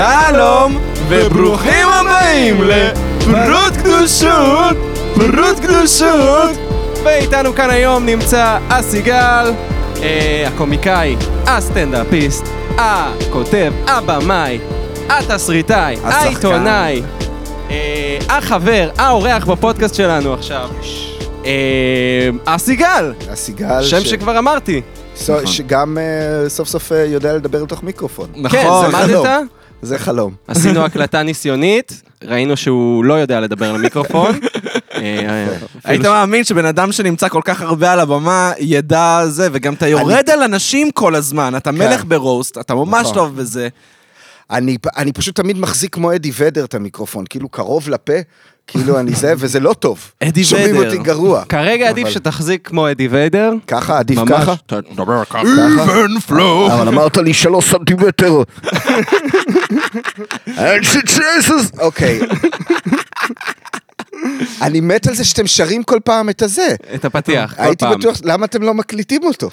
שלום, וברוכים הבאים לפרות קדושות, פרות קדושות. ואיתנו כאן היום נמצא אסי גל, אה, הקומיקאי, הסטנדאפיסט, הכותב, הבמאי, התסריטאי. העיתונאי, אה, החבר, האורח בפודקאסט שלנו עכשיו. אה, אסי גל, הסיגל, שם ש- שכבר אמרתי. סו- שגם אה, סוף סוף אה, יודע לדבר לתוך מיקרופון. כן, נכון, למדת? חלום. זה חלום. עשינו הקלטה ניסיונית, ראינו שהוא לא יודע לדבר למיקרופון. אה, היית מאמין שבן אדם שנמצא כל כך הרבה על הבמה ידע זה, וגם אתה יורד על אנשים כל הזמן, אתה מלך ברוסט, אתה ממש נכון. טוב בזה. אני, אני פשוט תמיד מחזיק כמו אדי ודר את המיקרופון, כאילו קרוב לפה, כאילו אני זה, וזה לא טוב. אדי שומעים ודר. אותי גרוע. כרגע עדיף שתחזיק כמו אדי ויידר. ככה, עדיף ממש. ככה? תדבר ככה. Even flow. אבל אמרת לי שלוש סנטימטר. אין. אוקיי. אני מת על זה שאתם שרים כל פעם את הזה. את הפתיח, כל הייתי פעם. בטוח, למה אתם לא מקליטים אותו?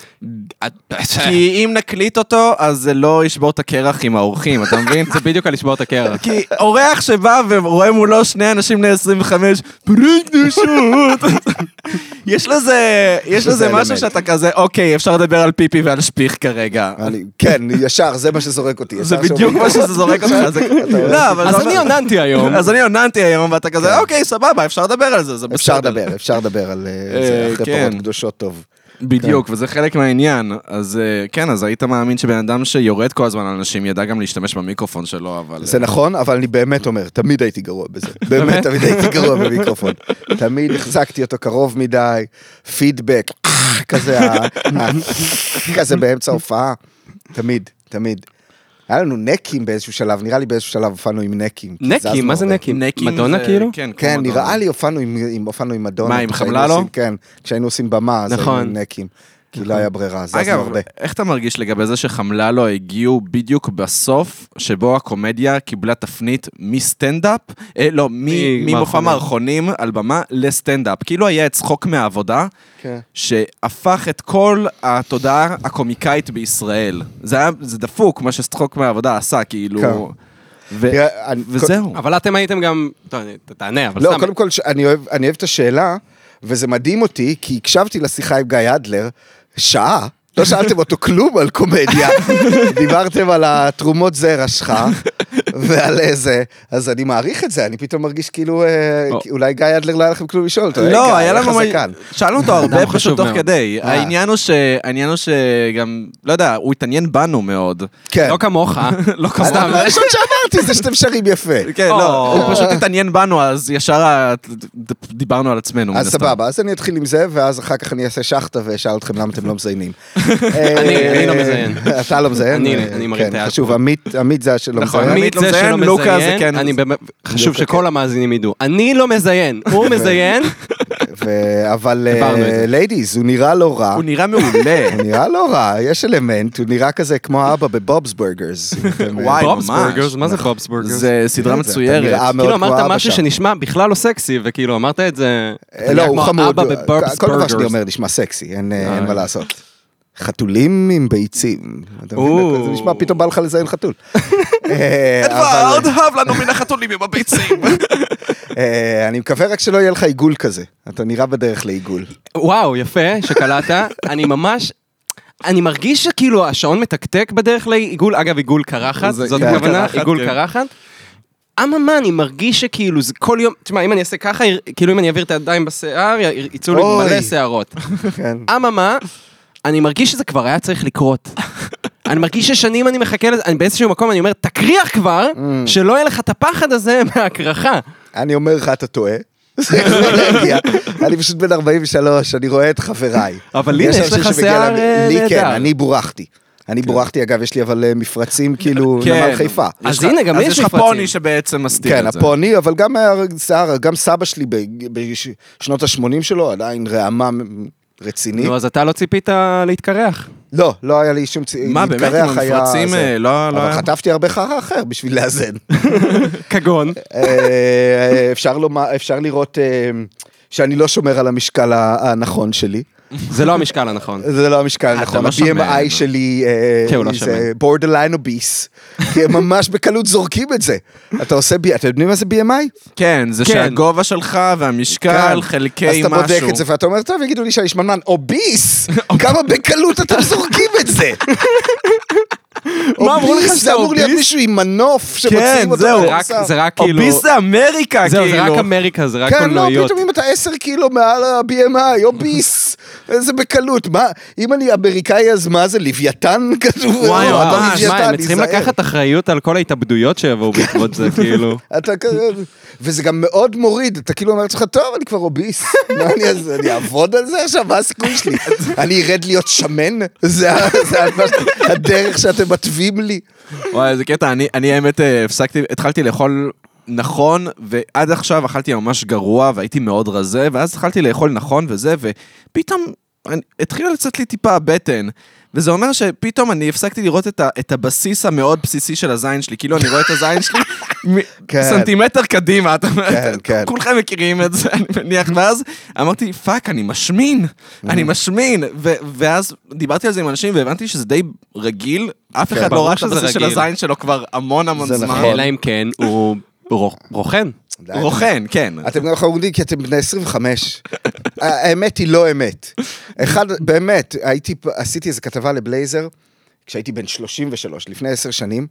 כי אם נקליט אותו, אז זה לא ישבור את הקרח עם האורחים, אתה מבין? זה בדיוק על לשבור את הקרח. כי אורח שבא ורואה מולו שני אנשים בני 25, פרי קדושות. יש לזה, יש לזה משהו. שאתה כזה, אוקיי, אפשר לדבר על פיפי ועל שפיך כרגע. אני- כן, ישר, זה מה שזורק אותי. זה בדיוק מה שזה זורק אותך. זה- לא, אז זה אני עוננתי היום. אז אני עוננתי היום, ואתה כזה, אוקיי, סבבה, אפשר לדבר על זה, זה בסדר. אפשר לדבר, אפשר לדבר על אה, זה אה, אחרי כן. פרות קדושות טוב. בדיוק, וזה חלק מהעניין. אז אה, כן, אז היית מאמין שבן אדם שיורד כל הזמן על אנשים ידע גם להשתמש במיקרופון שלו, אבל... זה נכון, אבל אני באמת אומר, תמיד הייתי גרוע בזה. באמת, תמיד הייתי גרוע במיקרופון. תמיד החזקתי אותו קרוב מדי, פידבק, כזה, כזה באמצע הופעה. תמיד, תמיד. היה לנו נקים באיזשהו שלב, נראה לי באיזשהו שלב הופענו עם נקים. נקים, מה זה. נקים? נקים מדונה זה- כאילו? כן, כן. נראה לי הופענו עם, עם, הופענו עם מדונה. מה, עם? עושים- כן, כשהיינו עושים במה, אז נכון. היינו עם נקים. כי לא היה ברירה, זזנו אגב, הרבה. איך אתה מרגיש לגבי זה שחמללו הגיעו בדיוק בסוף, שבו הקומדיה קיבלה תפנית מסטנדאפ, אה, לא, מ- ממופע. מערכונים על במה לסטנדאפ. כאילו היה את צחוק מהעבודה, כן. שהפך את כל התודעה הקומיקאית בישראל. זה היה, זה דפוק, מה שצחוק מהעבודה עשה, כאילו... כן. ו- תראה, אני- וזהו. אבל אתם הייתם גם... טוב, תענה, אבל לא, סתם. קודם כל, ש- אני אוהב, אני אוהב את השאלה, וזה מדהים אותי, כי הקשבתי לשיחה עם גיא אדלר, שעה, לא שאלתם אותו כלום על קומדיה, דיברתם על התרומות זרע שלך, ועל איזה, אז אני מעריך את זה, אני פתאום מרגיש כאילו, אה, או. אולי גיא אדלר לא היה לכם כלום לשאול אותו, לא, "היי, גיא, היה לנו... הזקן?" שאלנו אותו הרבה פשוט תוך. כדי. אה. העניין הוא ש... העניין הוא שגם, לא יודע, הוא התעניין בנו מאוד. כן. לא כמוך. לא אז כמובן. הדבר הראשון שאמרתי זה שאתם שרים יפה. כן, לא. הוא פשוט התעניין בנו, אז ישר דיברנו על עצמנו. אז. סבבה, אז אני אתחיל עם זה, ואז אחר כך אני אעשה שחטה ואשאל אתכם למה אתם לא מזיינים. אני- לא מזיין. אתה לא מזיין? אני- אה, אני מרים כן, את היד חשוב. עמית זה שלא נכון, מזיין. עמית לא זה מזיין, לוקה זה כן. אני באמת, חשוב שכל המאזינים ידעו. אני לא מזיין, הוא מזיין. אבל. ladies, הוא נראה לא רע. הוא נראה מעולה. הוא נראה לא רע, יש אלמנט, הוא נראה כזה כמו האבא ב Bob's Burgers. וואי, ממש. מה זה Bob's Burgers? זה סדרה כן, מצוירת. כאילו אמרת אבא משהו. שנשמע בכלל לא סקסי, וכאילו אמרת את זה... אה, לא, הוא חמוד, אבא כל דבר שאני. אומר נשמע סקסי, אין אה, אין אה. מה לעשות. חתולים עם ביצים. אתה מבין? או. זה נשמע, פתאום בא לך לזיין חתול. אדוארד, הב לנו מן החתולים עם הביצים. אה, אני מקווה רק שלא יהיה לך עיגול כזה. אתה נראה בדרך לעיגול. וואו, יפה שקלטת. אני ממש... אני מרגיש שכאילו השעון מתקתק בדרך לעיגול, אגב עיגול קרחת, זה זאת הכוונה, עיגול כן. קרחת. אממה, אני מרגיש שכאילו זה כל יום, תשמע, אם אני אעשה ככה, כאילו אם אני אעביר את הידיים בשיער, יצאו לי. מלא שערות. כן. אממה, אני מרגיש שזה כבר היה צריך לקרות. אני מרגיש ששנים אני מחכה לזה, אני באיזשהו מקום, אני אומר, תקריח כבר, Mm. שלא יהיה לך את הפחד הזה מהקרחה. אני אומר לך, אתה טועה. להגיע. אני פשוט בן 43, אני רואה את חבריי. אבל הנה, יש לך שיער, אה, לי כן, נהדר. אני בורחתי. אני בורחתי, אגב, יש לי אבל אה, מפרצים כאילו כן. נמל חיפה. אז יש הנה, גם לי אז יש יש לך מפרצים. פוני שבעצם מסתיר כן, את זה. הפוני, אבל גם השיער, גם סבא שלי בשנות ה-80 שלו, עדיין רעמה רצינית. נו, אז אתה לא ציפית להתקרח. לא, לא היה לי שום צי... מה, באמת, עם המפרצים. אה, לא... לא אבל היה- חטפתי הרבה חרא אחר בשביל לאזן. כגון. אה, אפשר לומר, אפשר לראות אה, שאני לא שומר על המשקל הנכון שלי. זה לא המשקל הנכון. זה לא המשקל נכון, לא שמן. ה-BMI שלי אה, כן, לא זה שמן. borderline obese, כי הם ממש בקלות זורקים את זה. אתה עושה, אתם יודעים מה זה BMI? כן, זה כן. שהגובה שלך והמשקל כן. חלקי אז משהו. אתה בודק את זה ואתה אומר, טוב, יגידו לי שאני שמנמן, obese! כמה בקלות אתם זורקים את זה? מה, אמרו לך obese, שאתה זה אמור להיות? מישהו עם מנוף כן, שמוציאים אותו. זהו. זה מהבשר. רק- זה רק כאילו... obese זה אמריקה, זהו, כאילו. זה רק אמריקה, זה רק כן, לא, קולנועיות. פתאום אם אתה 10 קילו מעל ה-BMI, obese, איזה בקלות. מה, אם אני אמריקאי, אז מה זה, לוויתן כתוב? וואי, לא, אתה ממש, לוויתן, שמע, הם צריכים היזהר. לקחת אחריות על כל ההתאבדויות שיבואו בעקבות זה, כאילו. אתה כזה, וזה גם מאוד מוריד, אתה כאילו אומר לעצמך, טוב, אני כבר אוביס, מה אני אעשה, אני אעבוד על זה עכשיו, מה הסיכוי שלי? אני ארד להיות שמן? זה ה- זה ה- הדרך שאתם מתווים לי? וואי, איזה קטע, אני, אני האמת אה, הפסקתי, התחלתי לאכול נכון, ועד עכשיו אכלתי ממש גרוע, והייתי מאוד רזה, ואז התחלתי לאכול נכון וזה, ופתאום התחילה לצאת לי טיפה הבטן. וזה אומר שפתאום אני הפסקתי לראות את, ה, את הבסיס המאוד בסיסי של הזין שלי, כאילו אני רואה את הזין שלי מ- כן. סנטימטר קדימה, אתה כן, כן. כולכם מכירים את זה, אני מניח, ואז אמרתי, fuck, אני משמין, אני משמין, ו- ואז דיברתי על זה עם אנשים והבנתי שזה די רגיל, אף אחד לא ראה את שזה הבסיס של רגיל. הזין שלו כבר המון המון זה זמן. נכון. אלא אם כן הוא רוכן. רוכן, כן. אתם גם חמודים כי אתם בני 25. האמת היא לא אמת. אחד, באמת, הייתי, עשיתי איזה כתבה לבלייזר, כשהייתי בן 33, לפני עשר שנים,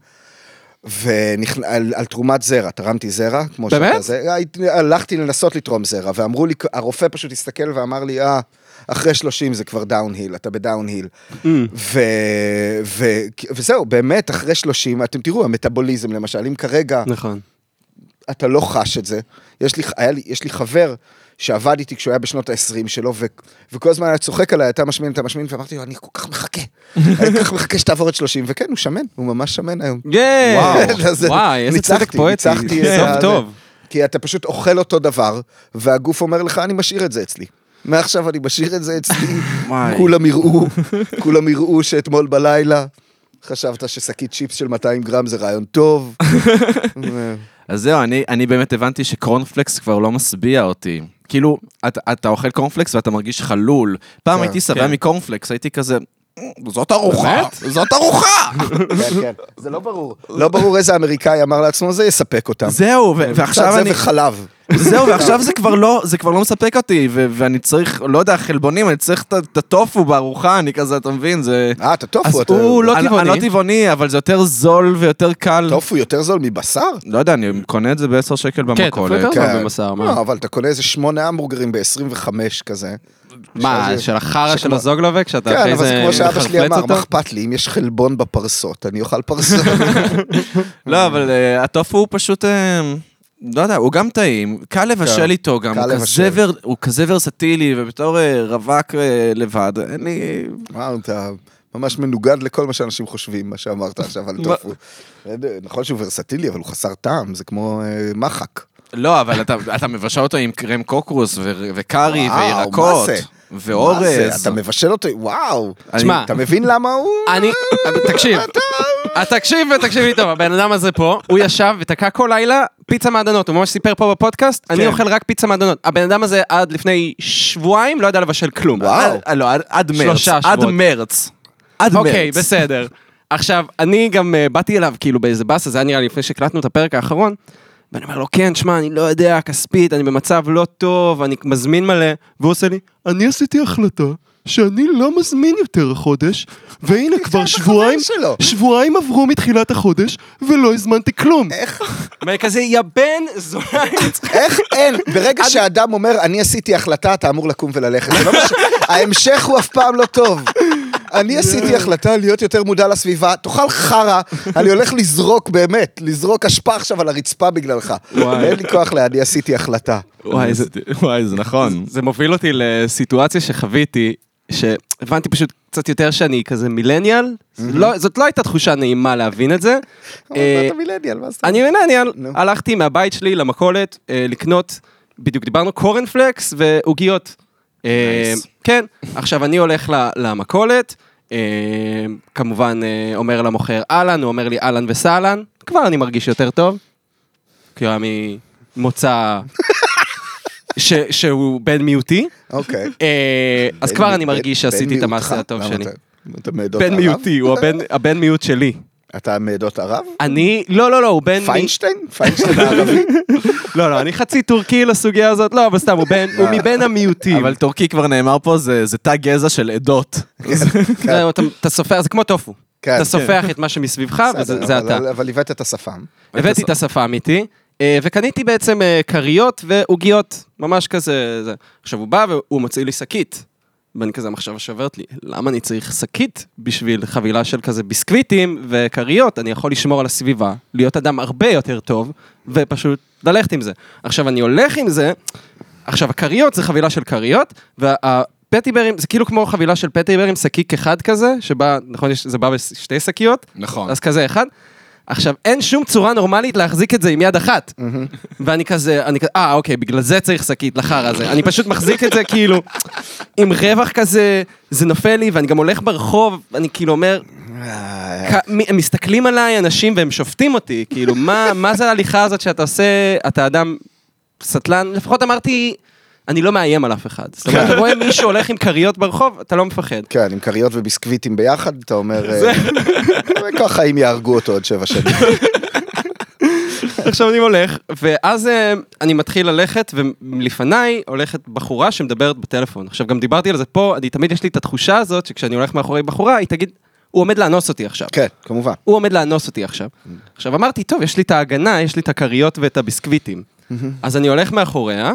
ונכנ... על, על תרומת זרע, תרמתי זרע, כמו באמת? שאתה זה, הלכתי לנסות לתרום זרע, ואמרו לי, הרופא פשוט הסתכל ואמר לי, אה, אחרי 30 זה כבר downhill, אתה ב downhill. ו... ו... וזהו, באמת, אחרי 30, אתם תראו, המטאבוליזם למשל, אם כרגע נכון. אתה לא חש את זה. יש לי, היה לי, יש לי חבר שעבד איתי כשהוא היה בשנות ה-20 שלו, ו, וכל הזמן היה צוחק עליי, אתה משמין, אתה משמין, ואמרתי לו, אני כל כך מחכה. אני כל כך מחכה שתעבור את 30, וכן, הוא שמן, הוא ממש שמן היום. וואי, איזה ניצחתי, צדק פואטי. ניצחתי ה- טוב. כי אתה פשוט אוכל אותו דבר, והגוף אומר לך, אני משאיר את זה אצלי. מעכשיו אני משאיר את זה אצלי. כולם יראו, כולם יראו שאתמול בלילה חשבת ששקית צ'יפס של 200 גרם זה רעיון טוב. אז זהו, אני, אני באמת הבנתי שקורנפלקס כבר לא משביע אותי. כאילו, אתה, אתה אוכל קורנפלקס ואתה מרגיש חלול. פעם כן, הייתי שבע כן. מקורנפלקס, הייתי כזה, "מ, זאת ארוחה, זאת ארוחה. כן, כן, זה לא ברור. לא ברור איזה אמריקאי אמר לעצמו, זה יספק אותם. זהו, ועכשיו קצת אני... זה וחלב. זהו, ועכשיו זה כבר לא, זה כבר לא מספק אותי, ו- ואני צריך, לא יודע, חלבונים, אני צריך את את הטופו בארוחה, אני כזה, אתה מבין, זה... אה, אתה טופו, אז אתה... הוא לא אני- טבעוני. אני לא טבעוני, אבל זה יותר זול ויותר קל. טופו יותר זול מבשר? לא יודע, אני קונה את זה ב-10 שקל כן, טופו במכולת. יותר זול בבשר, מה? לא, אבל אתה קונה איזה שמונה המבורגרים ב-25 כזה. מה, שזה- של החרא של שכמו- הזוגלובק, שאתה כן, אחרי אבל זה זה כמו שאבא שלי אמר? מה אכפת לי, אם יש חלבון בפרסות, אני אוכל פרסות. לא, אבל אה, הטופו הוא פשוט, אה, לא יודע, הוא גם טעים, קל לבשל איתו גם, הוא. כזה ור- הוא כזה ורסטילי, ובתור אה, רווק אה, לבד, אין לי... וואו, אתה ממש מנוגד לכל מה שאנשים חושבים, מה שאמרת עכשיו על טופו. נכון שהוא ורסטילי, אבל הוא חסר טעם, זה כמו אה, מחק. לא, אבל אתה, אתה מבשל אותו עם קרם קוקרוס ו- וקארי וואו, וירקות, ואורז. אתה מבשל אותו, וואו. תשמע, אתה מבין למה הוא... אני, תקשיב, תקשיב ותקשיב לי טוב, הבן אדם הזה פה, הוא ישב ותקע כל לילה פיצה מעדנות, הוא ממש סיפר פה בפודקאסט, אני כן. אוכל רק פיצה מעדנות. הבן אדם הזה עד לפני שבועיים לא ידע לבשל כלום. וואו. עד, לא, עד, מרץ. שלושה עד שבועות. מרץ. עד מרץ. אוקיי, בסדר. עכשיו, אני גם אה, באתי אליו כאילו באיזה באסה, זה היה נראה לי לפני שהקלטנו את הפרק האחרון, ואני אומר לו, כן, שמע, אני לא יודע, כספית, אני במצב לא טוב, אני מזמין מלא, והוא עושה לי, אני עשיתי החלטה שאני לא מזמין יותר החודש, והנה כבר שבועיים, שלו. שבועיים עברו מתחילת החודש, ולא הזמנתי כלום. איך? כזה, יא בן זונה. איך אין? ברגע שאדם אומר, אני עשיתי החלטה, אתה אמור לקום וללכת. זה לא מה ש- ההמשך הוא אף פעם לא טוב. אני עשיתי החלטה להיות יותר מודע לסביבה, תאכל חרא, אני הולך לזרוק באמת, לזרוק אשפה עכשיו על הרצפה בגללך. וואי. אין לי כוח ל... אני עשיתי החלטה. וואי, זה... וואי, זה נכון. זה מוביל אותי לסיטואציה שחוויתי, שהבנתי פשוט קצת יותר שאני כזה מילניאל, לא, זאת לא הייתה תחושה נעימה להבין את זה. אה, אתה מילניאל, מה זאת אני מילניאל. הלכתי מהבית שלי למכולת אה, לקנות, בדיוק דיברנו קורנפלקס ועוגיות. אה. כן, עכשיו אני הולך למכולת, אה, כמובן אה, אומר למוכר אהלן, הוא אומר לי אהלן וסהלן, כבר אני מרגיש יותר טוב, כי הוא היה ממוצא ש- שהוא בן מיעוטי. אוקיי. אה, אז בן- כבר אני בן- מרגיש בן שעשיתי את. המעשה הטוב שלי. אתה- מעדות בן ערב? מיעוטי, הוא הבן- מיעוט שלי. אתה מעדות ערב? אני, לא, לא, לא, הוא בן... פיינשטיין? פיינשטיין הערבי? לא, לא, אני חצי טורקי לסוגיה הזאת, לא, אבל סתם, הוא בן- הוא מבין המיעוטים. אבל טורקי כבר נאמר פה, זה זה תא גזע של עדות. זה, אתה- אתה סופח, זה כמו טופו. כן, אתה כן. סופח את מה שמסביבך, וזה אתה. אבל הבאת את השפם. הבאתי את השפם איתי, וקניתי בעצם אה, כריות ועוגיות, ממש כזה. זה. עכשיו הוא בא והוא מוציא לי שקית. ואני כזה, המחשבה שוברת לי, למה אני צריך שקית בשביל חבילה של כזה ביסקוויטים וכריות? אני יכול לשמור על הסביבה, להיות אדם הרבה יותר טוב, ופשוט ללכת עם זה. עכשיו, אני הולך עם זה, עכשיו, הכריות זה חבילה של כריות, והפטיברים, זה כאילו כמו חבילה של פטיברים, שקיק אחד כזה, שבה, נכון, זה בא בשתי שקיות, נכון. אז כזה אחד. עכשיו, אין שום צורה נורמלית להחזיק את זה עם יד אחת. ואני כזה, אני כזה, אה, אוקיי, בגלל זה צריך שקית לחרא הזה. אני פשוט מחזיק את זה כאילו עם רווח כזה, זה נופל לי, ואני גם הולך ברחוב, אני כאילו אומר, אה, הם מסתכלים עליי אנשים והם שופטים אותי, כאילו, מה, מה זה ההליכה הזאת שאתה עושה, אתה אדם סטלן? לפחות אמרתי, אני לא מאיים על אף אחד. זאת אומרת, אתה רואה מישהו הולך עם כריות ברחוב, אתה לא מפחד. כן, עם כריות וביסקוויטים ביחד, אתה אומר, אה, ככה אם יהרגו אותו עוד שבע שנים. עכשיו אני הולך, ואז אה, אני מתחיל ללכת, ולפניי הולכת בחורה שמדברת בטלפון. עכשיו, גם דיברתי על זה פה, אני תמיד יש לי את התחושה הזאת, שכשאני הולך מאחורי בחורה, היא תגיד, הוא עומד לאנוס אותי עכשיו. כן, כמובן. הוא עומד לאנוס אותי עכשיו. עכשיו אמרתי, טוב, יש לי את ההגנה, יש לי את הכריות ואת הביסקוויטים. אז אני הולך מאחוריה,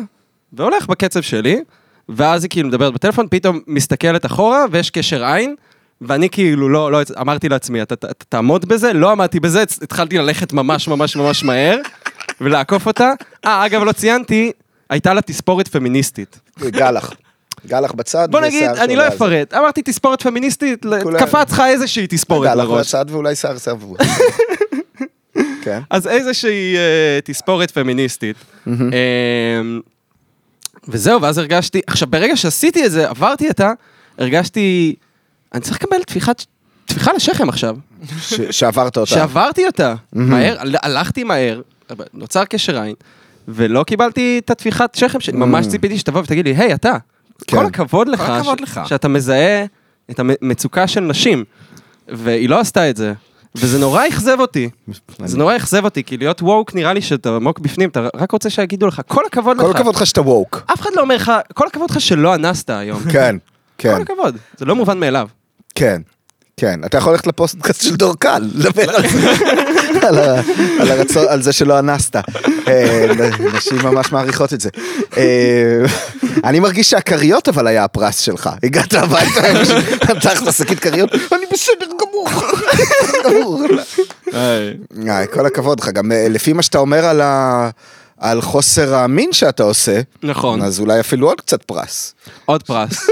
והולך בקצב שלי, ואז היא כאילו מדברת בטלפון, פתאום מסתכלת אחורה, ויש קשר עין, ואני כאילו לא, לא, אמרתי לעצמי, אתה, תעמוד בזה? לא עמדתי בזה, התחלתי ללכת ממש ממש ממש מהר, ולעקוף אותה. אה, אגב, לא ציינתי, הייתה לה תספורת פמיניסטית. גלח. גלח בצד. בוא נגיד, אני לא. אפרט, אמרתי תספורת פמיניסטית, קפץ לך איזושהי תספורת גלח לראש. בצד ואולי שיער סבוע. כן. אז איזושהי אה, תספורת פמיניסטית. וזהו, ואז הרגשתי, עכשיו ברגע שעשיתי את זה, עברתי את ה... הרגשתי, אני צריך לקבל טפיחת, טפיחה לשכם עכשיו. ש- שעברת אותה. שעברתי אותה, מהר, הל- הלכתי מהר, נוצר קשר עין, ולא קיבלתי את הטפיחת שכם שלי, ממש ציפיתי שתבוא ותגיד לי, היי, אתה, כן. כל הכבוד לך, הכבוד ש- לך. שאתה מזהה את המצוקה של נשים. והיא לא עשתה את זה, וזה נורא אכזב אותי. זה נורא אכזב אותי, כי להיות ווק נראה לי שאתה עמוק בפנים, אתה רק רוצה שיגידו לך, כל הכבוד לך. כל הכבוד לך שאתה ווק. אף אחד לא אומר לך, כל הכבוד לך שלא אנסת היום. כן, כן, כל הכבוד, זה לא מובן מאליו. כן. כן, אתה יכול ללכת לפוסטקאסט של דורקל, לדבר על הרצון, על זה שלא אנסת. אה, נשים ממש מעריכות את זה. אה, אני מרגיש שהכריות אבל היה הפרס שלך. הגעת הביתה, פתחת שקית כריות, אני בסדר גמור. כל הכבוד לך, גם אה, לפי מה שאתה אומר על ה... על חוסר המין שאתה עושה, נכון, אז אולי אפילו עוד קצת פרס. עוד פרס.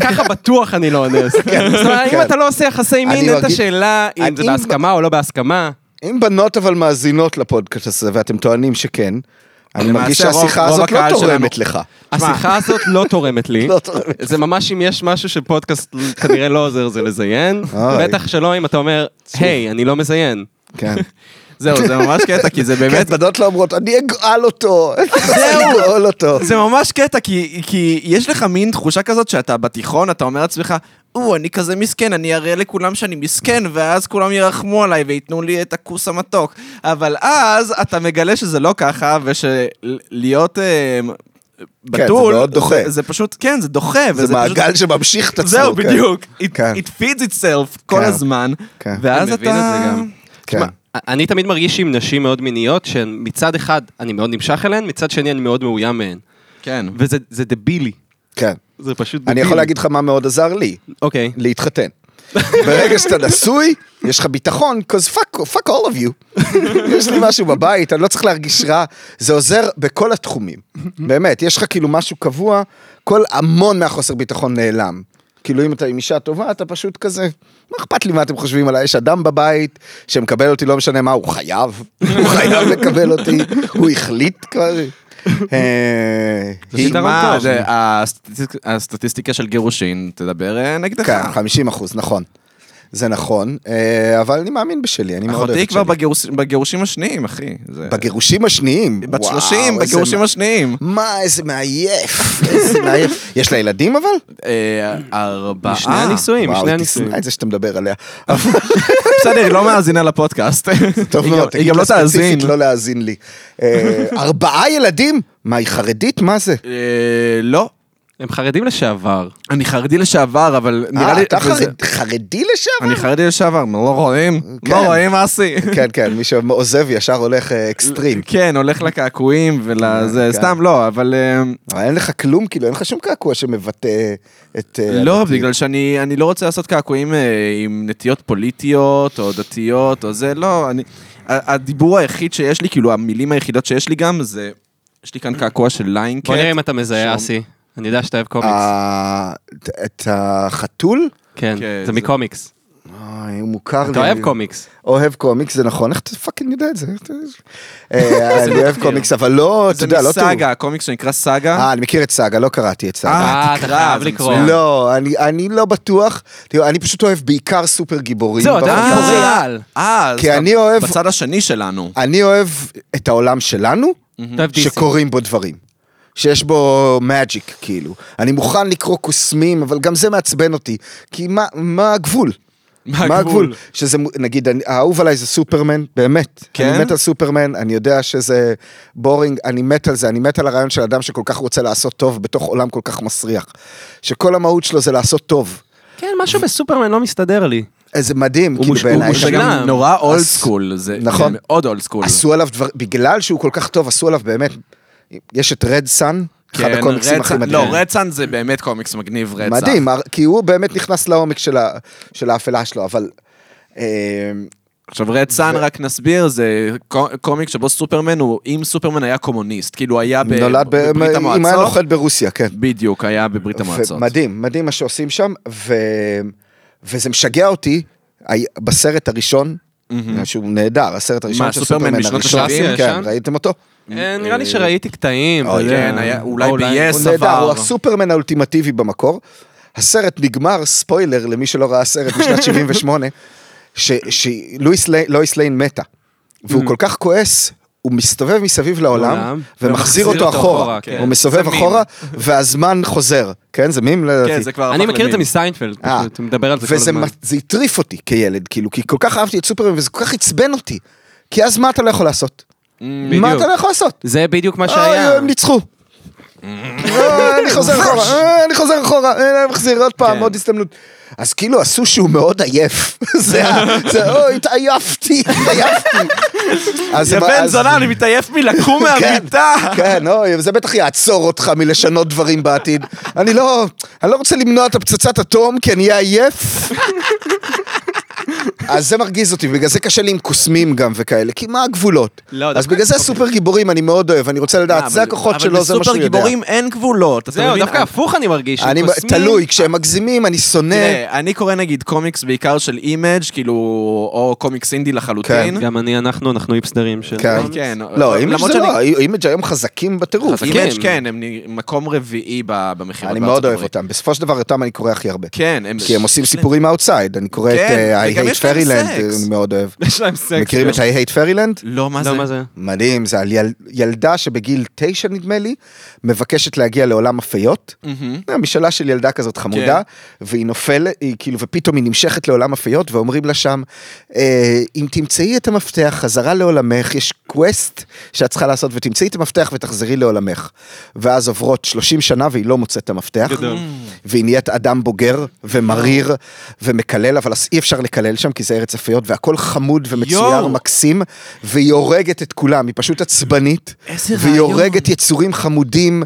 ככה בטוח אני לא אונס. זאת אומרת, אם כן. אתה לא עושה יחסי מין, אין את השאלה אם זה אם- בהסכמה או לא בהסכמה. אם בנות אבל מאזינות לפודקאסט הזה ואתם טוענים שכן, אני מרגיש שהשיחה הזאת לא תורמת לך. השיחה הזאת לא תורמת לי. לא. זה ממש אם יש משהו שפודקאסט כנראה לא עוזר זה לזיין. בטח שלא אם אתה אומר, היי, אני לא מזיין. כן. זהו, זה ממש קטע, כי זה באמת, באמת... בנות לא אומרות, אני אגאל אותו. אני אגאל אותו. זה ממש קטע, כי, כי יש לך מין תחושה כזאת שאתה בתיכון, אתה אומר לעצמך, או, אני כזה מסכן, אני אראה לכולם שאני מסכן, ואז כולם ירחמו עליי וייתנו לי את הכוס המתוק. אבל אז אתה מגלה שזה לא ככה, ושלהיות אה, בתול, מאוד דוחה. זה, זה פשוט, כן, זה דוחה. זה וזה מעגל פשוט, שממשיך את עצמו. זהו, כן. בדיוק. It, כן. it feeds itself כל כן. הזמן, כן. ואז אני אתה... מבין את זה גם. כן. תשמע, אני תמיד מרגיש עם נשים מאוד מיניות, שהן מצד אחד אני מאוד נמשך אליהן, מצד שני אני מאוד מאוים מהן. כן. וזה זה דבילי. כן. זה פשוט דבילי. אני יכול להגיד לך מה מאוד עזר לי, אוקיי. להתחתן. ברגע שאתה נשוי, יש לך ביטחון, cause fuck, fuck all of you. יש לי משהו בבית, אני לא צריך להרגיש רע, זה עוזר בכל התחומים. באמת, יש לך כאילו משהו קבוע, כל המון מהחוסר ביטחון נעלם. כאילו אם אתה עם אישה טובה, אתה פשוט כזה, מה אכפת לי מה אתם חושבים עליי? יש אדם בבית שמקבל אותי, לא משנה מה, הוא חייב, הוא חייב לקבל אותי, הוא החליט כבר. אה, הסטטיסטיקה של גירושין תדבר אה, נגדך. כן, 50 אחוז, נכון. זה נכון, אה, אבל אני מאמין בשלי, אני מאוד אוהב אחותי את כבר שלי. בגירוש- בגירושים השניים, אחי. זה- בגירושים השניים. בת וואו, 30, איזה בגירושים השניים. מה, איזה מעייף, איזה מעייף. יש לה ילדים אבל? אה, ארבעה. משני הנישואים, וואו, משני הנישואים. תשנא את זה שאתה מדבר עליה. בסדר, היא לא מאזינה לפודקאסט. טוב מאוד, היא גם לא תאזין. ספציפית לא להאזין לי. אה, ארבעה ילדים? מה, היא חרדית? מה זה? אה, לא. הם חרדים לשעבר. אני חרדי לשעבר, אבל נראה אה, לי... אתה וזה- חרד- חרדי לשעבר? אני חרדי לשעבר, מה, לא רואים? כן. לא רואים אסי. כן, כן, מי שעוזב ישר הולך אה, אקסטרים. כן, הולך לקעקועים ולזה, כן. סתם לא, אבל... אה, אבל אין לך כלום, כאילו, אין לך שום קעקוע שמבטא את... אה, לא, הדתיות. בגלל שאני אני לא רוצה לעשות קעקועים אה, עם נטיות פוליטיות או דתיות או זה, לא, אני... ה- הדיבור היחיד שיש לי, כאילו המילים היחידות שיש לי גם, זה... יש לי כאן קעקוע של Lying Cat. בוא נראה אם אתה מזהה. אסי. אני יודע שאתה אוהב קומיקס. אה, את החתול? כן, כן, זה זה- מקומיקס. אוי, הוא מוכר לי. אתה אוהב קומיקס. אוהב קומיקס, זה נכון, איך אתה fucking יודע את זה? אתה- אה, אני אוהב קומיקס, אבל לא, אתה זה יודע, לא טוב. מסאגה, קומיקס שנקרא סאגה. אה, אני מכיר את סאגה, לא קראתי את סאגה. אה, אתה תקרא, חייב זה לקרוא. לא, אני- לא בטוח. תראו, אני פשוט אוהב בעיקר סופר גיבורים. זהו, אתה. גיבורי על. אה, אז כי אתה אני אוהב- בצד השני שלנו. אני אוהב את העולם שלנו, אתה. שקורים בו דברים. שיש בו מאג'יק, כאילו. אני מוכן לקרוא קוסמים, אבל גם זה מעצבן אותי. כי מה, מה הגבול? מה מה הגבול? הגבול? שזה, נגיד, האהוב עליי זה סופרמן, באמת. כן? אני מת על סופרמן, אני יודע שזה boring, אני מת על זה, אני מת על הרעיון של אדם שכל כך רוצה לעשות טוב בתוך עולם כל כך מסריח. שכל המהות שלו זה לעשות טוב. כן, משהו בסופרמן לא מסתדר לי. איזה מדהים, הוא כאילו מוש- הוא בעיניי. זה גם נורא old school, זה נכון. זה מאוד old school. עשו עליו דבר, בגלל שהוא כל כך טוב, עשו עליו באמת, יש את Red Son, אחד כן, הקומיקסים הכי מדהימים. לא, Red Son זה באמת קומיקס מגניב, רצח. מדהים, הר- כי הוא באמת נכנס לעומק של ה- של האפלה שלו, אבל... אה, עכשיו Red Son, רק נסביר, זה קו- קומיק שבו סופרמן הוא, אם סופרמן היה קומוניסט, כאילו היה ב- נולד ב- בברית אם היה המועצות, נוחת ברוסיה, כן. בדיוק, היה בברית המועצות. מדהים, מדהים מה שעושים שם, ו... וזה משגע אותי, בסרט הראשון, שהוא נהדר, הסרט הראשון מה, של סופרמן סופרמן משנות הראשון, ה-שבעים? כן, ישן? ראיתם אותו? אה, נראה לי שראיתי קטעים. כן, היה- אולי או ב-yes. הוא נהדר, עבר. הוא הסופרמן האולטימטיבי במקור. הסרט נגמר, ספוילר למי שלא ראה סרט משנת 78, שלואיס ליין, מתה. והוא כל כך כועס, הוא מסתובב מסביב לעולם, ומחזיר אותו אחורה. כן. הוא מסובב. אחורה, והזמן חוזר. כן, זה מים לדעתי. כן, זה כבר אני מכיר את זה. מסיינפלד, אה, אתה מדבר על זה כל וזה הזמן. מ- זה הטריף אותי כילד, כאילו, כי כל כך אהבתי את סופרמן וזה כל כך עצבן אותי. כי אז מה אתה לא יכול לעשות? מה בדיוק. אתה לא יכול לעשות? זה בדיוק מה אוי, שהיה. הם ניצחו. אה, אני חוזר אחורה, אה, אני חוזר אחורה, אה, אני מחזיר עוד פעם, כן. עוד הזדמנות. אז כאילו עשו שהוא מאוד עייף. זה אוי, התעייפתי, התעייפתי. אז יא הם- בן אז- זונה, אני מתעייף מלקום כן, מהמיטה. כן, אוי, זה בטח יעצור אותך מלשנות דברים בעתיד. אני לא, אני לא רוצה למנוע את הפצצת אטום, כי אני אהיה עייף. אז זה מרגיז אותי, בגלל זה קשה לי עם קוסמים גם וכאלה, כי מה הגבולות? לא, אז דווקא- בגלל זה סופר גיבורים אני מאוד אוהב, אני רוצה לדעת, אה, זה אבל- הכוחות שלו, זה מה שהוא אבל יודע. בסופר גיבורים אין גבולות. אתה זהו, מבין? דווקא הפוך אני מרגיש. אני, קוסמים- תלוי, כשהם מגזימים אני שונא. תראה, אני קורא נגיד קומיקס בעיקר של Image, כאילו, או קומיקס אינדי לחלוטין. גם אני, אנחנו, אנחנו היפסטרים של... כן. כן. לא, Image למרות זה שאני- לא, Image היום חזקים בטירוף. חזקים. Image כן, הם נ- מקום רביעי ב- במכירות אני בארצות מאוד אוהב הברית. אותם, בסופו של דבר אותם אני קורא הכי הרבה. כן, הם... כי הם עושים סיפורים מה outside, אני קורא את כן, אה, I וגם Hate כן, יש להם Fairyland, סקס. אני מאוד אוהב. יש להם סקס. מכירים את I Hate Fairyland? לא, מה זה? לא, מה זה? מדהים, זה על יל... ילדה שבגיל תשע נדמה לי, מבקשת להגיע לעולם הפיות. מהמם. אה, משאלה של ילדה כזאת חמודה, והיא נופלת, היא כאילו, ופתאום היא נמשכת לעולם הפיות, ואומרים לה שם, אה, אם תמצאי את המפתח חזרה לעולמך, יש קווסט שאת צריכה לעשות, ותמצאי את המפתח ותחזרי לעולמך. ואז עוברות 30 שנה והיא לא מוצאת את המפתח. גדול. והיא נהיית אדם בוגר ומריר ומקלל, אבל אי אפשר לקלל שם כי זה ארץ הפיות, והכל חמוד ומצויר יואו. מקסים, והיא הורגת את כולם, היא פשוט עצבנית, איזה והיא רעיון. הורגת יצורים חמודים,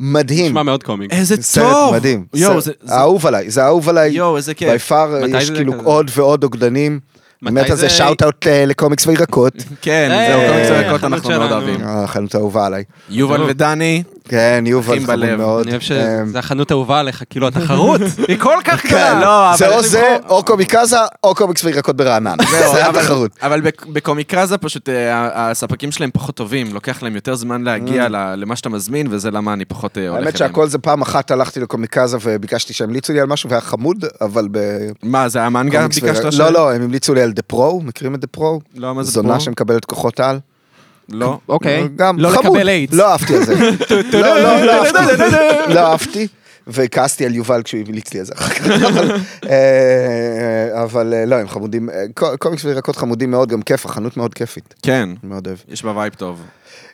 מדהים. נשמע מאוד קומיקס. איזה סרט טוב. מדהים. יואו, סרט- זה... זה- אהוב עליי, זה אהוב עליי. יואו, איזה כיף. בי פאר, מתי יש כאילו כזה? עוד ועוד עוגדנים. מתי באמת על זה שאוט אאוט לקומיקס וירקות. כן, זהו, קומיקס היי, הירקות החנות אנחנו מאוד. אוהבים. אה, החנות האהובה עליי. יובל. ודני, כן, יובל חמוד בלב. מאוד. אני אוהב אמ, שזה החנות האהובה עליך, כאילו התחרות היא כל כך כן, גדולה. לא, זה אבל או זה, או קומיקזה, או קומיקס וירקות ברענן. זהו, זה אבל- התחרות. אבל בק- בקומיקרזה פשוט אה, הספקים שלהם פחות טובים, לוקח להם יותר זמן להגיע ל- למה שאתה מזמין, וזה למה אני פחות אה, הולך Mm. האמת אליהם. שהכל זה פעם אחת הלכתי לקומיקזה וביקשתי שימליצו לי על משהו והיה חמוד, אבל מה, זה המנגה בקומיקס ביקשת? לא, לא, הם המליצו לי על The Pro, מכירים את The Pro? לא, מה זה זונה פה? שמקבלת כוחות על. לא. אוקיי. גם לא חמוד. לקבל איידס. לא אהבתי על זה. לא, לא, לא אהבתי. לא אהבתי. וכעסתי על יובל כשהוא המליץ לי על זה אחר כך. אבל, אה, אבל אה, לא, הם חמודים, אה, קו- קומיקס וירקות חמודים מאוד, גם כיף, החנות מאוד כיפית, כן, מאוד אוהב. יש בה vibe טוב.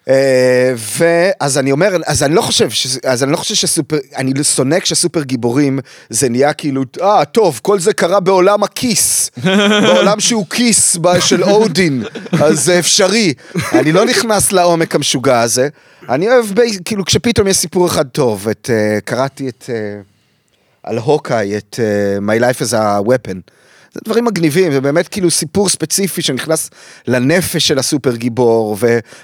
אה, ואז אני אומר, אז אני לא חושב, ש- אז אני לא חושב שסופר, אני שונא כשסופר גיבורים זה נהיה כאילו, אה, טוב, כל זה קרה בעולם הכיס, בעולם שהוא כיס של אודין, אז זה אפשרי. אני לא נכנס לעומק המשוגע הזה. אני אוהב, ב- כאילו, כשפתאום יש סיפור אחד טוב, את, אה, קראתי את, אה, על Hawkeye, את אה, My Life as a Weapon. זה דברים מגניבים, זה באמת כאילו סיפור ספציפי שנכנס לנפש של הסופר גיבור,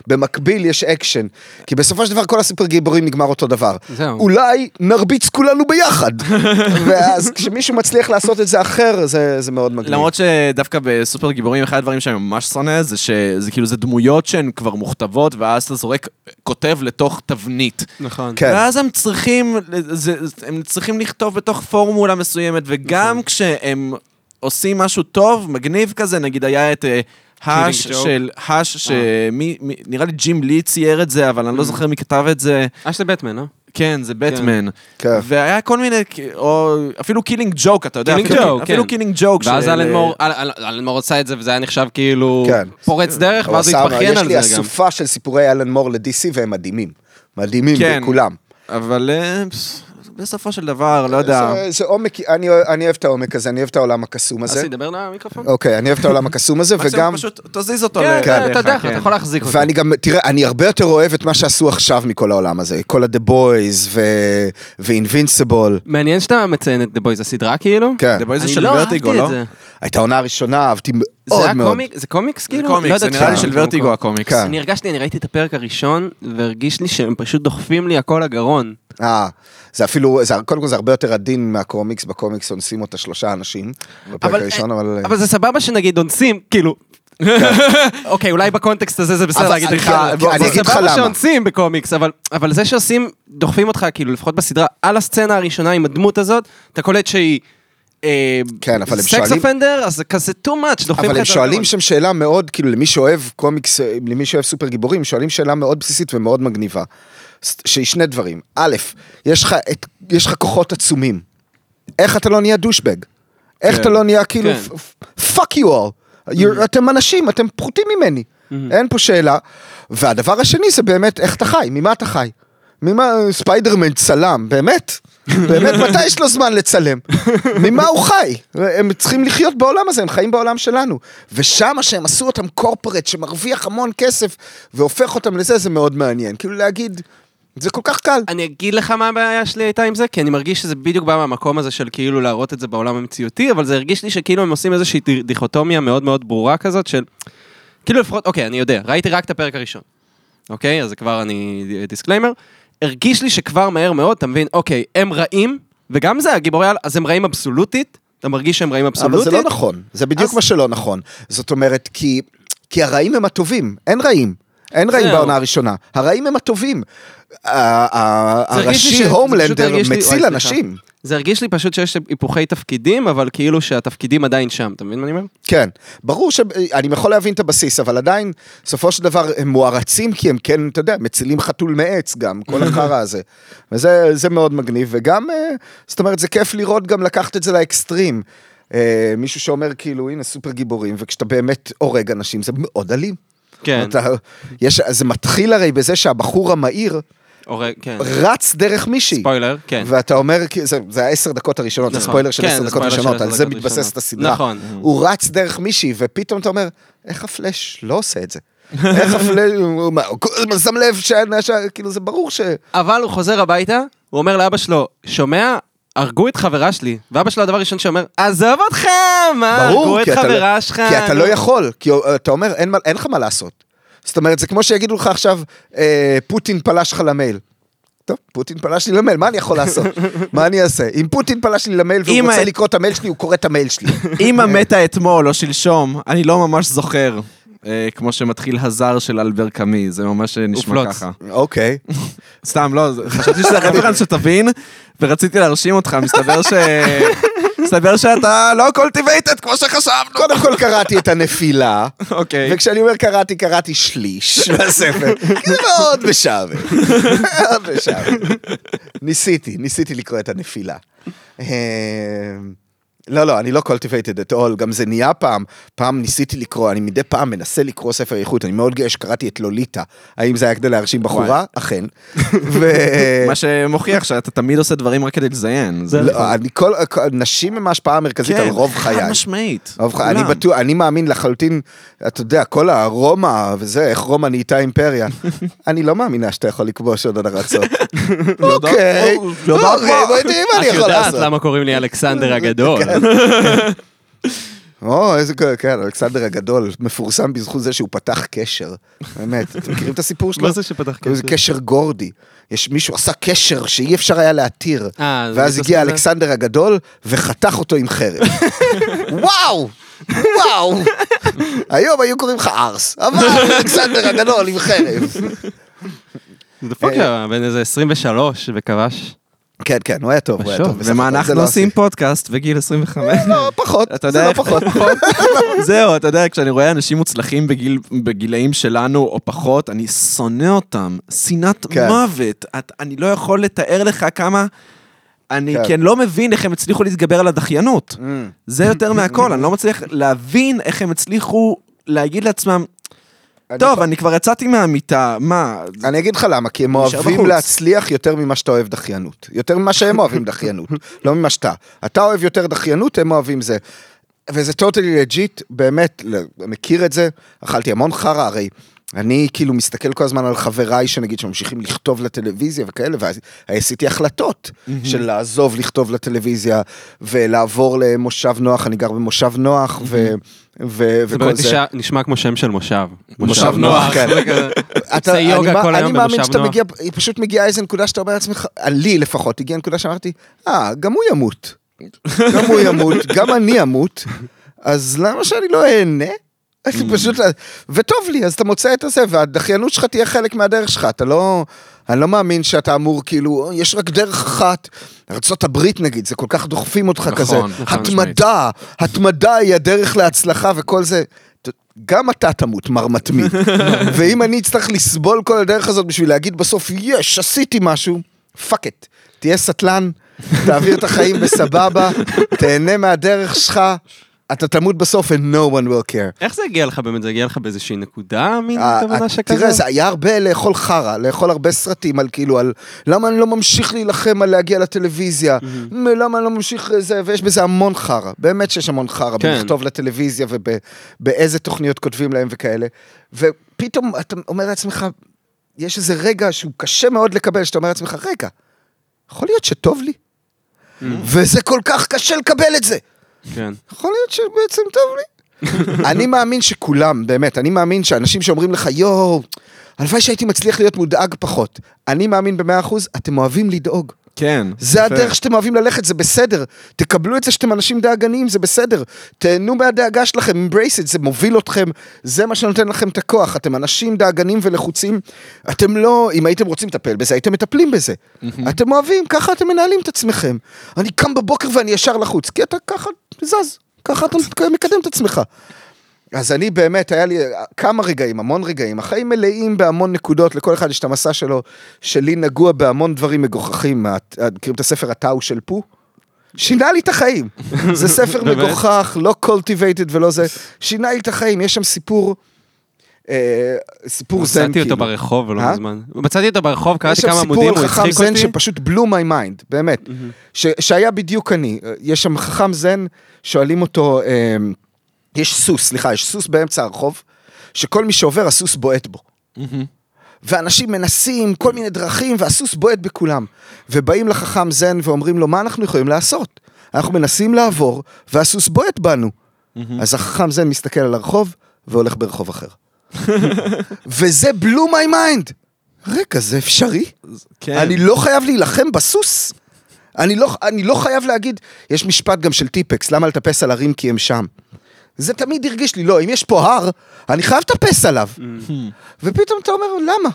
ובמקביל יש אקשן. כי בסופו של דבר כל הסופר גיבורים נגמר אותו דבר. זהו. אולי נרביץ כולנו ביחד. ואז כשמישהו מצליח לעשות את זה אחר, זה, זה מאוד מגניב. למרות שדווקא בסופר גיבורים, אחד הדברים שאני ממש שונא, זה שזה כאילו, זה דמויות שהן כבר מוכתבות, ואז אתה זורק כותב לתוך תבנית. נכון. כן. ואז הם צריכים, זה, הם צריכים לכתוב בתוך פורמולה מסוימת, וגם נכון. כשהם עושים משהו טוב, מגניב כזה, נגיד היה את אה, Hush. של, Hush, שמי, מי- נראה לי ג'ים לי צייר את זה, אבל אני לא זוכר מי כתב את זה. Hush זה בטמן, אה? כן, זה בטמן. כן. והיה כל מיני, או אפילו Killing Joke, אתה יודע, Killing אפילו- Joke, אפילו כן. Killing Joke. ואז אלן מור, אל- אל- אלן מור עשה את זה, וזה היה נחשב כאילו כן. פורץ דרך, ואז הוא התבכיין על יש לי זה גם. אסופה של סיפורי אלן מור ל-DC והם מדהימים. מדהימים, כן. כולם. אבל אה, בסופו של דבר, לא יודע. זה, זה עומק, אני, אוהב- אני אוהב את העומק הזה, אני אוהב את העולם הקסום הזה. אסי, דבר למיקרופון. אוקיי, אני אוהב את העולם הקסום הזה, וגם... פשוט תזיז אותו כן, ל- אתה יודע, כן. אתה יכול להחזיק אותו. ואני גם, תראה, אני הרבה יותר אוהב את מה שעשו עכשיו מכל העולם הזה. כל ה-The Boys ו- ו-Invincible. מעניין שאתה מציין את The Boys, הסדרה כאילו? כן. The Boys זה אני של לא ורטיגו, אהבתי לא? זה. הייתה עונה הראשונה, אהבתי זה מאוד מאוד. קומיק? זה קומיקס זה כאילו? לא קומיקס, זה ידעתי נראה לי של. ורטיגו הקומיקס. כן. אני הרגשתי, אני ראיתי את הפרק הראשון, והרגיש לי שהם פשוט דוחפים לי הכל לגרון. אה, זה אפילו, זה, קודם כל זה הרבה יותר עדין מהקומיקס, בקומיקס אונסים אותה שלושה אנשים. בפרק אבל- הראשון, אבל... אבל זה סבבה שנגיד אונסים, כאילו... אוקיי, אולי בקונטקסט הזה זה בסדר להגיד לך, אני זה אגיד לך סבבה למה. שאונסים בקומיקס, אבל- אבל זה שעושים, דוחפים אותך, כאילו, לפחות בסדרה, על הסצנה הראשונה עם הדמות הזאת, אתה קולט שהיא... כן, אבל הם סקס שואלים- offender, אז זה כזה too much, דוחפים אבל הם שואלים. שם שאלה מאוד, כאילו למי שאוהב קומיקס, למי שאוהב סופר גיבורים, שואלים שאלה מאוד בסיסית ומאוד מגניבה. שהיא שני דברים. א', יש לך, את, יש לך כוחות עצומים. איך אתה לא נהיה douchebag? איך כן. אתה לא נהיה כאילו, כן. fuck you all. You're- אתם אנשים, אתם פחותים ממני. אין פה שאלה. והדבר השני זה באמת, איך אתה חי? ממה אתה חי? ממה ספיידרמן צלם, באמת? באמת, מתי יש לו זמן לצלם? ממה הוא חי? הם צריכים לחיות בעולם הזה, הם חיים בעולם שלנו. ושם שהם עשו אותם corporate שמרוויח המון כסף והופך אותם לזה, זה מאוד מעניין. כאילו להגיד, זה כל כך קל. אני אגיד לך מה הבעיה שלי הייתה עם זה, כי אני מרגיש שזה בדיוק בא מהמקום הזה של כאילו להראות את זה בעולם המציאותי, אבל זה הרגיש לי שכאילו הם עושים איזושהי די- דיכוטומיה מאוד מאוד ברורה כזאת של... כאילו לפחות, אוקיי, אני יודע, ראיתי רק את הפרק הראשון. אוקיי, אז זה כבר אני disclaimer. הרגיש לי שכבר מהר מאוד, אתה מבין, אוקיי, הם רעים, וגם זה הגיבורי על, אז הם רעים אבסולוטית, אתה מרגיש שהם רעים אבסולוטית. אבל זה לא נכון, זה בדיוק אז- מה שלא נכון. זאת אומרת, כי, כי הרעים הם הטובים, אין רעים. אין רעים. בעונה הראשונה, הרעים הם הטובים. הראשי הומלנדר מציל. אנשים. זה הרגיש לי פשוט שיש היפוכי תפקידים, אבל כאילו שהתפקידים עדיין שם, אתה מבין מה אני אומר? כן, ברור שאני יכול להבין את הבסיס, אבל עדיין, בסופו של דבר, הם מוערצים כי הם כן, אתה יודע, מצילים חתול מעץ גם, כל החרא הזה. וזה זה מאוד מגניב, וגם, אה, זאת אומרת, זה כיף לראות גם לקחת את זה לאקסטרים. אה, מישהו שאומר כאילו, הנה סופר גיבורים, וכשאתה באמת הורג אנשים, זה מאוד אלים. כן. אתה, יש, זה מתחיל הרי בזה שהבחור המהיר הורג, כן. רץ דרך מישהי. ספוילר, כן. ואתה אומר, זה, זה העשר דקות הראשונות, זה נכון. ספוילר של כן, עשר דקות ראשונות, על זה מתבססת. הסדרה. נכון. הוא רץ דרך מישהי, ופתאום אתה אומר, איך הפלאש לא עושה את זה? איך הפלאש, הוא כל הזמן שם לב, כאילו זה ברור ש... אבל הוא חוזר הביתה, הוא אומר לאבא שלו, שומע? הרגו את חברה שלי. ואבא שלו הדבר הראשון שאומר, עזוב אותך, מה? הרגו את אתה, חברה לא, שלך. כי אתה נו." לא יכול, כי אתה אומר, אין לך מה לעשות. זאת אומרת, זה כמו שיגידו לך עכשיו, אה, פוטין פלש לך למייל. טוב, פוטין פלש לי למייל, מה אני יכול לעשות? מה אני אעשה? אם פוטין פלש לי למייל והוא רוצה לקרוא את המייל שלי, הוא קורא את המייל שלי. אמא מתה אתמול או שלשום, אני לא ממש זוכר. אה, כמו שמתחיל הזר של אלבר קאמי, זה ממש אה, נשמע ופלוץ. ככה. אוקיי. סתם, לא, חשבתי שזה reference שתבין, ורציתי להרשים אותך, מסתבר ש... מסתבר שאתה לא cultivated כמו שחשבנו. קודם כל קראתי את הנפילה, אוקיי. וכשאני אומר קראתי, קראתי שליש מהספר. זה מאוד משעמם. מאוד משעמם. ניסיתי, ניסיתי לקרוא את הנפילה. אה, לא, לא, אני לא cultivated at all, גם זה נהיה פעם, פעם ניסיתי לקרוא, אני מדי פעם מנסה לקרוא ספר איכות, אני מאוד גאה שקראתי את לוליטה. האם זה היה כדי להרשים בחורה? אכן. ו... מה שמוכיח שאתה תמיד עושה דברים רק כדי לזיין. לא, אני כל, נשים הם ההשפעה המרכזית על רוב חיי. כן, חד משמעית. אני. בטוח, אני מאמין לחלוטין, אתה יודע, כל הרומא וזה, איך רומא נהייתה אימפריה. אני לא מאמינה שאתה יכול לכבוש עוד ארצות. אוקיי, לא יודעת אוקיי. בואי תראי מה אני את יכול יודעת לעשות. למה קוראים לי אלכסנדר הגדול. או, איזה, כן, אלכסנדר הגדול, מפורסם בזכות זה שהוא פתח קשר. באמת, אתם מכירים את הסיפור שלו? מה זה שפתח זה קשר? קשר גורדי. יש מישהו עשה קשר שאי אפשר היה להתיר. אה, זה ואז הגיע? אלכסנדר הגדול וחתך אותו עם חרב. וואו! וואו! היום היו קוראים לך ארס, אבל אלכסנדר הגדול עם חרב. זה דפוק היה בן איזה 23 וכבש. כן, כן, הוא היה טוב, הוא היה טוב. ומה אנחנו לא עושים. פודקאסט בגיל 25. לא, פחות, אתה זה לא פחות. זהו, אתה יודע, כשאני רואה אנשים מוצלחים בגיל, בגילאים שלנו או פחות, אני שונא אותם. שנאת כן. מוות. אני לא יכול לתאר לך כמה... אני כן. לא מבין איך הם הצליחו להתגבר על הדחיינות. Mm. זה יותר מהכל, אני לא מצליח להבין איך הם הצליחו להגיד לעצמם, טוב, אני כבר יצאתי מהמיטה, מה? אני אגיד לך למה, כי הם אוהבים. להצליח יותר ממה שאתה אוהב דחיינות. יותר ממה שהם אוהבים דחיינות, לא ממה שאתה. אתה אוהב יותר דחיינות, הם אוהבים זה. וזה totally legit, באמת, מכיר את זה, אכלתי המון חרא, הרי אני כאילו מסתכל כל הזמן על חבריי שנגיד שממשיכים לכתוב לטלוויזיה וכאלה, ואז עשיתי החלטות של לעזוב לכתוב לטלוויזיה ולעבור למושב נוח, אני גר במושב נוח ו... ו- זה וכל באמת זה. נשמע- נשמע כמו שם של מושב. מושב נוח, כן. אתה, עושה אני, יוגה כל אני מאמין שאתה נוח. מגיע, פשוט מגיעה איזה נקודה שאתה אומר לעצמך, לי לפחות, הגיעה נקודה שאמרתי, אה, גם הוא ימות. גם הוא ימות, גם אני אמות, אז למה שאני לא אהנה? אני פשוט, וטוב לי, אז אתה מוצא את הזה, והדחיינות שלך תהיה חלק מהדרך שלך, אתה לא, אני לא מאמין שאתה אמור, כאילו, יש רק דרך אחת. ארה"ב נגיד, זה כל כך דוחפים אותך נכון, כזה, נכון, התמדה, התמדה היא הדרך להצלחה וכל זה. גם אתה תמות, מר מתמיד. ואם אני אצטרך לסבול כל הדרך הזאת בשביל להגיד בסוף, יש, עשיתי משהו, fuck it. תהיה סטלן, תעביר את החיים בסבבה, תהנה מהדרך שלך, אתה תמות בסוף and no one will care. איך זה הגיע לך באמת? זה הגיע לך באיזושהי נקודה, מין אה, כוונה אה, שכזה? תראה, זה היה הרבה לאכול חרא, לאכול הרבה סרטים על כאילו, על למה אני לא ממשיך להילחם על להגיע לטלוויזיה, למה אני לא ממשיך זה, ויש בזה המון חרא, באמת שיש המון חרא, כן. בלכתוב לטלוויזיה ובאיזה תוכניות כותבים להם וכאלה, ופתאום אתה אומר לעצמך, יש איזה רגע שהוא קשה מאוד לקבל, שאתה אומר לעצמך, רגע, יכול להיות שטוב לי? וזה כל כך קשה לקבל את זה. כן. יכול להיות שבעצם טוב לי. אני מאמין שכולם, באמת, אני מאמין שאנשים שאומרים לך, יואו, הלוואי שהייתי מצליח להיות מודאג פחות. אני מאמין במאה אחוז, אתם אוהבים לדאוג. כן. זה יפה. הדרך שאתם אוהבים ללכת, זה בסדר. תקבלו את זה שאתם אנשים דאגניים, זה בסדר. תהנו מהדאגה שלכם, embrace it, זה מוביל אתכם, זה מה שנותן לכם את הכוח. אתם אנשים דאגניים ולחוצים, אתם לא, אם הייתם רוצים לטפל בזה, הייתם מטפלים בזה. אתם אוהבים, ככה אתם מנהלים את עצמכם. אני קם בבוקר ואני ישר לחוץ, כי אתה ככה זז, ככה אתה מקדם את עצמך. אז אני באמת, היה לי כמה רגעים, המון רגעים, החיים מלאים בהמון נקודות, לכל אחד יש את המסע שלו, שלי נגוע בהמון דברים מגוחכים. מכירים את הספר הטאו של פו? שינה לי את החיים. זה ספר? מגוחך, לא cultivated ולא זה, שינה לי את החיים, יש שם סיפור, סיפור זן מצאתי כאילו. אותו ברחוב לא אה? מזמן. מצאתי אותו ברחוב, יש קראתי שם כמה סיפור עמודים, על הוא חכם הצחיק זן אותי. שפשוט blew my mind, באמת. שהיה בדיוק אני. יש שם חכם זן, שואלים אותו, אה, יש סוס, סליחה, יש סוס באמצע הרחוב, שכל מי שעובר, הסוס בועט בו. ואנשים מנסים כל מיני דרכים, והסוס בועט בכולם. ובאים לחכם זן ואומרים לו, מה אנחנו יכולים לעשות? אנחנו מנסים לעבור, והסוס בועט בנו. אז החכם זן מסתכל על הרחוב, והולך ברחוב אחר. וזה blew my mind. רגע, זה אפשרי? כן. אני לא חייב להילחם בסוס? אני לא, אני לא חייב להגיד, יש משפט גם של טיפקס, למה לטפס על הרים כי הם שם? זה תמיד הרגיש לי, לא, אם יש פה הר, אני חייב לטפס עליו. ופתאום אתה אומר, למה?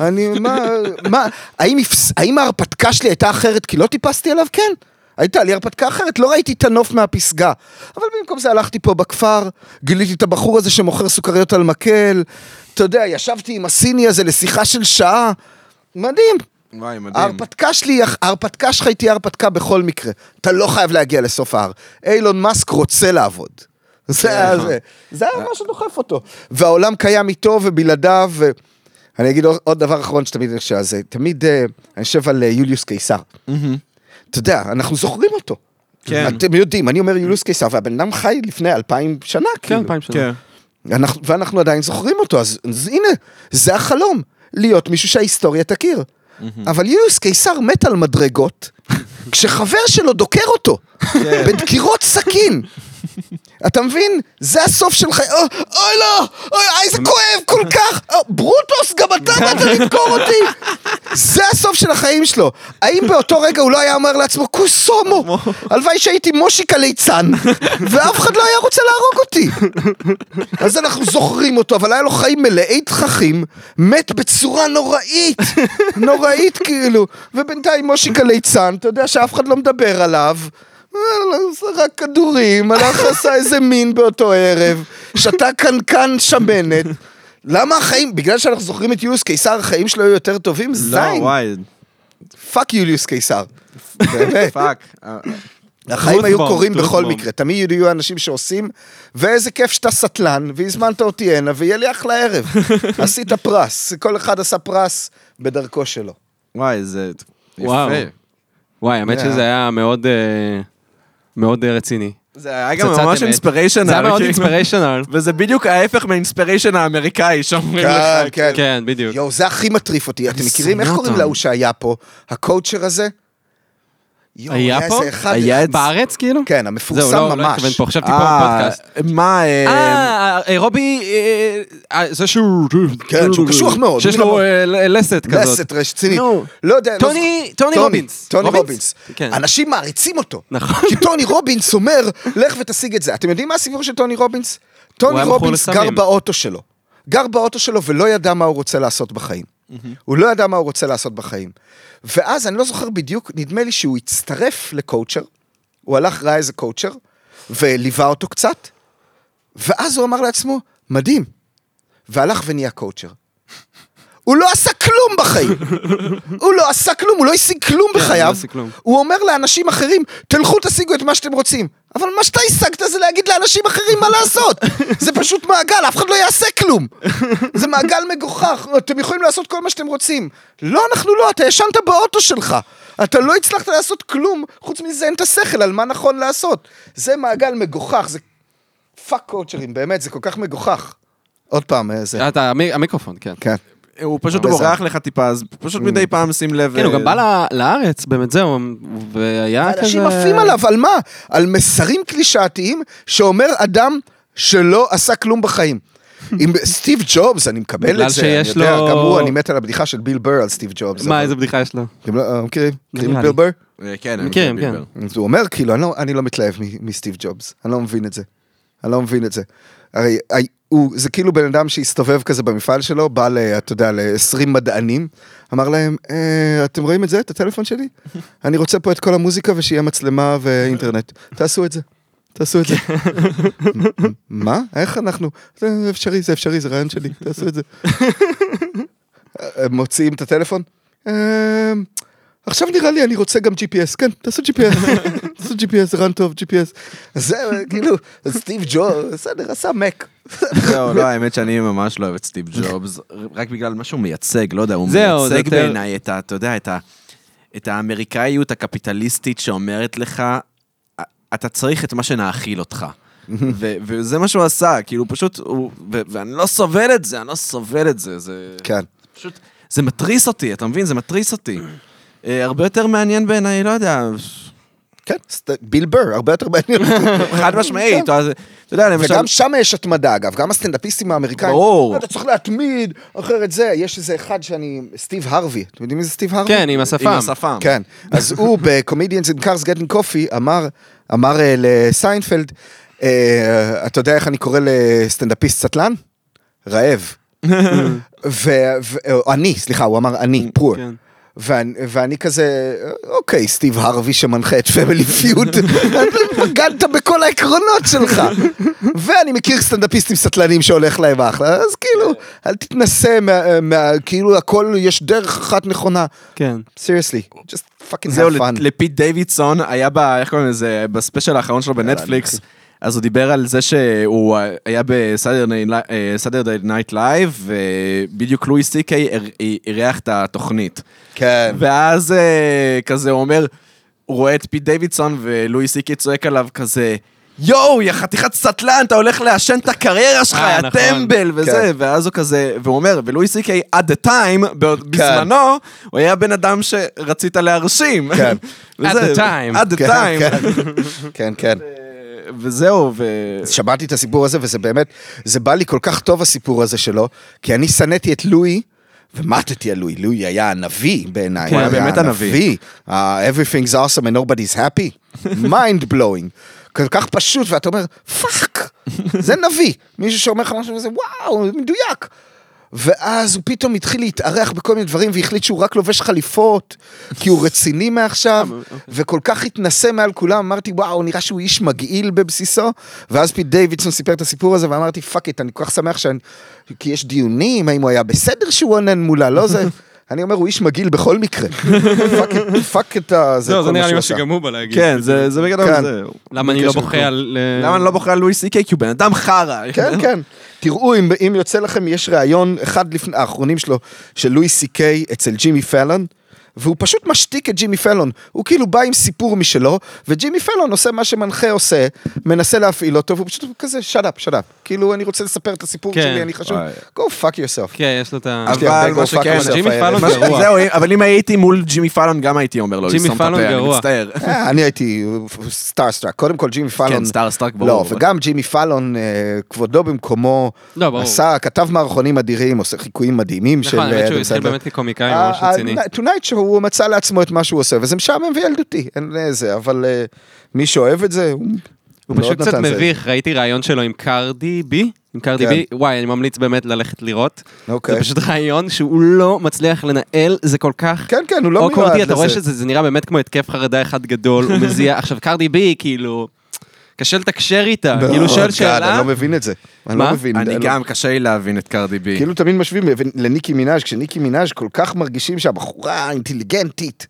אני, מה, מה, האם, האם ההרפתקה שלי הייתה אחרת כי לא טיפסתי עליו? כן. הייתה לי הרפתקה אחרת, לא ראיתי את הנוף מהפסגה. אבל במקום זה הלכתי פה בכפר, גיליתי את הבחור הזה שמוכר סוכריות על מקל, אתה יודע, ישבתי עם הסיני הזה לשיחה של שעה, מדהים. וואי, מדהים. ההרפתקה שלי, ההרפתקה שלך היא תהיה הרפתקה בכל מקרה. אתה לא חייב להגיע לסוף ההר. אילון מאסק רוצה לעבוד. זה היה זה. זה היה מה שדוחף אותו. והעולם קיים איתו ובלעדיו. ו... אני אגיד עוד, דבר אחרון שתמיד אני חושב על זה. תמיד אה, אני חושב על אה, יוליוס קיסר. אתה יודע, אנחנו זוכרים אותו. כן. אתם יודעים, אני אומר יוליוס קיסר, והבן אדם חי לפני אלפיים שנה, כן, כאילו. אלפיים שנה. כן. אנחנו, ואנחנו עדיין זוכרים אותו, אז, אז הנה, זה החלום, להיות מישהו שההיסטוריה תכיר. אבל יוליוס קיסר מת על מדרגות, כשחבר שלו דוקר אותו, בדקירות סכין. אתה מבין? זה הסוף של חיי... אוי, לא! אוי, אוי, זה כואב כל כך! אה, ברוטוס, גם אתה באת לדקור אותי! זה הסוף של החיים שלו. האם באותו רגע הוא לא היה אומר לעצמו, קוסומו, הלוואי שהייתי מושיקה ליצן, ואף אחד לא היה רוצה להרוג אותי. אז אנחנו זוכרים אותו, אבל היה לו חיים מלאי תככים, מת בצורה נוראית, נוראית כאילו, ובינתיים מושיקה ליצן, אתה יודע שאף אחד לא מדבר עליו. אה, זרק כדורים, הלך עשה איזה מין באותו ערב, שתה קנקן שמנת. למה החיים, בגלל שאנחנו זוכרים את יוליוס קיסר, החיים שלו היו יותר טובים? לא, זין. וואי, fuck יוליוס קיסר. באמת. Fuck. החיים היו קורים בכל. מקרה, תמיד יהיו אנשים שעושים, ואיזה כיף שאתה סטלן, והזמנת אותי הנה, ויהיה לי אחלה ערב. עשית פרס, כל אחד עשה פרס בדרכו שלו. וואי, זה וואו. יפה. וואי, האמת. שזה היה מאוד, אה, מאוד אה, רציני. זה היה גם ממש. inspirational. זה היה מאוד. inspirational. וזה בדיוק ההפך מה inspiration האמריקאי שאומרים כן, לך. כן. כן, בדיוק. יואו, זה הכי מטריף אותי. אתם מכירים, איך קוראים. להוא שהיה פה? הקואוצ'ר הזה? יואו, היה פה? היה את- בארץ כאילו? כן, זהו, המפורסם לא, לא ממש. התכוון פה, חשבתי פה אה, בפודקאסט. מה, אה, אה, אה, רובי, זה שהוא... כן, שהוא קשוח מאוד, שיש לו המ- אה, ל- לסת כזאת. לסת רצינית. לא יודע. לא טוני-. טוני רובינס. טוני רובינס? רובינס. כן. אנשים מעריצים אותו. נכון. כי טוני רובינס אומר, לך ותשיג את זה. אתם יודעים מה הסיפור של טוני רובינס? טוני רובינס. גר באוטו שלו. גר באוטו שלו ולא ידע מה הוא רוצה לעשות בחיים. הוא לא ידע מה הוא רוצה לעשות בחיים. ואז אני לא זוכר בדיוק, נדמה לי שהוא הצטרף לקואוצ'ר, הוא הלך, ראה איזה קואוצ'ר, וליווה אותו קצת, ואז הוא אמר לעצמו, מדהים, והלך ונהיה קואוצ'ר. הוא לא עשה כלום בחיים. הוא לא עשה כלום, הוא לא השיג כלום כן, בחייו. לא השיג כלום. הוא אומר לאנשים אחרים, תלכו תשיגו את מה שאתם רוצים. אבל מה שאתה השגת זה להגיד לאנשים אחרים מה לעשות. זה פשוט מעגל, אף אחד לא יעשה כלום. זה מעגל מגוחך, אתם יכולים לעשות כל מה שאתם רוצים. לא, אנחנו לא, אתה ישנת באוטו שלך. אתה לא הצלחת לעשות כלום, חוץ מזה אין את השכל על מה נכון לעשות. זה מעגל מגוחך, זה fuck קואוצ'רים, באמת, זה כל כך מגוחך. עוד פעם, אה, זה... אתה, המי- המיקרופון, כן. כן. הוא פשוט בורח לך טיפה, אז פשוט מדי פעם שים לב. כן, הוא אה, גם בא לארץ, באמת זהו, והיה כזה... אנשים עפים עליו, על מה? על מסרים קלישאתיים שאומר אדם שלא עשה כלום בחיים. עם סטיב ג'ובס, אני מקבל את זה, אני שיש יודע, לו- גם הוא, אני מת על הבדיחה של ביל בר על סטיב ג'ובס. מה, אבל- איזה בדיחה יש לו? אתם לא אה, מכירים? מכירים את ביל. בר? אה, כן, אני מכיר כן. ביבר. אז הוא אומר, כאילו, אני לא, אני לא מתלהב מ- מסטיב ג'ובס, אני לא מבין את זה. אני לא מבין את זה. הרי הוא, זה כאילו בן אדם שהסתובב כזה במפעל שלו, בא, ל, אתה יודע, ל-20 מדענים, אמר להם, אה, אתם רואים את זה, את הטלפון שלי? אני רוצה פה את כל המוזיקה ושיהיה מצלמה ואינטרנט. תעשו את זה. תעשו את זה. מה? איך אנחנו? זה אפשרי, זה אפשרי, זה רעיון שלי, תעשו את זה. הם מוציאים את הטלפון? "אמ, עכשיו נראה לי אני רוצה גם GPS, כן, תעשו GPS, תעשו GPS, רן טוב, GPS. זה כאילו, סטיב ג'ו, בסדר, עשה מק. זהו, לא, האמת שאני ממש לא אוהב את סטיב ג'ובס, רק בגלל מה שהוא מייצג, לא יודע, הוא מייצג בעיניי את ה... אתה יודע, את ה... את האמריקאיות הקפיטליסטית שאומרת לך, אתה צריך את מה שנאכיל אותך. ו- וזה מה שהוא עשה, כאילו פשוט, הוא, ו- ואני לא סובל את זה, אני לא סובל את זה, זה כן. פשוט, זה מתריס אותי, אתה מבין? זה מתריס אותי. אה, הרבה יותר מעניין בעיניי, לא יודע, כן, ביל בר, הרבה יותר מעניין. חד משמעית, אז, אתה יודע, למשל... וגם שם יש התמדה, אגב, גם הסטנדאפיסטים האמריקאים. ברור. אתה צריך להתמיד, אחרת זה. יש איזה אחד שאני... סטיב הרווי. אתם יודעים מי זה סטיב הרווי? כן, עם השפם. עם השפם. כן. אז הוא ב-Comedians in Cars Getting Coffee אמר, אמר אה, לסיינפלד, אה, אתה יודע איך אני קורא לסטנדאפיסט סטלן? רעב. ו- ו- או אני, סליחה, הוא אמר אני, poor. כן. ואני, ואני כזה, אוקיי, סטיב הרווי שמנחה את פמילי פיוד, בגדת בכל העקרונות שלך. ואני מכיר סטנדאפיסטים סטלנים שהולך להם אחלה, אז כאילו, אל תתנסה, מה, מה, כאילו הכל, יש דרך אחת נכונה. כן. seriously, just fucking זהו, have fun. לפיט דיווידסון היה ב... איך קוראים לזה? ב special האחרון שלו בנטפליקס. אז הוא דיבר על זה שהוא היה בסאדרדי נייט לייב, ובדיוק לואי סי קיי אירח את התוכנית. כן. ואז אה, כזה הוא אומר, הוא רואה את פיט דיווידסון ולואי סי קיי צועק עליו כזה, יואו, יא חתיכת סטלן, אתה הולך לעשן את הקריירה שלך, אה, יא נכון. טמבל, וזה, כן. ואז הוא כזה, והוא אומר, ולואי סי קיי, at the time, בעוד- בזמנו, הוא היה בן אדם שרצית להרשים. כן. וזה, At the time. at the כן, time. כן, כן, כן. וזהו, ו... אז שמעתי את הסיפור הזה, וזה באמת, זה בא לי כל כך טוב הסיפור הזה שלו, כי אני שנאתי את לואי, ומטתי על לואי, לואי היה הנביא בעיניי. הוא היה באמת הנביא. Uh, everything's awesome and nobody's happy. mind blowing. כל כך פשוט, ואתה אומר, פאק, זה נביא. מישהו שאומר לך משהו וזה, וואו, מדויק. ואז הוא פתאום התחיל להתארח בכל מיני דברים והחליט שהוא רק לובש חליפות, כי הוא רציני מעכשיו, וכל כך התנשא מעל כולם, אמרתי וואו, נראה שהוא איש מגעיל בבסיסו, ואז פיט דיווידסון סיפר את הסיפור הזה, ואמרתי fuck it, אני כל כך שמח שאני, כי יש דיונים, האם הוא היה בסדר שהוא אונן מולה, לא זה, אני אומר, הוא איש מגעיל בכל מקרה. fuck את- fuck את ה... זהו, זה כל נראה לי מה. שגם הוא בא להגיד. כן, זה זה בגדול כן. זה. למה אני לא בוכה על... אה, למה אני לא בוחר על לואי סי קיי? כי הוא בן אדם חרא. כן, כן. תראו, אם, אם יוצא לכם, יש ראיון, אחד לפני, האחרונים שלו, של לואי סי קיי אצל ג'ימי פלון, והוא פשוט משתיק את ג'ימי פלון. הוא כאילו בא עם סיפור משלו, וג'ימי פלון עושה מה שמנחה עושה, מנסה להפעיל אותו, והוא פשוט כזה, shut up, shut up. כאילו, אני רוצה לספר את הסיפור כן. שלי, אני חשוב, וואי. go fuck yourself. כן, יש לו את ה... אבל מה go fuck שכן, ג'ימי. פלון מה גרוע. זהו, אבל אם הייתי מול ג'ימי פאלון, גם הייתי אומר לו, ג'ימי אני גרוע. מצטער. אה, אני הייתי starstruck. קודם כל, ג'ימי פלון... כן, starstruck, ברור. לא, וגם ג'ימי פלון, אה, כבודו במקומו, לא. עשה, כתב מערכונים אדירים, עושה חיקויים מדהימים של... נכון, האמת אה, שהוא אדם התחיל. באמת כקומיקאי ממש רציני. Tonight Show, הוא מצא לעצמו את מה שהוא עושה, וזה משעמם וילדותי, אין זה, אבל אה, מי שאוהב את זה, הוא הוא פשוט קצת נתן זה. מביך, ראיתי ראיון שלו עם קרדי בי, עם קרדי כן. בי, וואי, אני ממליץ באמת ללכת לראות. אוקיי. זה פשוט ראיון שהוא לא מצליח לנהל, זה כל כך... כן, כן, הוא לא מיועד אוקוורדי, אתה רואה לזה. שזה זה נראה באמת כמו התקף חרדה אחד גדול, הוא מזיע, עכשיו קרדי בי, כאילו, קשה לתקשר איתה, כאילו הוא שואל God, שאלה, אני לא מבין את זה. אני מה? לא מבין. אני לא- גם, קשה לי להבין את קרדי בי. כאילו תמיד משווים לניקי מנאז', כשניקי מנאז' כל כך מרגישים שהבחורה אינטליגנטית.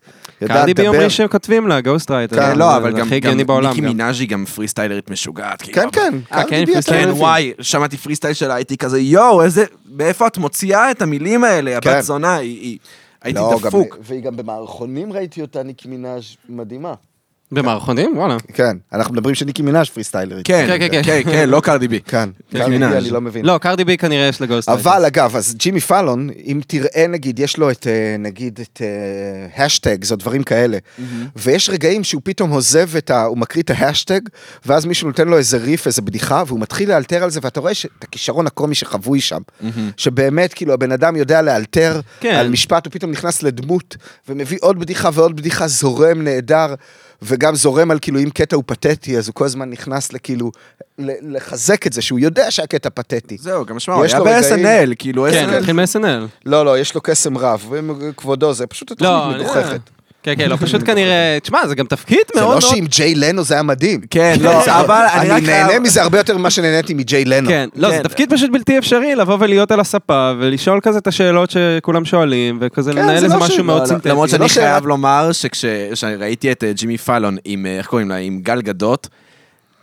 קרדי בי. אומרים שהם כותבים לה, ghost writer. כן, לא, אבל גם גם. ניקי. מנאז' היא גם פריסטיילרית משוגעת. כאילו, כן, כן. אה, קרדי כן, בי, פריסטיילרית. כן. וואי, שמעתי פרי סטייל שלה, הייתי כזה, יואו, איזה, מאיפה את מוציאה את המילים האלה, כן. הבת זונה, היא- הייתי לא, דפוק. והיא גם במערכונים ראיתי אותה, ניקי מנאז' מדהימה. במערכונים? וואלה. כן, אנחנו מדברים שניקי מנאז' פריסטיילרית. כן, כן, כן, כן, כן, לא קרדי בי. כן, קרדי בי. אני לא מבין. לא, קרדי בי כנראה יש ל ghost. אבל אגב, אז ג'ימי פאלון, אם תראה נגיד, יש לו את, אה, נגיד, את hashtags או דברים כאלה, ויש רגעים שהוא פתאום עוזב את ה... הוא מקריא את ההשטג, ואז מישהו נותן לו איזה ריף, איזה בדיחה, והוא מתחיל לאלתר על זה, ואתה רואה ש- את הכישרון הקומי שחבוי שם. שבאמת, כאילו, הבן אדם יודע לאלתר כן. על משפט, הוא פתאום נכנס לדמות, ומביא עוד בדיחה ועוד בדיחה, זורם נהדר. וגם זורם על כאילו אם קטע הוא פתטי, אז הוא כל הזמן נכנס לכאילו, לחזק את זה, שהוא יודע שהקטע פתטי. זהו, גם שמע, הוא יש היה ב-SNL, כאילו, כן, SNL. התחיל מ-SNL. לא, לא, יש לו קסם רב, וכבודו, זה פשוט התוכנית לא, מגוחכת. כן, כן, לא, פשוט כנראה, תשמע, זה גם תפקיד זה מאוד לא מאוד... שעם ג'יי לנו זה היה מדהים. כן, לא, זה- אבל אני רק אני נהנה מזה הרבה יותר ממה שנהניתי מג'יי לנו. כן, לא, זה כן. תפקיד פשוט בלתי אפשרי לבוא ולהיות על הספה ולשאול כזה את השאלות שכולם שואלים, וכזה כן, לנהל זה איזה לא משהו מאוד לא, סינתטי. למרות זה שאני לא חייב לומר שכשראיתי את ג'ימי פאלון עם, אה, איך קוראים לה, עם גל גדות,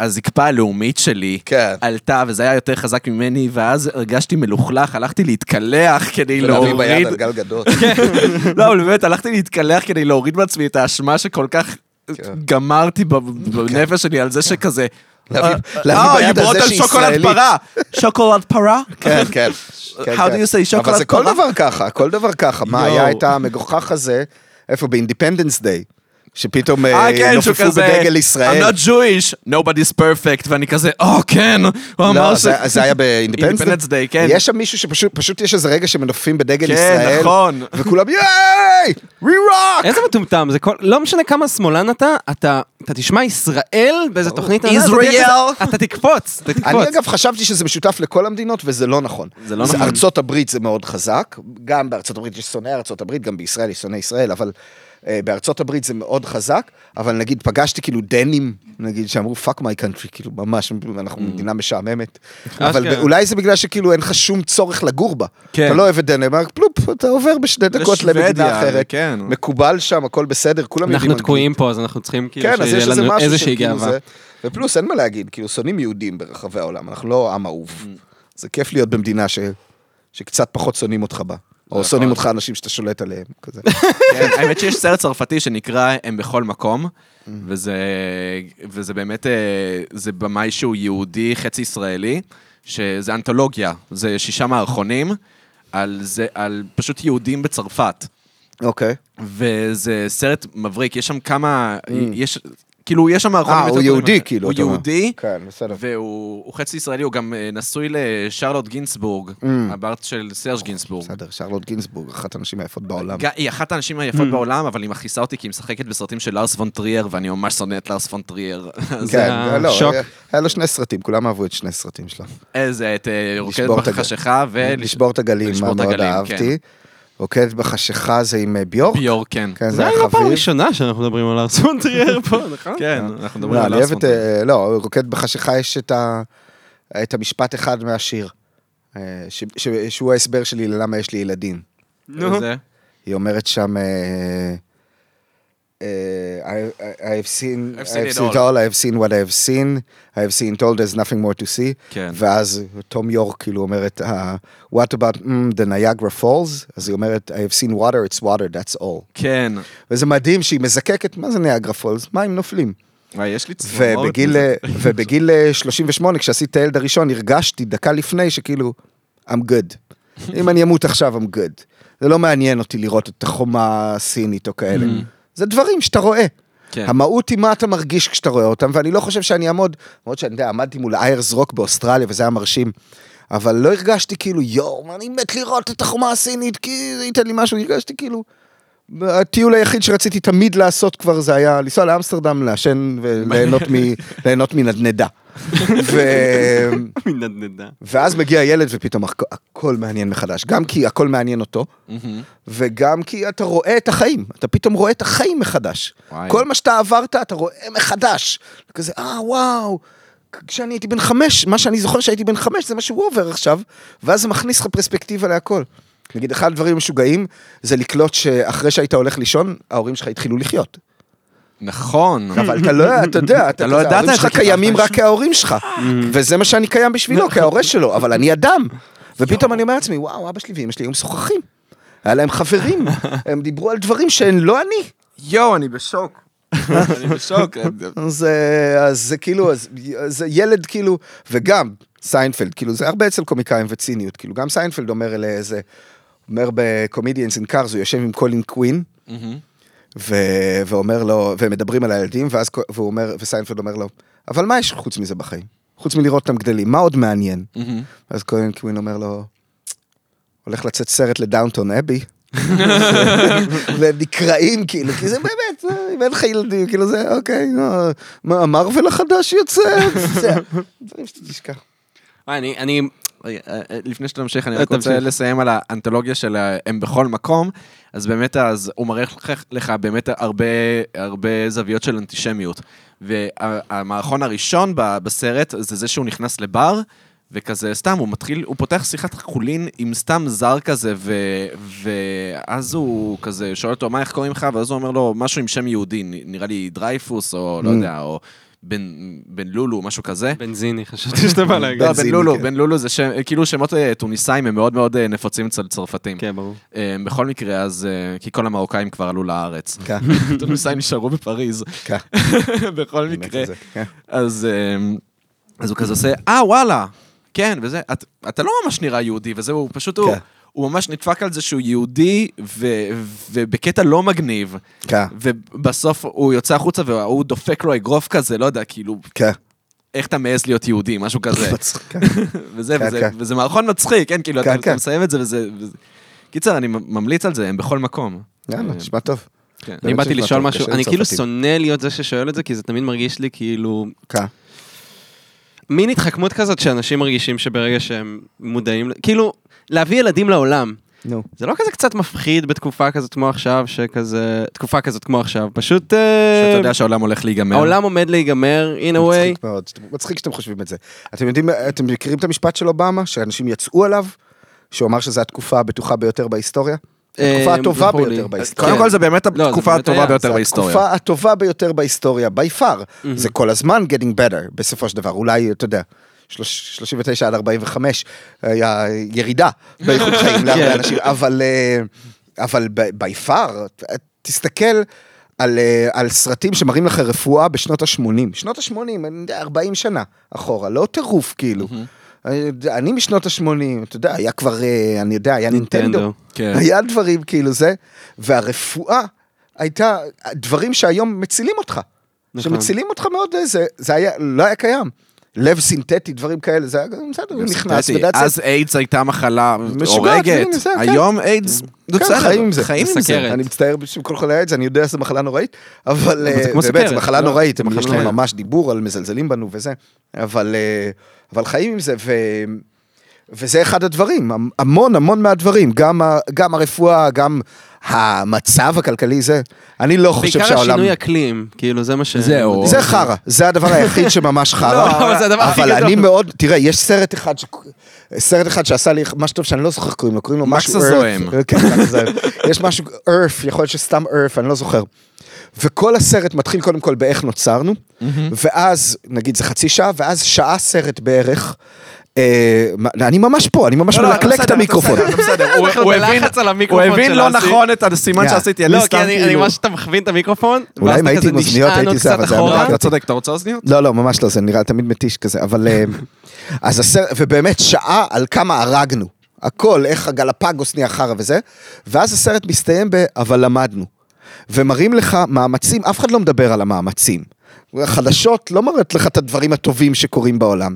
הזקפה הלאומית שלי כן. עלתה, וזה היה יותר חזק ממני, ואז הרגשתי מלוכלך, הלכתי להתקלח כדי ולהביא ביד להוריד... על גל גדות. לא, אבל באמת, הלכתי להתקלח כדי להוריד מעצמי את האשמה שכל כך גמרתי ב- בנפש שלי על זה שכזה... להביא- אה, להביא אה, ביד על זה שהיא שוקולד. פרה. שוקולד פרה? כן, כן. כן, How כן. do you say אבל chocolate זה כל פרה? דבר ככה, כל דבר ככה. מה. היה את המגוחך הזה, איפה? ב Independence Day. שפתאום אה, אה, כן, נופפו בדגל ישראל. I'm not Jewish, nobody's perfect, ואני כזה, או, כן, הוא אמר לא, ש... זה- זה היה ב Independence Day, כן. יש שם מישהו שפשוט, פשוט יש איזה רגע שמנופפים בדגל כן, ישראל. נכון. וכולם ייי! We rock! איזה מטומטם, זה כל, לא משנה כמה שמאלן אתה, אתה, אתה תשמע ישראל באיזה תוכנית, ישראל. אתה תקפוץ, אתה תקפוץ. אני אגב חשבתי שזה משותף לכל המדינות וזה לא נכון. זה לא נכון. ארצות הברית זה מאוד חזק, גם בארצות הברית יש שונאי ארצות הברית, גם בישראל יש שונאי ישראל, אבל בארצות הברית זה מאוד חזק, אבל נגיד פגשתי כאילו דנים, נגיד שאמרו fuck my country, כאילו ממש, אנחנו מדינה משעממת. אבל אשכרה. אולי זה בגלל שכאילו אין לך שום צורך לגור בה. כן. אתה לא אוהב את דנמרק, פלופ, אתה עובר בשתי דקות למדינה אחרת. כן. מקובל שם, הכל בסדר, כולם יודעים אנחנו. תקועים פה, אז אנחנו צריכים כאילו כן, שיהיה לנו משהו איזושהי גאווה. ופלוס, אין מה להגיד, כאילו, שונאים יהודים ברחבי העולם, אנחנו לא עם אהוב. Mm. זה כיף להיות במדינה ש... שקצת פחות שונאים אותך בה. או נכון. שונאים אותך אנשים שאתה שולט עליהם, כזה. כן, האמת שיש סרט צרפתי שנקרא הם בכל מקום, Mm. וזה, וזה באמת, אה, זה במאי שהוא יהודי, חצי ישראלי, שזה אנתולוגיה, זה שישה מערכונים, על, זה, על פשוט יהודים בצרפת. אוקיי. וזה סרט מבריק, יש שם כמה, יש, כאילו, יש שם מערכונים Mm. אה, הוא. יהודי, כאילו, הוא אתה אומר. יהודי, כן, בסדר. והוא הוא חצי ישראלי, הוא גם אה, נשוי לשרלוט גינסבורג, הבת של סרש גינסבורג. Mm. בסדר, שרלוט גינסבורג, אחת הנשים היפות בעולם. היא אחת האנשים Mm. היפות בעולם, אבל היא מכעיסה אותי כי היא משחקת בסרטים של לארס פון טריאר, ואני ממש שונא את לארס פון טריאר. כן, היה לא, שוק. היה- לו שני סרטים, כולם אהבו את שני הסרטים שלו. איזה, את אה, רוקדת בחשיכה ו... לשבור את הגלים, מאוד הגלים, אהבתי. רוקדת בחשיכה זה עם אה, ביורק. ביור, כן. כן, זה זה היה היה לא פעם חביב. ראשונה שאנחנו מדברים על ארסון טריאר פה, נכון? כן, אנחנו מדברים לא, על אני לארס אוהב פון את... טריאר. אה, לא, רוקד בחשיכה יש את המשפט אחד מהשיר. אה, ש- ש- שהוא ההסבר שלי ללמה יש לי ילדים. נו. היא אומרת שם... אה, אה, I- I- I've seen, I've seen I've it seen it all. all, I've seen what I've seen, I've seen told there's nothing more to see. כן. ואז תום יורק כאילו אומרת, אה, what about mm, the Niagara Falls? אז היא אומרת, I've seen water, it's water, that's all. כן. וזה מדהים שהיא מזקקת, מה זה ניאגרה פולס? מים נופלים. וואי, יש לי צמרמורת. ובגיל, מזה. ובגיל אה, 38, כשעשיתי את הילד הראשון, הרגשתי דקה לפני שכאילו, I'm good. אם אני אמות עכשיו, I'm good. זה לא מעניין אותי לראות את החומה הסינית או כאלה. זה דברים שאתה רואה. כן. המהות היא מה אתה מרגיש כשאתה רואה אותם, ואני לא חושב שאני אעמוד, למרות שאני יודע, עמדתי מול איירס רוק באוסטרליה, וזה היה מרשים. אבל לא הרגשתי כאילו, יואו, אני מת לראות את החומה הסינית, כי זה ייתן לי משהו, הרגשתי כאילו... הטיול היחיד שרציתי תמיד לעשות כבר זה היה לנסוע לאמסטרדם, לעשן וליהנות מנדנדה. ואז מגיע ילד ופתאום הכ- הכל מעניין מחדש, גם כי הכל מעניין אותו, מהמם. וגם כי אתה רואה את החיים, אתה פתאום רואה את החיים מחדש. כל מה שאתה עברת, אתה רואה מחדש. כזה, אה, וואו. כשאני הייתי בן חמש, מה שאני זוכר שהייתי בן חמש, זה מה שהוא עובר עכשיו, ואז זה מכניס לך פרספקטיבה להכל. נגיד, אחד הדברים המשוגעים, זה לקלוט שאחרי שהיית הולך לישון, ההורים שלך התחילו לחיות. נכון. אבל אתה לא, אתה יודע, אתה לא ידעת ההורים שלך קיימים רק כההורים שלך, וזה מה שאני קיים בשבילו, כההורה שלו, אבל אני אדם. ופתאום אני אומר לעצמי, וואו, אבא שלי ואמא שלי היו משוחחים. היה להם חברים, הם דיברו על דברים שהן לא אני. יואו, אני בשוק. אני בשוק. אז, אה, אז זה כאילו, אז, זה ילד כאילו, וגם סיינפלד, כאילו זה הרבה אצל קומיקאים וציניות, כאילו גם סיינפלד אומר לאיזה, אומר ב Comedians in Cars, הוא יושב עם קולין קווין, מהמם. ו- ואומר לו, והם מדברים על הילדים, ואז והוא אומר, וסיינפלד אומר לו, אבל מה יש חוץ מזה בחיים? חוץ מלראות אותם גדלים, מה עוד מעניין? מהמם. אז קולין קווין אומר לו, הולך לצאת סרט לדאונטון אבי. והם נקרעים כאילו, כי זה באמת, אם אין לך ילדים, כאילו זה, אוקיי, מה, המרוויל החדש יוצא? זה, דברים שאתה תשכח. אני, אני, אה, אה, לפני שאתה ממשיך, אני אה, רק רוצה תמשיך. לסיים על האנתולוגיה של אה, הם בכל מקום, אז באמת, אז הוא מראה לך- לך באמת הרבה, הרבה זוויות של אנטישמיות. והמערכון הראשון בסרט זה זה שהוא נכנס לבר, וכזה סתם, הוא מתחיל, הוא פותח שיחת חולין עם סתם זר כזה, ו, ואז הוא כזה שואל אותו, מה, איך קוראים לך? ואז הוא אומר לו, משהו עם שם יהודי, נראה לי דרייפוס, או לא יודע, או בן, בן לולו, משהו כזה. בנזיני, חשבתי שאתה בא להגיד. לא, בן לולו, כן. בן לולו זה שם, כאילו שמות אה, טוניסאים הם מאוד מאוד אה, נפוצים אצל צרפתים. כן, ברור. אה, בכל מקרה, אז, כי כל המרוקאים כבר עלו לארץ. כן, טוניסאים נשארו בפריז. כן, בכל מקרה. כן. אז, אז הוא כזה עושה, אה, וואלה, כן, וזה, את- אתה לא ממש נראה יהודי, וזהו, פשוט הוא... הוא ממש נדפק על זה שהוא יהודי, ו- ובקטע לא מגניב. כן, ובסוף הוא יוצא החוצה והוא דופק לו אגרוף כזה, לא יודע, כאילו, כן. איך אתה מעז להיות יהודי, משהו כזה. כן. וזה, כן, וזה, כן. וזה מערכון מצחיק, כן, כאילו, כן, אתה, כן. מסיים את זה וזה... וזה... קיצר, אני ממליץ על זה, הם בכל מקום. יאללה, נשמע טוב. כן. אני באתי לשאול משהו, אני כאילו. שונא להיות זה ששואל את זה, כי זה תמיד מרגיש לי כאילו... כן. מין התחכמות כזאת שאנשים מרגישים שברגע שהם מודעים, כאילו, להביא ילדים לעולם. נו. זה לא כזה קצת מפחיד בתקופה כזאת כמו עכשיו, שכזה, תקופה כזאת כמו עכשיו, פשוט אה, שאתה יודע שהעולם הולך להיגמר. העולם עומד להיגמר, in a way. מצחיק מאוד, מצחיק שאתם חושבים את זה. אתם יודעים, אתם מכירים את המשפט של אובמה, שאנשים יצאו עליו, שהוא אמר שזו התקופה הבטוחה ביותר בהיסטוריה? התקופה אה, הטובה ברור לי. ביותר בהיסטוריה. קודם כן. כל זה באמת לא, זה התקופה באמת הטובה היה, ביותר בהיסטוריה. התקופה הטובה ביותר בהיסטוריה, by far. זה כל הזמן getting better, בסופו של דבר. אולי, אתה יודע, 39 עד 45 היה ירידה באיכות חיים להרבה כן. אנשים, אבל, אה, אבל ב- by far, תסתכל על, אה, על סרטים שמראים לך רפואה בשנות ה-80. שנות ה-80, אני יודע, 40 שנה אחורה, לא טירוף כאילו. אני משנות ה-80, אתה יודע, היה כבר, אה, אני יודע, היה נינטנדו. כן. היה דברים כאילו זה, והרפואה הייתה דברים שהיום מצילים אותך. נכון. שמצילים אותך מאוד, זה, זה היה, לא היה קיים. לב סינתטי, דברים כאלה, זה היה בסדר, הוא נכנס, אז איידס הייתה מחלה הורגת. היום איידס, כן, בסדר, חיים עם זה. חיים עם זה. אני מצטער בשביל כל חולי האיידס, אני יודע שזו מחלה נוראית, אבל אה, באמת, זו מחלה לא? נוראית, יש להם. ממש דיבור על מזלזלים בנו וזה, אבל אה, אבל חיים עם זה, ו... וזה אחד הדברים, המון המון מהדברים, גם, ה- גם הרפואה, גם המצב הכלכלי זה, אני לא חושב בעיקר שהעולם... השינוי אקלים, כאילו זה מה ש... זהו. זה חרא, זה הדבר היחיד שממש חרא. לא, אבל זה הדבר הכי אבל גדול. אני מאוד, תראה, יש סרט אחד, ש... סרט אחד שעשה לי משהו טוב שאני לא זוכר קוראים לו, קוראים לו מקס משהו הזוהם. כן, מקס הזוהם. יש משהו, earth, יכול להיות שסתם earth, אני לא זוכר. וכל הסרט מתחיל קודם כל באיך נוצרנו, ואז, נגיד זה חצי שעה, ואז שעה סרט בערך. אה, אני ממש פה, אני ממש לא, לא, מלקלק את המיקרופון. הוא- הבין- לא. נכון את הסימן. שעשיתי, אני לא, סתם כי אני, אני כאילו... ממש אתה מכווין את המיקרופון, אולי אם הייתי עם אוזניות הייתי זה, אבל זה היה אתה צודק, אתה רוצה אוזניות? לא, לא, ממש לא, זה נראה תמיד מתיש כזה, אבל... אה, אז הסרט, ובאמת שעה על כמה הרגנו. הכל, איך הגלפגוס נהיה חרא וזה, ואז הסרט מסתיים ב... אבל למדנו. ומראים לך מאמצים, אף אחד לא מדבר על המאמצים. החדשות לא מראות לך את הדברים הטובים שקורים בעולם.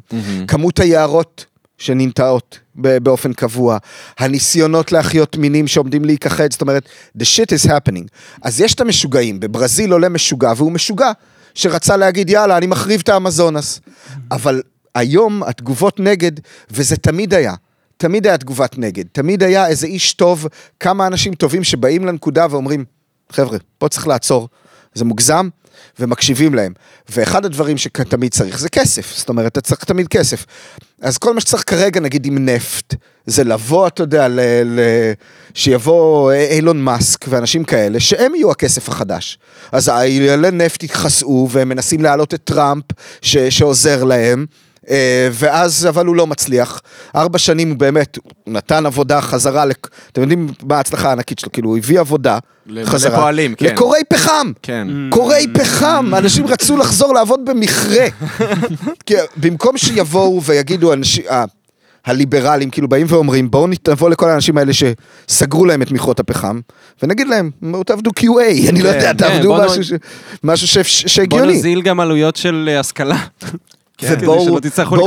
כמות היערות שננטעות באופן קבוע, הניסיונות להחיות מינים שעומדים להיכחד, זאת אומרת, the shit is happening. אז יש את המשוגעים, בברזיל עולה משוגע, והוא משוגע, שרצה להגיד, יאללה, אני מחריב את האמזונס. אבל היום התגובות נגד, וזה תמיד היה. תמיד היה תגובת נגד, תמיד היה איזה איש טוב, כמה אנשים טובים שבאים לנקודה ואומרים, חבר'ה, פה צריך לעצור, זה מוגזם, ומקשיבים להם. ואחד הדברים שתמיד צריך זה כסף, זאת אומרת, אתה צריך תמיד כסף. אז כל מה שצריך כרגע, נגיד עם נפט, זה לבוא, אתה יודע, ל- ל- שיבוא אילון מאסק ואנשים כאלה, שהם יהיו הכסף החדש. אז איילי נפט יתחסאו, והם מנסים להעלות את טראמפ, ש- שעוזר להם. אה, ואז, אבל הוא לא מצליח. ארבע שנים הוא באמת, הוא נתן עבודה חזרה, לק... אתם יודעים מה ההצלחה הענקית שלו, כאילו הוא הביא עבודה חזרה. לפועלים, כן. לקוראי פחם. כן. קוראי פחם, אנשים רצו לחזור לעבוד במכרה. כי במקום שיבואו ויגידו אנשים, ה- הליברלים כאילו באים ואומרים בואו נבוא לכל האנשים האלה שסגרו להם את מכרות הפחם ונגיד להם בואו תעבדו QA, אני לא יודע, כן, תעבדו משהו בוא שהגיוני. נוזיל גם עלויות של אה, השכלה. ובואו בואו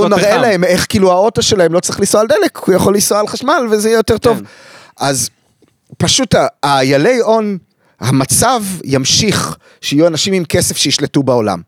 לקנות נראה פחם. להם איך כאילו האוטו שלהם לא צריך לנסוע על דלק, הוא יכול לנסוע על חשמל וזה יהיה יותר טוב. כן. אז פשוט האיילי הון, המצב ימשיך שיהיו אנשים עם כסף שישלטו בעולם.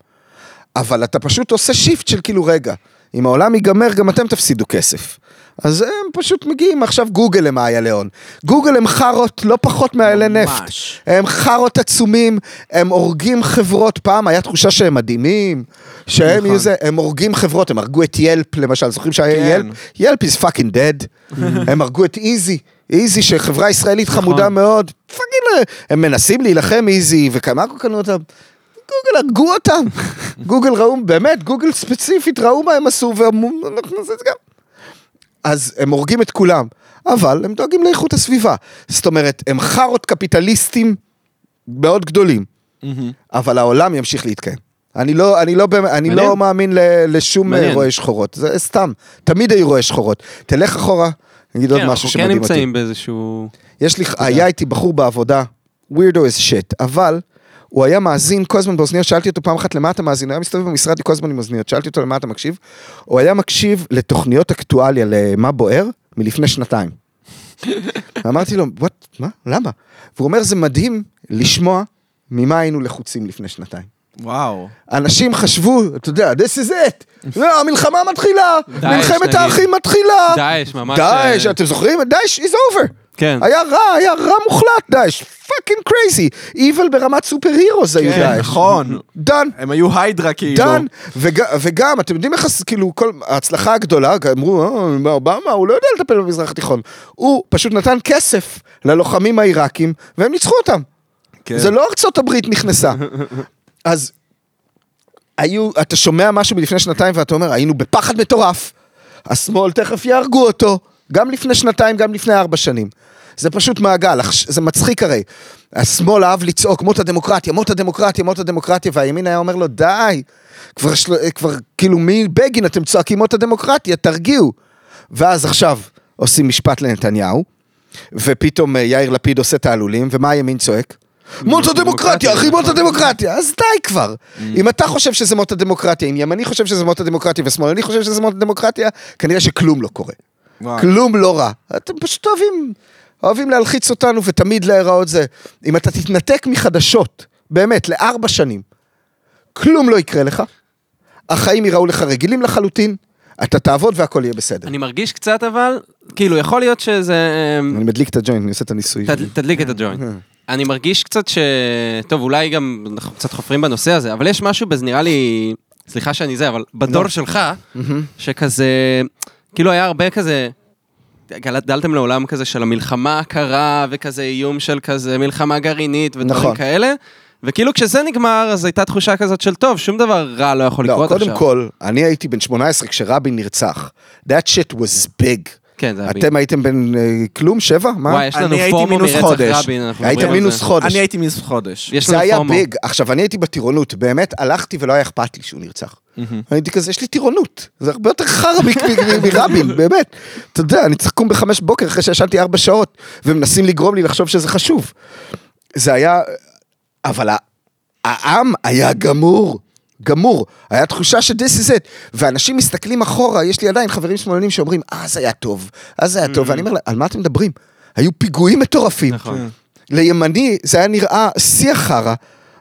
אבל אתה פשוט עושה shift של כאילו רגע, אם העולם ייגמר גם אתם תפסידו כסף. אז הם פשוט מגיעים, עכשיו גוגל הם האיילי הון. גוגל הם חארות לא פחות מאיילי נפט. הם חארות עצומים, הם הורגים חברות, פעם היה תחושה שהם מדהימים, שהם נכון. יהיו זה, הם הורגים חברות, הם הרגו את Yelp למשל, זוכרים שהיה כן. Yelp? Yelp is fucking dead. הם הרגו את איזי, איזי שחברה ישראלית נכון. חמודה מאוד, fucking, הם מנסים להילחם איזי, וכמה קנו אותם? גוגל הרגו אותם. גוגל ראו, באמת, גוגל ספציפית ראו מה הם עשו, ואמרו, אנחנו נעשה את זה גם. אז הם הורגים את כולם, אבל הם דואגים לאיכות הסביבה. זאת אומרת, הם חארות קפיטליסטים מאוד גדולים, אבל העולם ימשיך להתקיים. אני לא, אני לא, אני מעניין. לא מאמין ל- לשום מעניין. אה, רואי שחורות, זה סתם, תמיד היו רואי שחורות. תלך אחורה, אני אגיד עוד כן, משהו אנחנו כן שמדהים אותי. נמצאים באיזשהו... יש לי, היה איתי בחור בעבודה, weirdo as shit, אבל הוא היה מאזין כל הזמן באוזניות, שאלתי אותו פעם אחת למה אתה מאזין, הוא היה מסתובב במשרד כל הזמן עם אוזניות, שאלתי אותו למה אתה מקשיב, הוא היה מקשיב לתוכניות אקטואליה למה בוער מלפני שנתיים. אמרתי לו, what, מה, למה? והוא אומר, זה מדהים לשמוע ממה היינו לחוצים לפני שנתיים. וואו. אנשים חשבו, אתה יודע, this is it, לא, המלחמה מתחילה, מלחמת. האחים מתחילה. דאעש, ממש... דאעש, אה, אתם זוכרים? דאעש is over. כן. היה רע, היה רע מוחלט, דאעש. fucking crazy. evil ברמת superheroes היו כן, דאעש. נכון. דן. הם היו היידרה כאילו. דן, וג- וגם, אתם יודעים איך, כאילו, כל, ההצלחה הגדולה, אמרו, "אה, אובמה, הוא לא יודע לטפל במזרח התיכון. הוא פשוט נתן כסף ללוחמים העיראקים, והם ניצחו אותם. כן. זה לא ארצות הברית נכנסה. אז היו, אתה שומע משהו מלפני שנתיים ואתה אומר, היינו בפחד מטורף. השמאל תכף יהרגו אותו, גם לפני שנתיים, גם לפני ארבע שנים. זה פשוט מעגל, זה מצחיק הרי. השמאל אהב לצעוק, מות הדמוקרטיה, מות הדמוקרטיה, מות הדמוקרטיה, והימין היה אומר לו, די, כבר, של... כבר כאילו מבגין אתם צועקים מות הדמוקרטיה, תרגיעו. ואז עכשיו עושים משפט לנתניהו, ופתאום אה, יאיר לפיד עושה תעלולים, ומה הימין צועק? מות הדמוקרטיה, אחי, מות הדמוקרטיה, אז די כבר. אם אתה חושב שזה מות הדמוקרטיה, אם ימני חושב שזה מות הדמוקרטיה ושמאלני חושב שזה מות הדמוקרטיה, כנראה שכלום לא קורה. וואי. כלום לא רע. אתם פשוט אוהבים, אוהבים להלחיץ אותנו ותמיד להיראות זה. אם אתה תתנתק מחדשות, באמת, לארבע שנים, כלום לא יקרה לך, החיים ייראו לך רגילים לחלוטין, אתה תעבוד והכל יהיה בסדר. אני מרגיש קצת אבל, כאילו, יכול להיות שזה... אמ, אני מדליק את הג'וינט, אני עושה את הניסוי. תד-. תדליק את הג'וינט. אני מרגיש קצת ש... טוב, אולי גם אנחנו קצת חופרים בנושא הזה, אבל יש משהו נראה לי... סליחה שאני זה, אבל בדור שלך, שכזה... כאילו היה הרבה כזה... גדלתם לעולם כזה של המלחמה הקרה, וכזה איום של כזה מלחמה גרעינית ודברים נכון. כאלה. וכאילו כשזה נגמר, אז הייתה תחושה כזאת של טוב, שום דבר רע לא יכול לא, לקרות עכשיו. קודם כל, אני הייתי בן 18 כשרבין נרצח. That shit was big. כן, זה היה אתם הייתם בן אה, כלום? שבע? מה? וואי, יש לנו אני הייתי פומו מינוס מרצח חודש. רבין, אנחנו מדברים על מינוס זה. חודש. אני הייתי מינוס חודש. יש זה היה. ביג. עכשיו, אני הייתי בטירונות, באמת הלכתי ולא היה אכפת לי שהוא נרצח. הייתי כזה, יש לי טירונות, זה הרבה יותר חרא מרבין, באמת. אתה יודע, אני צריך לקום בחמש בוקר אחרי שישנתי ארבע שעות, ומנסים לגרום לי לחשוב שזה חשוב. זה היה, אבל העם היה גמור. גמור, היה תחושה ש- this is it, ואנשים מסתכלים אחורה, יש לי עדיין חברים שמאלנים שאומרים, אה, זה היה טוב, אז זה היה טוב, ואני אומר, על מה אתם מדברים? היו פיגועים מטורפים. נכון. לימני זה היה נראה שיא החרא,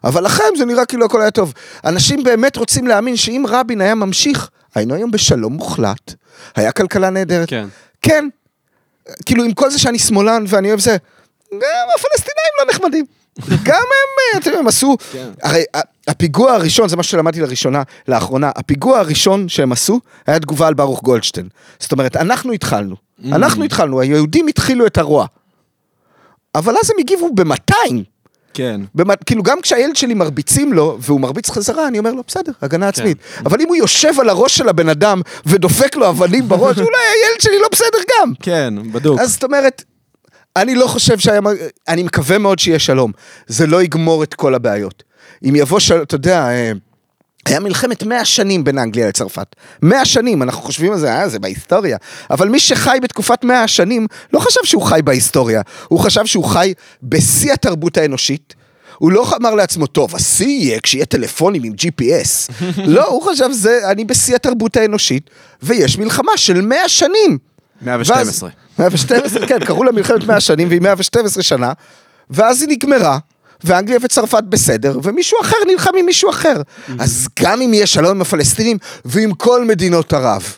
אבל לכם זה נראה כאילו הכל היה טוב. אנשים באמת רוצים להאמין שאם רבין היה ממשיך, היינו היום בשלום מוחלט, היה כלכלה נהדרת. כן. כן, כאילו עם כל זה שאני שמאלן ואני אוהב זה, גם הפלסטינאים לא נחמדים. גם הם, אה, אתם יודעים, הם עשו, הרי ה- הפיגוע הראשון, זה מה שלמדתי לראשונה, לאחרונה, הפיגוע הראשון שהם עשו, היה תגובה על ברוך גולדשטיין. זאת אומרת, אנחנו התחלנו, אנחנו התחלנו, היהודים התחילו את הרוע. אבל אז הם הגיבו ב-200. כן. במ- כאילו גם כשהילד שלי מרביצים לו, והוא מרביץ חזרה, אני אומר לו, בסדר, הגנה עצמית. אבל אם הוא יושב על הראש של הבן אדם ודופק לו אבנים בראש, אולי הילד שלי לא בסדר גם. כן, בדוק. אז זאת אומרת, אני לא חושב שהיה... אני מקווה מאוד שיהיה שלום. זה לא יגמור את כל הבעיות. אם יבוא שלום, אתה יודע... היה מלחמת 100 שנים בין אנגליה לצרפת. 100 שנים, אנחנו חושבים על זה, אה, זה בהיסטוריה. אבל מי שחי בתקופת 100 השנים, לא חשב שהוא חי בהיסטוריה. הוא חשב שהוא חי בשיא התרבות האנושית. הוא לא אמר לעצמו, טוב, השיא יהיה כשיהיה טלפונים עם GPS. לא, הוא חשב, זה, אני בשיא התרבות האנושית, ויש מלחמה של 100 שנים. 112. ואז- 112, כן, קראו לה מלחמת 100 שנים, והיא 112 שנה, ואז היא נגמרה, ואנגליה וצרפת בסדר, ומישהו אחר נלחם עם מישהו אחר. אז גם אם יהיה שלום עם הפלסטינים, ועם כל מדינות ערב,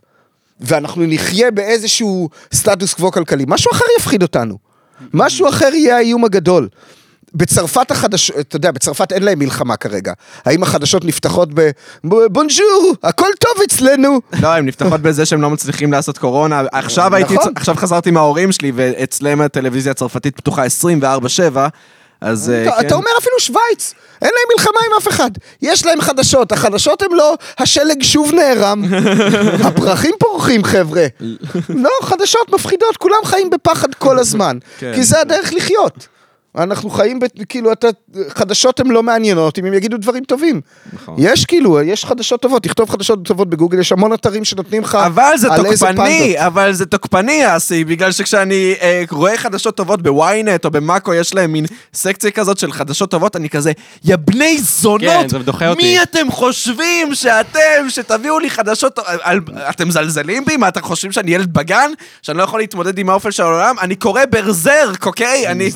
ואנחנו נחיה באיזשהו סטטוס קוו כלכלי, משהו אחר יפחיד אותנו. משהו אחר יהיה האיום הגדול. בצרפת החדשות, אתה יודע, בצרפת אין להם מלחמה כרגע. האם החדשות נפתחות ב... ב- בונז'ור, הכל טוב אצלנו. לא, הם נפתחות בזה שהם לא מצליחים לעשות קורונה. עכשיו הייתי, נכון. עכשיו חזרתי מההורים שלי, ואצלם הטלוויזיה הצרפתית פתוחה 24-7, אז אה, אתה, כן. אתה אומר אפילו שווייץ, אין להם מלחמה עם אף אחד. יש להם חדשות, החדשות הם לא, השלג שוב נערם, הפרחים פורחים חבר'ה. לא, חדשות מפחידות, כולם חיים בפחד כל הזמן. כן. כי זה הדרך לחיות. אנחנו חיים, ב, כאילו, אתה, חדשות הן לא מעניינות אם הם יגידו דברים טובים. נכון. יש כאילו, יש חדשות טובות, תכתוב חדשות טובות בגוגל, יש המון אתרים שנותנים לך אבל זה על איזה תוקפני, פנדות. אבל זה תוקפני אסי, בגלל שכשאני אה, רואה חדשות טובות בוויינט או במאקו, יש להם מין סקציה כזאת של חדשות טובות, אני כזה, יא בני זונות, כן, זה דוחה אותי. מי אתם חושבים שאתם, שתביאו לי חדשות, על- אתם מזלזלים בי? מה, אתם חושבים שאני ילד בגן? שאני לא יכול להתמודד עם האופל של העולם? אני קורא ברזרק, אוקיי? אני...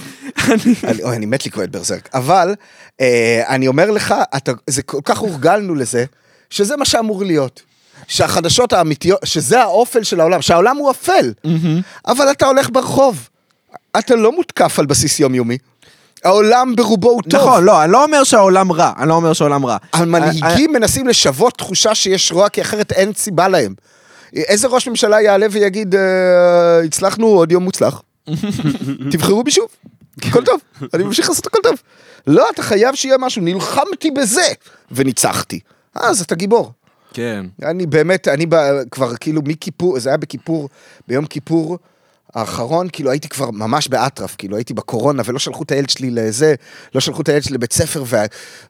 אני- אוי, אני מת לקרוא את ברזרק. אבל אה, אני אומר לך, אתה, זה כל כך הורגלנו לזה, שזה מה שאמור להיות. שהחדשות האמיתיות, שזה האופל של העולם, שהעולם הוא אפל. אבל אתה הולך ברחוב, אתה לא מותקף על בסיס יומיומי. העולם ברובו הוא טוב. נכון, לא, אני לא אומר שהעולם רע, אני לא אומר שהעולם רע. אה, המנהיגים מנסים לשוות תחושה שיש רוע, כי אחרת אין סיבה להם. איזה ראש ממשלה יעלה ויגיד, אה, הצלחנו עוד יום מוצלח? תבחרו בי שוב, הכל טוב, אני ממשיך לעשות הכל טוב. לא, אתה חייב שיהיה משהו, נלחמתי בזה, וניצחתי. אז אתה גיבור. כן. אני באמת, אני ב- כבר כאילו מכיפור, זה היה בכיפור, ביום כיפור האחרון, כאילו הייתי כבר ממש באטרף, כאילו הייתי בקורונה ולא שלחו את הילד שלי לזה, לא שלחו את הילד שלי לבית ספר, ו,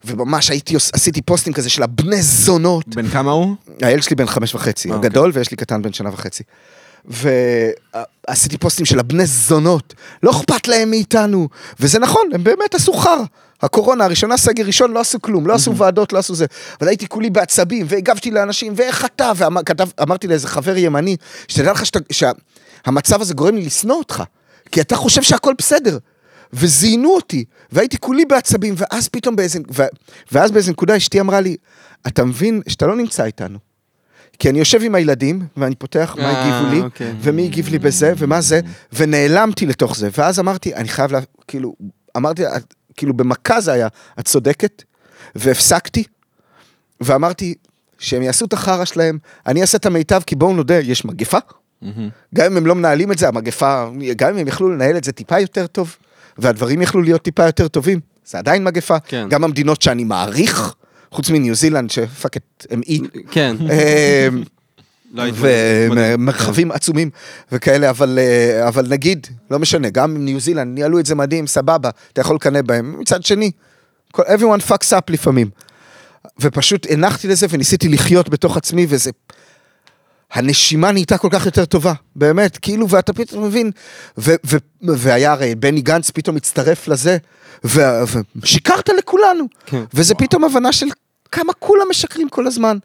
וממש הייתי, עשיתי פוסטים כזה של הבני זונות. בן כמה הוא? הילד שלי בן חמש וחצי, אוקיי. הגדול, ויש לי קטן בן שנה וחצי. ועשיתי פוסטים של הבני זונות, לא אכפת להם מאיתנו, וזה נכון, הם באמת עשו חרא. הקורונה הראשונה, סגר ראשון, לא עשו כלום, לא עשו ועדות, לא עשו זה. אבל הייתי כולי בעצבים, והגבתי לאנשים, ואיך אתה, ואמרתי לאיזה חבר ימני, שתדע לך שהמצב הזה גורם לי לשנוא אותך, כי אתה חושב שהכל בסדר. וזיינו אותי, והייתי כולי בעצבים, ואז פתאום באיזה, ו, ואז באיזה נקודה אשתי אמרה לי, אתה מבין שאתה לא נמצא איתנו. כי אני יושב עם הילדים, ואני פותח מה אה, הגיבו לי, אוקיי. ומי הגיב לי בזה, ומה זה, ונעלמתי לתוך זה. ואז אמרתי, אני חייב לה... כאילו, אמרתי, כאילו במכה זה היה, את צודקת, והפסקתי, ואמרתי, שהם יעשו את החרא שלהם, אני אעשה את המיטב, כי בואו נודה, יש מגפה. גם אם הם לא מנהלים את זה, המגפה, גם אם הם יכלו לנהל את זה טיפה יותר טוב, והדברים יכלו להיות טיפה יותר טובים, זה עדיין מגפה. כן. גם המדינות שאני מעריך, חוץ מניו זילנד, שפאק את, הם אי. כן. אמ, לא. ומרחבים עצומים וכאלה, אבל, אה, אבל נגיד, לא משנה, גם עם ניו זילנד, ניהלו את זה מדהים, סבבה, אתה יכול לקנא בהם. מצד שני, everyone fucks up לפעמים. ופשוט הנחתי לזה וניסיתי לחיות בתוך עצמי, וזה... הנשימה נהייתה כל כך יותר טובה, באמת, כאילו, ואתה פתאום מבין, ו- ו- והיה הרי בני גנץ פתאום הצטרף לזה, ו- ושיקרת לכולנו, כן. וזה פתאום הבנה של כמה כולם משקרים כל הזמן,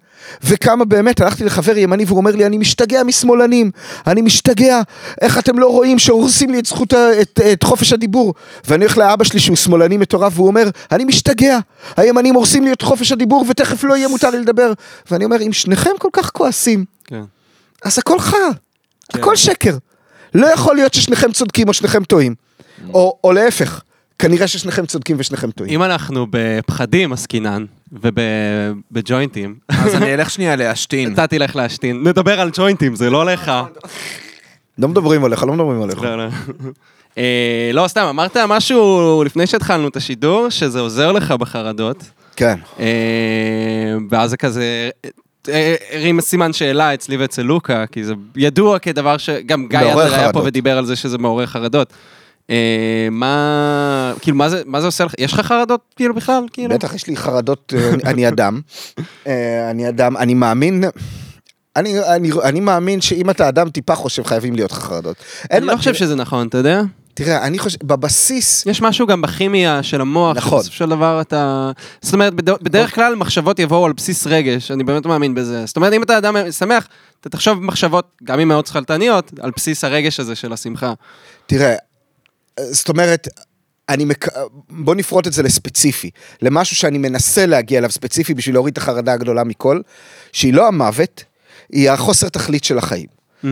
וכמה באמת, הלכתי לחבר ימני והוא אומר לי, אני משתגע משמאלנים, אני משתגע, איך אתם לא רואים שהורסים לי את זכות, את, את חופש הדיבור, ואני הולך לאבא שלי שהוא שמאלני מטורף, והוא אומר, אני משתגע, הימנים הורסים לי את חופש הדיבור, ותכף לא יהיה מותר לי לדבר, ואני אומר, אם שניכם כל כך כועסים, כן. אז הכל חרא, הכל שקר. לא יכול להיות ששניכם צודקים או שניכם טועים. או, או להפך, כנראה ששניכם צודקים ושניכם טועים. אם אנחנו בפחדים עסקינן ובג'וינטים, אז אני אלך שנייה להשתין. אתה תלך להשתין. נדבר על ג'וינטים, זה לא עליך. לא מדברים עליך, לא מדברים עליך. לא, לא. אה, לא, סתם, אמרת משהו לפני שהתחלנו את השידור, שזה עוזר לך בחרדות, כן. אה, ואז זה כזה... אה, הרים סימן שאלה אצלי ואצל לוקה, כי זה ידוע כדבר שגם גיא מעורר אדלר היה פה. ודיבר על זה שזה מעורר חרדות. אה, מה, כאילו, מה זה, מה זה עושה לך? יש לך חרדות, כאילו, בכלל? כאילו? בטח יש לי חרדות, אה, אני- אדם. אה, אני אדם, אני מאמין... אני, אני, אני מאמין שאם אתה אדם טיפה חושב, חייבים להיות לך חרדות. אני לא חושב שזה נכון, אתה יודע? תראה, אני חושב, בבסיס, יש משהו גם בכימיה של המוח, נכון. שבסופו של דבר אתה... זאת אומרת, בד- בדרך כלל מחשבות יבואו על בסיס רגש, אני באמת מאמין בזה. זאת אומרת, אם אתה אדם שמח, אתה תחשוב מחשבות, גם אם מאוד שכלתניות, על בסיס הרגש הזה של השמחה. תראה, זאת אומרת, אני מק... בוא נפרוט את זה לספציפי, למשהו שאני מנסה להגיע אליו ספציפי בשביל להוריד את החרדה הגדולה מכל, שהיא לא המוות, היא החוסר תכלית של החיים.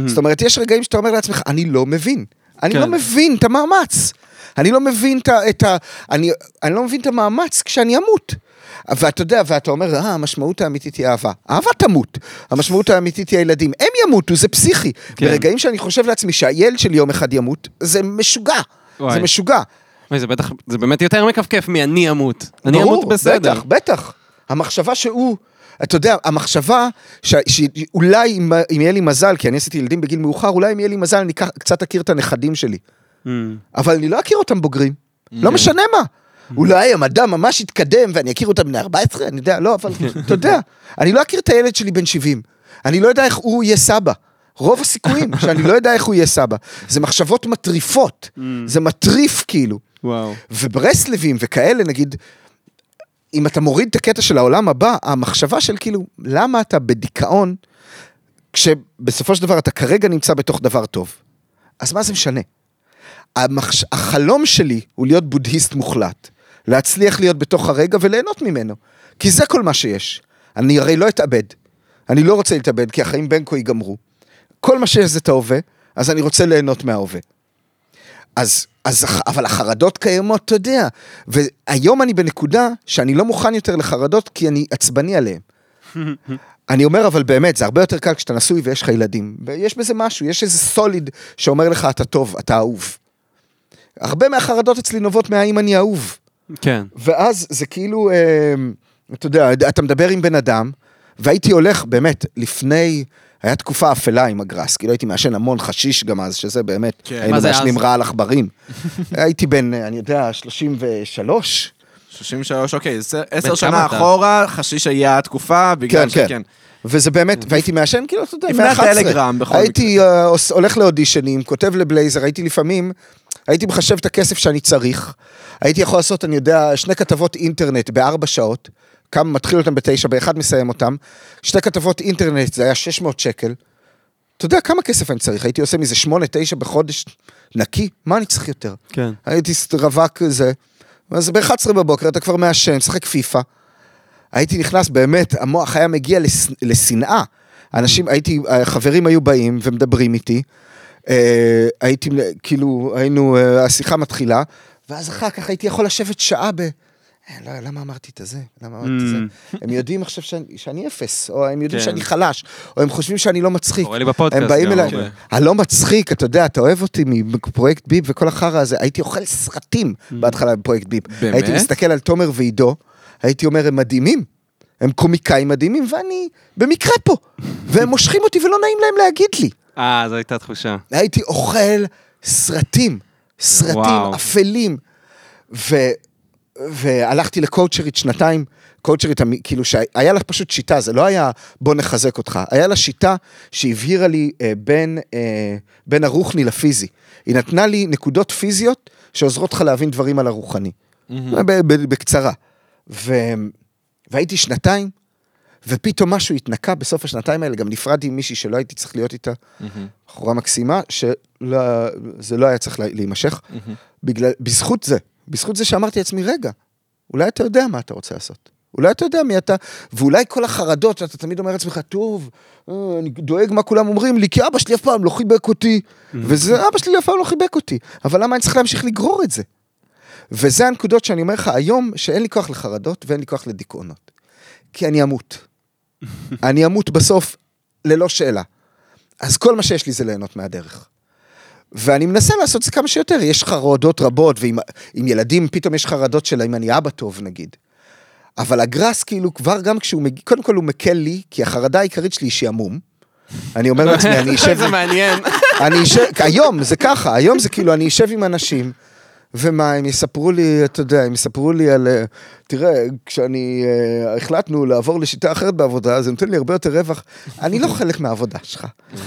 זאת אומרת, יש רגעים שאתה אומר לעצמך, אני לא מבין. אני כן. לא מבין את המאמץ. אני לא מבין את ה... את ה... אני, אני לא מבין את המאמץ כשאני אמות. ואתה יודע, ואתה אומר, אה, המשמעות האמיתית היא אהבה. אהבה תמות. המשמעות האמיתית היא הילדים. הם ימותו, זה פסיכי. כן. ברגעים שאני חושב לעצמי שהילד שלי יום אחד ימות, זה משוגע. וואי. זה משוגע. אוי, זה בטח, זה באמת יותר מכפכף מ"אני אמות". אני אמות בסדר. בטח, בטח. המחשבה שהוא, אתה יודע, המחשבה ש- שאולי אם, אם יהיה לי מזל, כי אני עשיתי ילדים בגיל מאוחר, אולי אם יהיה לי מזל אני קצת אכיר את הנכדים שלי. Mm. אבל אני לא אכיר אותם בוגרים. לא משנה מה. אולי המדע ממש יתקדם ואני אכיר אותה בני 14, אני יודע, לא, אבל אתה יודע, אני לא אכיר את הילד שלי בן 70. אני לא יודע איך הוא יהיה סבא. רוב הסיכויים שאני לא יודע איך הוא יהיה סבא. זה מחשבות מטריפות, זה מטריף כאילו. וואו. וברסלבים וכאלה, נגיד, אם אתה מוריד את הקטע של העולם הבא, המחשבה של כאילו, למה אתה בדיכאון, כשבסופו של דבר אתה כרגע נמצא בתוך דבר טוב? אז מה זה משנה? המחש... החלום שלי הוא להיות בודהיסט מוחלט. להצליח להיות בתוך הרגע וליהנות ממנו. כי זה כל מה שיש. אני הרי לא אתאבד. אני לא רוצה להתאבד, כי החיים בין כה ייגמרו. כל מה שיש זה את ההווה, אז אני רוצה ליהנות מההווה. אז, אז, אבל החרדות קיימות, אתה יודע. והיום אני בנקודה שאני לא מוכן יותר לחרדות, כי אני עצבני עליהן. אני אומר, אבל באמת, זה הרבה יותר קל כשאתה נשוי ויש לך ילדים. ויש בזה משהו, יש איזה סוליד שאומר לך, אתה טוב, אתה אהוב. הרבה מהחרדות אצלי נובעות מהאם אני אהוב. כן. ואז זה כאילו, אה, אתה יודע, אתה מדבר עם בן אדם, והייתי הולך, באמת, לפני, היה תקופה אפלה עם הגראס, כאילו הייתי מעשן המון חשיש גם אז, שזה באמת, כן. היינו מעשנים אז? רעל עכברים. הייתי בן, אני יודע, 33. 33, אוקיי, עשר שנה אתה? אחורה, חשיש היה התקופה, בגלל כן, כן. שכן. וזה באמת, והייתי מעשן, כאילו, אתה יודע, לפני מ-11. הטלגרם, בכל הייתי אה, הולך לאודישנים, כותב לבלייזר, הייתי לפעמים, הייתי מחשב את הכסף שאני צריך. הייתי יכול לעשות, אני יודע, שני כתבות אינטרנט בארבע שעות, כמה מתחיל אותם בתשע, באחד מסיים אותם. שתי כתבות אינטרנט, זה היה 600 שקל. אתה יודע כמה כסף אני צריך? הייתי עושה מזה שמונה, תשע בחודש נקי? מה אני צריך יותר? כן. הייתי רווק זה, אז ב-11 בבוקר אתה כבר מעשן, משחק פיפא. הייתי נכנס, באמת, המוח היה מגיע לס- לשנאה. אנשים, הייתי, חברים היו באים ומדברים איתי, אה, הייתי, כאילו, היינו, אה, השיחה מתחילה, ואז אחר כך הייתי יכול לשבת שעה ב... "אה, לא, למה אמרתי את הזה? למה אמרתי את זה? הם יודעים עכשיו שאני, שאני אפס, או הם יודעים כן. שאני חלש, או הם חושבים שאני לא מצחיק. קורה לי בפודקאסט הם באים אליי. הלא מצחיק, אתה יודע, אתה אוהב אותי מפרויקט ביב וכל החרא הזה, הייתי אוכל סרטים בהתחלה בפרויקט ביב. באמת? הייתי מסתכל על תומר ועידו, הייתי אומר, הם מדהימים. הם קומיקאים מדהימים, ואני במקרה פה. והם מושכים אותי ולא נעים להם להגיד לי. אה, זו הייתה תחושה. הייתי אוכל סרטים, סרטים וואו. אפלים. ו, והלכתי לקואוצ'רית שנתיים, קואוצ'רית, כאילו שהיה לה פשוט שיטה, זה לא היה בוא נחזק אותך, היה לה שיטה שהבהירה לי אה, בין, אה, בין הרוחני לפיזי. היא נתנה לי נקודות פיזיות שעוזרות לך להבין דברים על הרוחני. ב- בקצרה. ו... והייתי שנתיים, ופתאום משהו התנקה בסוף השנתיים האלה, גם נפרדתי עם מישהי שלא הייתי צריך להיות איתה, בחורה מקסימה, שזה לא היה צריך לה- להימשך, בגלל, בזכות זה, בזכות זה שאמרתי לעצמי, רגע, אולי אתה יודע מה אתה רוצה לעשות. אולי אתה יודע מי אתה, ואולי כל החרדות שאתה תמיד אומר לעצמך, טוב, אה, אני דואג מה כולם אומרים לי, כי אבא שלי אף פעם לא חיבק אותי, וזה, אבא שלי אף פעם לא חיבק אותי, אבל למה אני צריך להמשיך לגרור את זה? וזה הנקודות שאני אומר לך היום, שאין לי כוח לחרדות ואין לי כוח לדיכאונות. כי אני אמות. אני אמות בסוף, ללא שאלה. אז כל מה שיש לי זה ליהנות מהדרך. ואני מנסה לעשות את זה כמה שיותר, יש חרדות רבות, ועם עם ילדים פתאום יש חרדות של אם אני אבא טוב נגיד. אבל הגראס כאילו כבר גם כשהוא מגיע, קודם כל הוא מקל לי, כי החרדה העיקרית שלי היא שעמום. אני אומר לעצמי, אני אשב... זה מעניין. אני אשב, היום זה ככה, היום זה כאילו, אני אשב עם אנשים, ומה, הם יספרו לי, אתה יודע, הם יספרו לי על, אה, תראה, כשאני, אה, החלטנו לעבור לשיטה אחרת בעבודה, זה נותן לי הרבה יותר רווח. אני לא חלק מהעבודה שלך.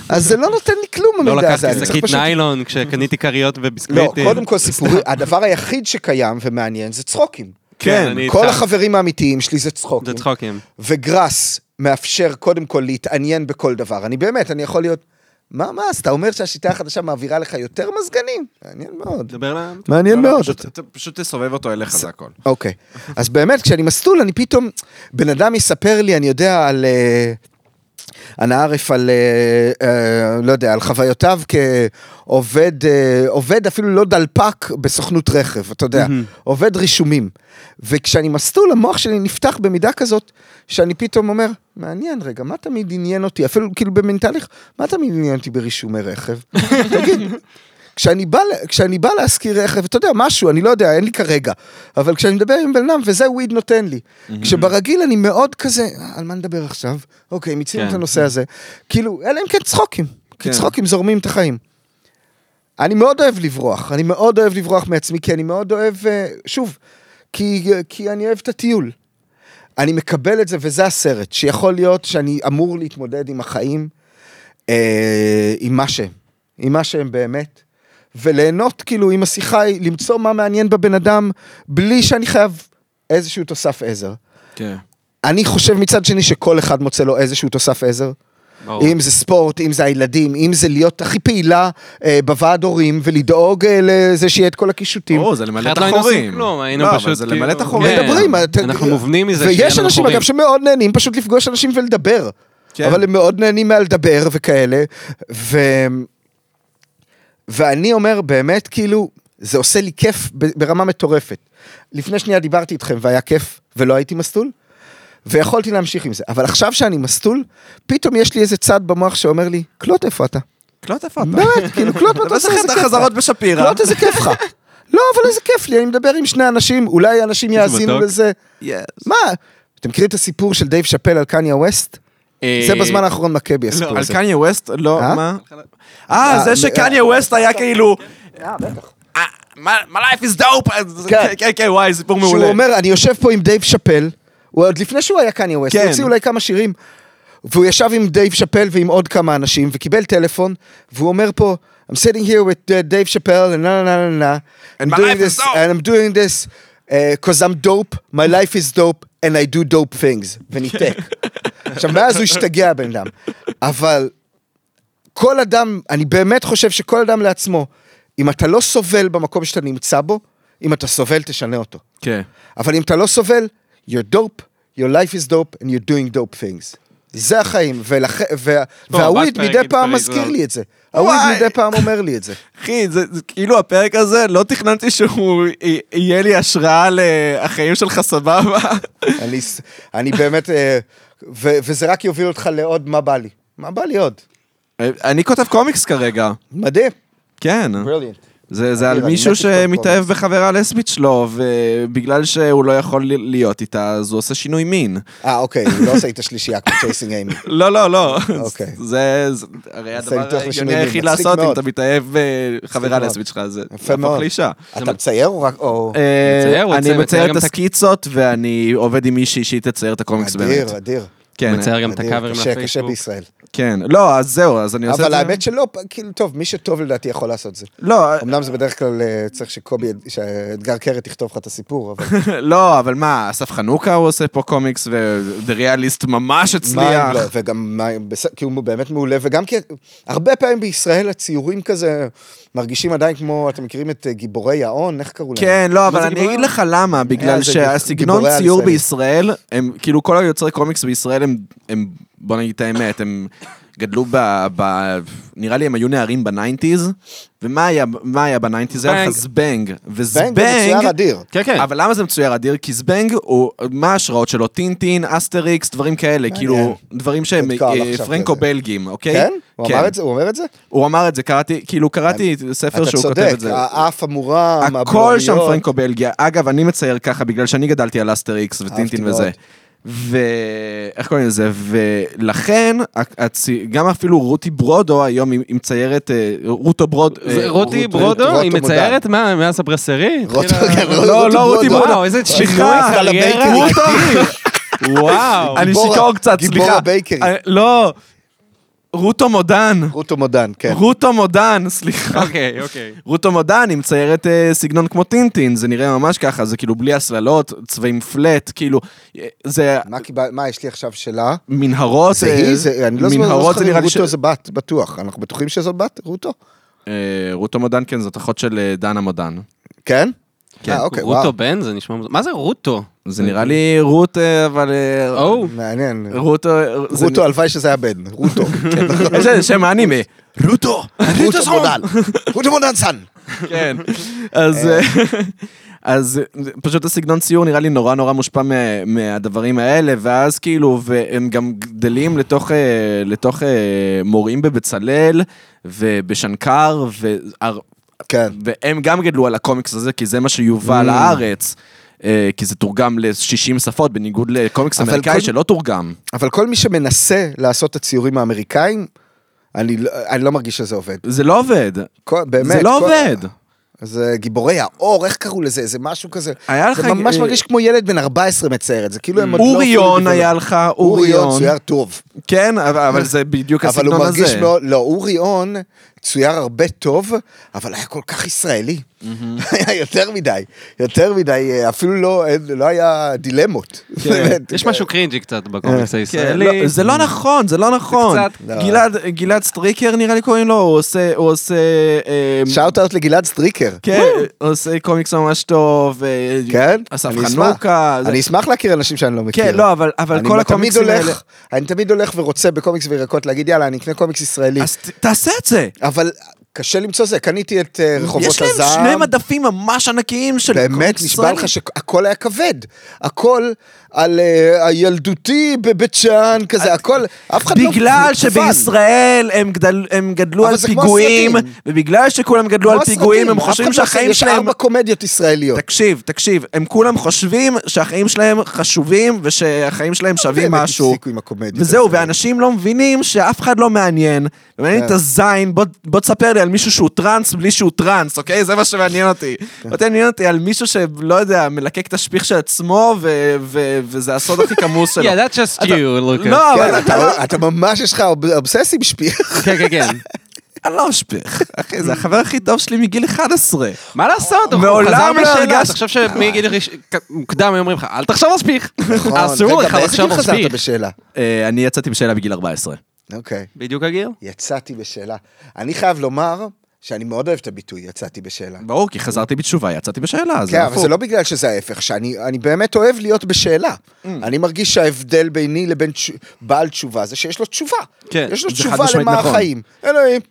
אז זה לא נותן לי כלום, לא המידע הזה. לקחתי אני צריך שקית פשוט- ניילון כשקניתי כריות לא, וביסקוויטים. קודם כל סיפורי, הדבר היחיד שקיים ומעניין זה צחוקים. כן, אני כל. החברים האמיתיים שלי זה צחוקים. זה צחוקים. וגראס מאפשר קודם כל להתעניין בכל דבר. אני באמת, אני יכול להיות... מה, מה, אז אתה אומר שהשיטה החדשה מעבירה לך יותר מזגנים? מעניין מאוד. דבר ל... מעניין לא, לא, מאוד. פשוט- פשוט תסובב אותו אליך, זה הכל. אוקיי. אז באמת, כשאני מסטול, אני פתאום... בן אדם יספר לי, אני יודע, על... אה, אנא ערף על, אה, אה, לא יודע, על חוויותיו כעובד, אה, עובד אפילו לא דלפק בסוכנות רכב, אתה יודע, עובד רישומים. וכשאני מסטול, המוח שלי נפתח במידה כזאת, שאני פתאום אומר, מעניין, רגע, מה תמיד עניין אותי, אפילו כאילו במין תהליך, מה תמיד עניין אותי ברישומי רכב? תגיד, כשאני בא, כשאני בא להשכיר רכב, אתה יודע, משהו, אני לא יודע, אין לי כרגע, אבל כשאני מדבר עם בן אדם, וזה וויד נותן לי. כשברגיל אני מאוד כזה, "אה, על מה נדבר עכשיו? אוקיי, מיצינו כן. את הנושא הזה. כאילו, אלא אם כן צחוקים. כי כן. צחוקים זורמים את החיים. אני מאוד אוהב לברוח, אני מאוד אוהב לברוח מעצמי, כי אני מאוד אוהב, אה, שוב, כי, כי אני אוהב את הטיול. אני מקבל את זה, וזה הסרט, שיכול להיות שאני אמור להתמודד עם החיים, אה, עם מה שהם, עם מה שהם באמת, וליהנות כאילו עם השיחה, היא למצוא מה מעניין בבן אדם, בלי שאני חייב איזשהו תוסף עזר. כן. אני חושב מצד שני שכל אחד מוצא לו איזשהו תוסף עזר. ברור. אם זה ספורט, אם זה הילדים, אם זה להיות הכי פעילה אה, בוועד הורים ולדאוג אה, לזה שיהיה את כל הקישוטים. ברור, זה למלא את אחרת לא היינו עושים החורים. כלום, היינו לא, אבל פשוט זה כאילו- למלא את החורים. כן. מדברים, אתה- אנחנו מובנים מזה שיהיה ויש לנו אנשים חורים. אגב שמאוד נהנים פשוט לפגוש אנשים ולדבר. כן. אבל הם מאוד נהנים מהלדבר וכאלה. ו... ואני אומר באמת כאילו, זה עושה לי כיף ברמה מטורפת. לפני שנייה דיברתי איתכם והיה כיף ולא הייתי מסטול. ויכולתי להמשיך עם זה, אבל עכשיו שאני מסטול, פתאום יש לי איזה צד במוח שאומר לי, קלוט איפה אתה? קלוט איפה אתה? באמת, כאילו, קלוט מה אתה עושה, איזה כיף לך. החזרות בשפירא. קלוט איזה כיף לך. לא, אבל איזה כיף לי, אני מדבר עם שני אנשים, אולי אנשים יאזינו. לזה. מה? אתם מכירים את הסיפור של דייב שאפל על קניה ווסט? אה, זה בזמן האחרון מכה בי הסיפור על הזה. קניה ווסט? לא, אה? מה? אה, אה, זה שקניה ווסט היה כאילו... אה. אה, my life is dope. כן. כן, כן, וואי, סיפור שהוא מעולה. אומר, אני יושב פה עם דייב שאפל, עוד לפני שהוא היה קניה ווסט, כן. הוא הוציא אולי כמה שירים, והוא ישב עם דייב שאפל ועם עוד כמה אנשים, וקיבל טלפון, והוא אומר פה, I'm sitting here with uh, Dave Chappelle, and na na na na na. And I'm doing this, dope." and I'm doing this because I'm dope, my life is dope, and I do dope things. וניתק. עכשיו, מאז הוא השתגע הבן אדם. אבל כל אדם, אני באמת חושב שכל אדם לעצמו, אם אתה לא סובל במקום שאתה נמצא בו, אם אתה סובל, תשנה אותו. כן. אבל אם אתה לא סובל, you're dope, your life is dope, and you're doing dope things. זה החיים, ולכ... והוויד מדי פעם מזכיר לא. לי את זה. הוויד. מדי פעם אומר לי את זה. אחי, זה כאילו הפרק הזה, לא תכננתי שהוא יהיה לי השראה לחיים שלך סבבה. אני באמת, אה, ו... וזה רק יוביל אותך לעוד מה בא לי. מה בא לי עוד? אני כותב קומיקס כרגע. מדהים. כן. בריליאנט. זה, זה על מישהו שמתאהב. בחברה לסבית שלו, ובגלל שהוא לא יכול להיות איתה, אז הוא עושה שינוי מין. אה, אוקיי, הוא לא עושה איתה שלישייה כמו צ'ייסינג אימי. לא, לא, לא. אוקיי. זה, זה הרי הדבר ההגיוני היחיד לעשות אם. אתה מתאהב בחברה מאוד. לסבית שלך, זה. לאישה. אתה מצייר או רק... או... אה, מצייר, הוא אני מצייר את הסקיצות, ואני עובד עם מישהי שהיא תצייר את הקומיקס באמת. אדיר, אדיר. כן, מצייר גם את. הקאברים קשה, קשה לפייסבוק. בישראל. כן. לא, אז זהו, אז אני עושה את אבל זה. האמת שלא, כאילו, טוב, מי שטוב לדעתי יכול לעשות זה. לא, אמנם זה בדרך כלל אה, צריך שקובי, שאתגר קרת יכתוב לך את הסיפור, אבל... לא, אבל מה, אסף חנוכה הוא עושה פה קומיקס, ו-The Realist ממש הצליח. לא, וגם, כי הוא באמת מעולה, וגם כי הרבה פעמים בישראל הציורים כזה מרגישים עדיין כמו, אתם מכירים את אה, גיבורי ההון, איך קראו להם? כן, לא, אבל אני אגיד לך למה, אה, בגלל שהסגנון ציור. בישראל, הם, כאילו כל היוצרי קומיקס בישראל הם, הם, בוא נגיד את האמת, הם גדלו ב... ב נראה לי הם היו נערים ב nineties, ומה היה, מה היה ב nineties? היה לך זבנג. זבנג, זבנג זה מצויר אדיר. כן, כן. אבל למה זה מצויר אדיר? כי זבנג הוא, מה ההשראות שלו? טינטין, אסטריקס, דברים כאלה, כאילו, דברים שהם אה, פרנקו-בלגים, אוקיי? כן? הוא אמר את זה? הוא אומר את זה? הוא אמר את זה, קראתי, כאילו קראתי ספר אתה שהוא כותב צודק, את זה. האף המורם, הכל שם. פרנקו-בלגיה. אגב, אני מצייר ככה בגלל שאני גדלתי על אסטריקס וטינטין מאוד. וזה. ואיך קוראים לזה? ולכן, הצ... גם אפילו רותי ברודו היום היא מציירת, אה, רוטו ברוד... זה אה, רותי ברודו, היא. מציירת מה, מאז הברסרי? רותו, התחילה- כן, לא, לא, רותי ברודו. איזה שינוי קריירה. וואו. אני גיבור- שיכור קצת, גיבור סליחה. הבייקרי. אה, לא, רותו מודן. רותו מודן, כן. רותו מודן, סליחה. אוקיי, אוקיי. רותו מודן, היא מציירת אה, סגנון כמו טינטין, זה נראה ממש ככה, זה כאילו בלי הצללות, צבעים flat, כאילו, אה, זה מה קיבל- מה יש לי עכשיו שאלה? מנהרות, זה אה, היא? זה- אני לא זוכר מנהרות לא זה זוכר אם נראה לי ש... רוטו זה בת, בטוח. אנחנו בטוחים שזאת בת, רוטו? אה, רוטו מודן, כן, זאת אחות של אה, דנה מודן. כן? כן. אה, אוקיי, וואו. רוטו בן? זה נשמע... מוזר. מה זה רוטו? זה נראה לי רות, אה, אבל... אה, או. מעניין. רוטו... זה- רוטו, הלוואי שזה היה בן. רוטו. כן. יש לזה שם האנימה. רוטו! רוטו מודן. רוטו מודן סן. כן. אז... אה, אז אה, פשוט הסגנון ציור נראה לי נורא נורא מושפע מה- מהדברים האלה, ואז כאילו, והם גם גדלים לתוך, אה, לתוך אה, מורים בבצלאל ובשנקר, והר- כן. והם גם גדלו על הקומיקס הזה, כי זה מה שיובא Mm. לארץ. אה, כי זה תורגם ל-60 שפות, בניגוד לקומיקס אמריקאי כל- שלא תורגם. אבל כל מי שמנסה לעשות את הציורים האמריקאים, אני לא- אני לא מרגיש שזה עובד. זה לא עובד. כל- באמת. זה לא כל- עובד. זה גיבורי האור, איך קראו לזה? זה משהו כזה. היה לך... זה ממש מרגיש כמו ילד בן 14 מצייר את זה, כאילו הם עוד לא... אורי יון אפילו היה. לך, אורי אורי יון יון. צויר טוב. כן, אבל אבל זה בדיוק אבל הוא הסגנון מרגיש הזה. מאוד, לא, אורי און צויר הרבה טוב, אבל היה כל כך ישראלי. היה יותר מדי, יותר מדי, אפילו לא, לא היה דילמות. באמת. יש משהו קרינג'י קצת בקומיקס כן, הישראלי. לא, זה לא נכון, זה לא נכון. לא. גלעד, סליקטר נראה לי קוראים לו, הוא עושה, הוא עושה, אה, shout out לגלעד סליקטר. כן, הוא עושה קומיקס ממש טוב, אה, כן? אסף. חנוכה, אני אשמח להכיר אנשים שאני לא מכיר. כן, לא, אבל, כל הקומיקסים האלה, אני תמיד הולך ורוצה בקומיקס וירקות להגיד יאללה אני אקנה קומיקס ישראלי, אז תעשה את זה. אבל קשה למצוא זה, קניתי את אה, רחובות יש להם הזעם, שני מדפים ממש ענקיים של באמת נשבע לך. שהכל היה כבד, הכל על אה, הילדותי בבית שאן כזה, הכל, אף אחד לא... בגלל. שבישראל הם, גדל, הם גדלו על פיגועים. ובגלל שכולם גדלו על פיגועים, הם חושבים לא שהחיים שלהם... יש ארבע קומדיות ישראליות. תקשיב, תקשיב, הם כולם חושבים שהחיים שלהם חשובים ושהחיים שלהם שווים משהו. וזהו. ואנשים לא מבינים שאף אחד לא מעניין. ומעניין כן. את הזין, בוא, בוא תספר לי על מישהו שהוא טראנס בלי שהוא טראנס, אוקיי? זה מה שמעניין אותי. כן. לא תעניין אותי על מישהו שלא יודע, מלקק את השפיך של עצמו, ו- ו- וזה הסוד הכי כמוס שלו. Yeah, that's just you, Lucas. לא, כן, אבל אתה לא... אתה- אתה ממש יש לך אוב- אובססיה בשפיך. כן, כן, כן. אני לא משפיך, אחי, זה החבר הכי טוב שלי מגיל 11. מה לעשות? הוא מעולם חזר לא בשאלה. הרגשתי- תחשוב שמגיל מוקדם היו אומרים לך, אל תחשוב מספיק. נכון. אסור רגע, לך באיזה לחשוב גיל חזרת מספיק. בשאלה? אה, אני יצאתי בשאלה בגיל 14. אוקיי. בדיוק הגיל? יצאתי בשאלה. אני חייב לומר שאני מאוד אוהב את הביטוי יצאתי בשאלה. ברור, כי חזרתי בתשובה, יצאתי בשאלה, כן, אבל. זה לא בגלל שזה ההפך, שאני אני באמת אוהב להיות בשאלה. Mm. אני מרגיש שההבדל ביני לבין בעל תשובה זה שיש לו תשובה. כן, יש לו תשובה למה נכון. החיים. אלוהים.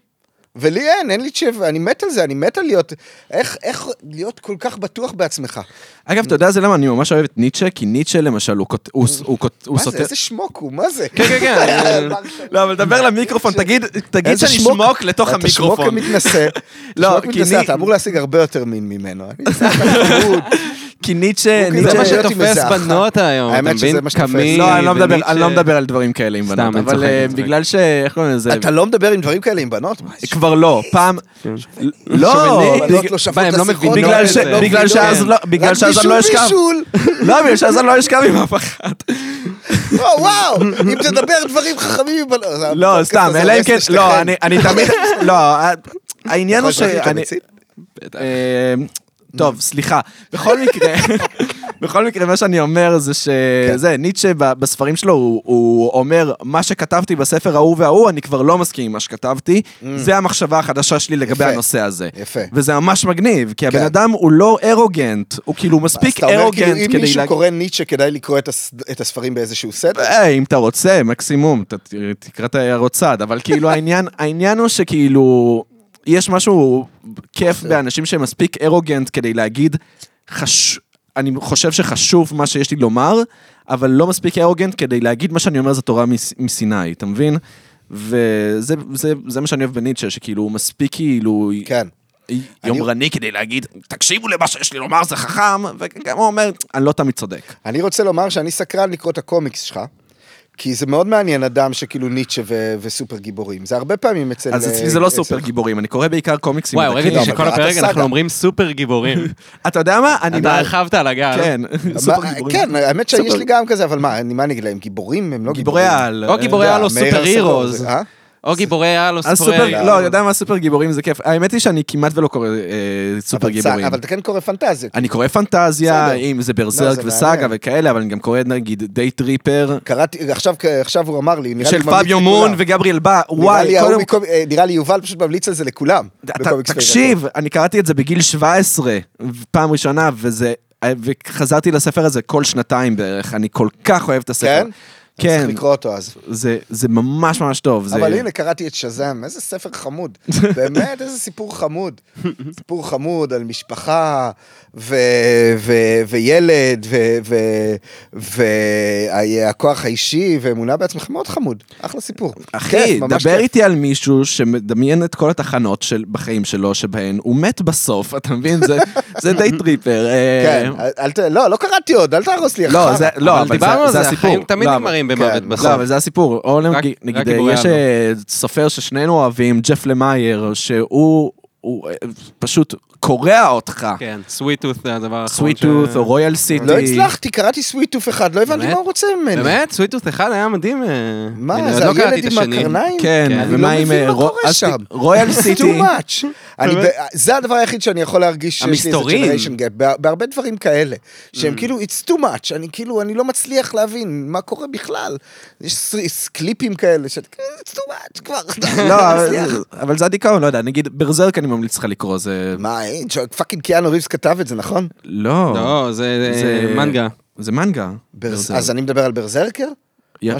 ולי אין, אין לי תשובה, אני מת על זה, אני מת על להיות, איך, איך להיות כל כך בטוח בעצמך. אגב, אתה יודע זה למה אני ממש אוהב את ניטשה? כי ניטשה למשל, הוא הוא מה זה, סותר... איזה שמוק הוא, מה זה? כן, כן, כן. לא, אבל דבר למיקרופון, תגיד תגיד שאני שמוק. לתוך אתה שמוק המיקרופון. המתנשא. לא, כי מתנשא, אתה אמור להשיג הרבה יותר מין ממנו. אני. כי ניטשה... זה מה שתופס. בנות היום, אתה האמת שזה מבין? מה שתופס. קמי לא, אני לא מדבר- לא מדבר על דברים כאלה עם בנות, אבל אה. בגלל ש... איך קוראים לזה? אתה לא מדבר עם דברים כאלה עם בנות? מה, יש- כבר לא, פעם... לא, לא הם לא מבינים בגלל ש-. שאז לא- בגלל רק שאז אני לא אשכב. לא, בגלל שאז אני לא אשכב עם אף אחת. וואו, וואו, אם תדבר דברים חכמים עם בנות. לא, סתם, אלא אם כן. לא, אני אני תמיד... לא, העניין הוא שאני... טוב, סליחה. בכל מקרה, בכל מקרה, מה שאני אומר זה שזה, ניטשה ב- בספרים שלו, הוא- הוא אומר, מה שכתבתי בספר ההוא וההוא, אני כבר לא מסכים עם מה שכתבתי. זה המחשבה החדשה שלי לגבי. הנושא הזה. יפה. וזה ממש מגניב, כי הבן כן. אדם הוא לא ארוגנט, הוא כאילו אז מספיק אתה אומר, כאילו, ארוגנט אם כדי מישהו. קורא ניטשה, כדאי לקרוא את הס- את הספרים באיזשהו סדר? אה, אם אתה רוצה, מקסימום, תקרא את ההערות צד, אבל כאילו העניין הוא שכאילו, יש משהו כיף באנשים שהם מספיק ארוגנט כדי להגיד, חש... אני חושב שחשוב מה שיש לי לומר, אבל לא מספיק ארוגנט כדי להגיד מה שאני אומר זה תורה מס- מסיני, אתה מבין? וזה זה, זה מה שאני אוהב בניטשה, שכאילו הוא מספיק כאילו כן. יומרני כדי להגיד, תקשיבו למה שיש לי לומר, זה חכם, וגם הוא אומר, אני לא תמיד צודק. אני רוצה לומר שאני סקרן לקרוא את הקומיקס שלך. כי זה מאוד מעניין אדם שכאילו ניטשה ו- וסופר גיבורים. זה הרבה פעמים אצל... אז אצלי זה לא סופר גיבורים, אני קורא בעיקר קומיקסים. ראיתי אבל שכל הפרק. אנחנו אומרים סופר גיבורים. אתה יודע מה? אני... אתה הרחבת על הגל. כן, סופר גיבורים. כן, האמת שיש לי גם כזה, אבל מה, אני- מה אני אגיד להם? גיבורים? הם לא גיבורי גיבורים. על. או גיבורי על או super heroes. אה? או גיבורי על או סופרי... סופר, לא, יודע מה סופר גיבורים זה כיף. האמת היא שאני כמעט ולא קורא אה, סופר גיבורים. אבל אתה כן קורא פנטזיה. אני קורא פנטזיה. אם זה לא, ברזרק זה וסאגה. וכאלה, אבל אני גם קורא נגיד Daytripper, קראתי, עכשיו, עכשיו הוא אמר לי, של פביו. מון וגבריאל בא, וואי, אה, נראה לי יובל פשוט ממליץ על זה לכולם. תקשיב, אני קראתי את זה בגיל 17, פעם ראשונה, וזה, וחזרתי לספר הזה כל שנתיים בערך, אני כל כך אוהב את הספר. כן? כן, צריך לקרוא אותו אז. זה, זה ממש ממש טוב. זה... אבל הנה, קראתי את שזם, איזה ספר חמוד. באמת, איזה סיפור חמוד. סיפור חמוד על משפחה, ו- ו- וילד, והכוח האישי, ואמונה בעצמך, מאוד חמוד. אחלה סיפור. אחי, דבר כיף. איתי על מישהו שמדמיין את כל התחנות של, בחיים שלו, שבהן הוא מת בסוף, אתה מבין? זה, זה די טריפר. אה, כן, אל ת... לא, לא קראתי עוד, אל תהרוס לי. לא, אחר. זה, לא, אבל אבל דיברנו זה, על זה זה, הסיפור. החיים תמיד לא, נגמרים גיימרים במוות כן, בסוף. לא, אבל זה הסיפור. או נגיד, יש. אה, סופר ששנינו אוהבים, ג'ף למאייר, שהוא הוא, אה, פשוט קורע אותך. כן, סוויטות זה הדבר האחרון. סוויט טוט או רויאל סיטי. לא הצלחתי, קראתי סוויטוף אחד, לא הבנתי? מה הוא רוצה ממני. באמת? סוויטות אחד היה מדהים. אה, מה, אני זה לא הילד עם. הקרניים? כן, כן. אני ומה לא עם מבין אה, מה קורה שם. רויאל סיטי? too much. אני ב- זה הדבר היחיד שאני יכול להרגיש שיש לי איזה gap, בה- בהרבה דברים כאלה, שהם כאילו, it's too much, אני כאילו, אני לא מצליח להבין מה קורה בכלל. יש קליפים כאלה, שאת, it's too much, כבר, לא, לא. אבל זה הדיכאון, לא יודע, נגיד ברזרק אני ממליץ לך לקרוא, זה... מה, אין, fucking קיאנו ריבס כתב את זה, נכון? לא. לא, זה זה- אה, מנגה. זה מנגה. אז אני מדבר על ברזרקר?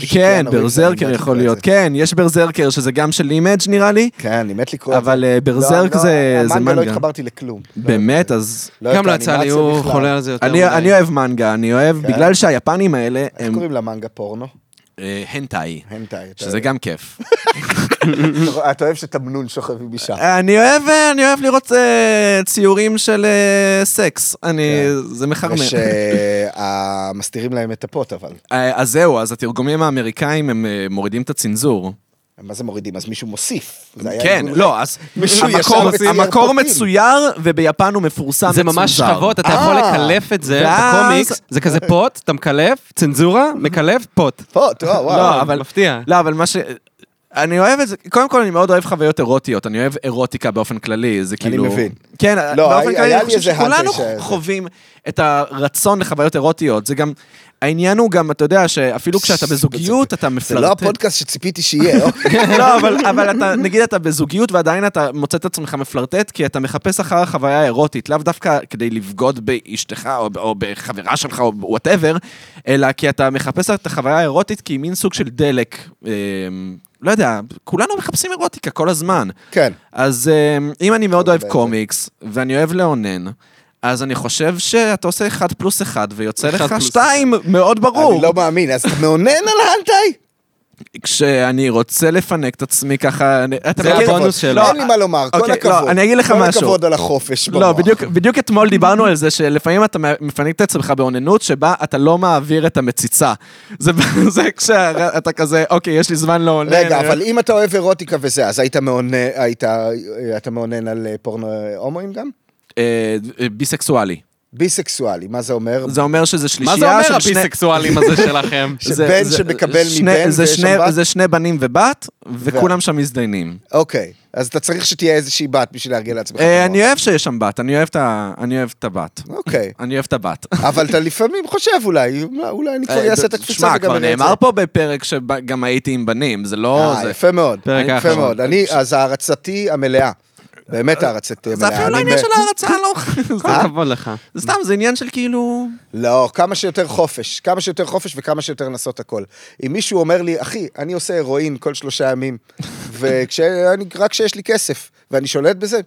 כן, ברזרקר יכול להיות. כן, יש ברזרקר שזה גם של אימג' נראה לי. כן, אני מת לקרוא את זה. אבל, אה, ברזרק לא, זה- לא, זה המנגה לא מנגה. התחברתי לכלום. באמת, אז... לא גם לא יצא לי, הוא. חולה על זה יותר אני מדי. אני אוהב מנגה, אני אוהב, כן? בגלל שהיפנים האלה איך קוראים למנגה פורנו? אה, הנטאי, הנטאי. שזה גם כיף. אתה אוהב שתמנון שוכב עם אישה. אני אוהב, אה, אני אוהב לראות אה, ציורים של אה, סקס, אני, זה מחרמן. ושמסתירים להם את הפוט, אבל. אז זהו, אז התרגומים האמריקאים הם מורידים את הצנזור. מה זה מורידים? אז מישהו מוסיף. כן, לא, אז מישהו המקור-. מצויר וביפן הוא מפורסם זה ממש. שכבות, אתה יכול. לקלף את זה בקומיקס, זה כזה פוט, אתה מקלף, צנזורה, מקלף, פוט. פוט, וואו, וואו. לא, אבל... מפתיע. לא, אבל מה ש... אני אוהב את זה, קודם כל אני מאוד אוהב חוויות אירוטיות, אני אוהב אירוטיקה באופן כללי, זה אני כאילו... מבין. כן, לא, באופן כללי אני חושב שכולנו חווים את הרצון לחוויות אירוטיות, זה גם... העניין הוא גם, אתה יודע, שאפילו כשאתה בזוגיות, אתה זה מפלרטט. לא הפודקאסט שציפיתי שיהיה, אוקיי? לא, אבל, אבל אתה, נגיד אתה בזוגיות ועדיין אתה מוצא את עצמך מפלרטט, כי אתה מחפש אחר החוויה האירוטית, לאו דווקא כדי לבגוד באשתך או, או בחברה שלך או whatever, אלא כי אתה מחפש את החוויה האירוטית כי היא מין סוג של דלק. לא יודע, כולנו מחפשים אירוטיקה כל הזמן. כן. אז אה, אם אני מאוד אוהב בעצם. קומיקס, ואני אוהב לאונן, אז אני חושב שאתה עושה אחד פלוס אחד, ויוצא לך שתיים מאוד ברור. אני לא מאמין, אז אתה מאונן על האנטאי? כשאני רוצה לפנק את עצמי ככה, אתה זה מכיר- הבונוס שלו. לא, אין לי מה לומר, כל אוקיי, לא, הכבוד. אני אגיד לך משהו. כל הכבוד על החופש לא. בדיוק, בדיוק אתמול דיברנו על זה שלפעמים אתה מפנק את עצמך באוננות שבה אתה לא מעביר את המציצה. זה, זה כשאתה כזה, אוקיי, יש לי זמן לאונן. רגע, אבל אם אתה אוהב אירוטיקה וזה, אז היית מאונן, מאונן על אה, פורנו הומואים גם? אה, ביסקסואלי. ביסקסואלי, מה זה אומר? זה אומר שזה מה שלישייה זה אומר של שני... הביסקסואלים הזה שלכם? זה- שבן זה- שמקבל מבן זה ויש שני- שם בת? זה שני בנים ובת, וכולם שם מזדיינים. אוקיי, אז אתה צריך שתהיה איזושהי בת בשביל להרגיע לעצמך. את אה. אני אוהב שיש שם בת, אני אוהב את אני הבת. אוקיי. אני אוהב את הבת. אבל אתה לפעמים חושב אולי, אולי אני כבר אה, אעשה את הקפיצה שמע, וגם כבר אראה את זה. נאמר פה בפרק שגם הייתי עם בנים, זה לא... אה, זה- יפה מאוד, פרק יפה האחרון. מאוד. אני, אז הערצתי המלאה. באמת הערצתי זה המלאה. אפילו לא עניין של הערצה, לא... כל הכבוד לך. זה סתם, זה עניין של כאילו... לא, כמה שיותר חופש, כמה שיותר חופש וכמה שיותר לנסות הכל. אם מישהו אומר לי, אחי, אני עושה הירואין כל שלושה ימים, ורק כשיש לי כסף, ואני שולט בזה,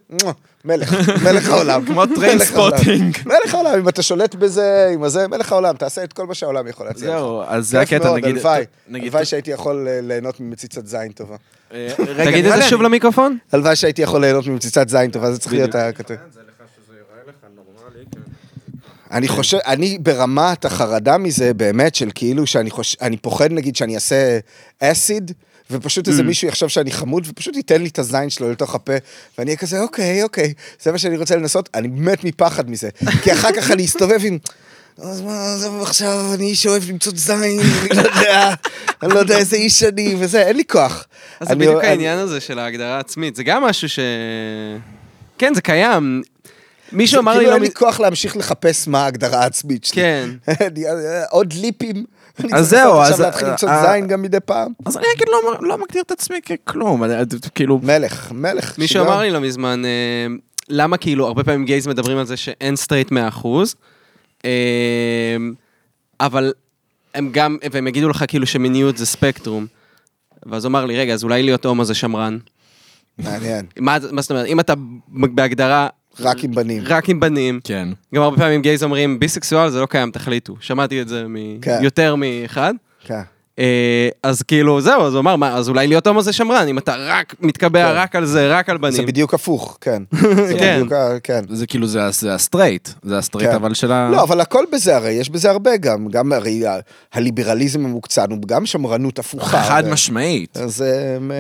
מלך, מלך העולם. כמו טריינספוטינג. מלך העולם, אם אתה שולט בזה, עם הזה, מלך העולם, תעשה את כל מה שהעולם יכול להציע לך. זהו, אז זה הקטע, נגיד... הלוואי, נגיד- הלוואי שהייתי יכול אה, ליהנות ממציצת זין טובה. אה, תגיד את זה שוב למיקרופון. הלוואי שהייתי יכול ליהנות ממציצת זין טובה, זה צריך להיות הכתוב. אני חושב, אני ברמת החרדה מזה, באמת, של כאילו שאני חושב, אני פוחד נגיד שאני אעשה אסיד, ופשוט איזה מישהו יחשוב שאני חמוד, ופשוט ייתן לי את הזין שלו לתוך הפה, ואני אהיה כזה, אוקיי, אוקיי, זה מה שאני רוצה לנסות, אני מת מפחד מזה. כי אחר כך אני אסתובב עם... אז מה, עזוב עכשיו, אני איש שאוהב למצוא זין, אני לא יודע, אני לא יודע איזה איש אני, וזה, אין לי כוח. אז זה בדיוק העניין הזה של ההגדרה העצמית, זה גם משהו ש... כן, זה קיים. מישהו אמר לי כאילו לא... אין לי כוח להמשיך לחפש מה ההגדרה העצמית שלי. כן. אני- עוד ליפים. אני אז צריך זהו, עכשיו אז- להתחיל למצוא אה, זין גם מדי פעם. אז אני אגיד, לא- לא מגדיר את עצמי ככלום, אני- כאילו... מלך, מלך. מישהו. אמר לי לא מזמן, אה, למה כאילו, הרבה פעמים gays מדברים על זה שאין סטרייט 100%, אה, אבל הם גם, והם יגידו לך כאילו שמיניות זה ספקטרום. ואז הוא אמר לי, רגע, אז אולי להיות הומו זה שמרן. מעניין. מה מה זאת אומרת, אם אתה בהגדרה... רק עם בנים. רק עם בנים. כן. גם הרבה פעמים גייז אומרים, ביסקסואל זה לא קיים, תחליטו. שמעתי את זה כן. מיותר מאחד. כן. אה, אז כאילו, זהו, אז הוא אמר, מה, אז אולי להיות הומו זה שמרן, אם אתה רק מתקבע כן. רק על זה, רק על זה בנים. בדיוק הפוך, כן. זה כן. בדיוק כן. זה כאילו, זה, זה הסטרייט, זה הסטרייט כן. אבל של ה... לא, אבל הכל בזה הרי, יש בזה הרבה גם. גם הרי ה- הליברליזם המוקצן הוא גם שמרנות הפוכה. חד ו- משמעית. אז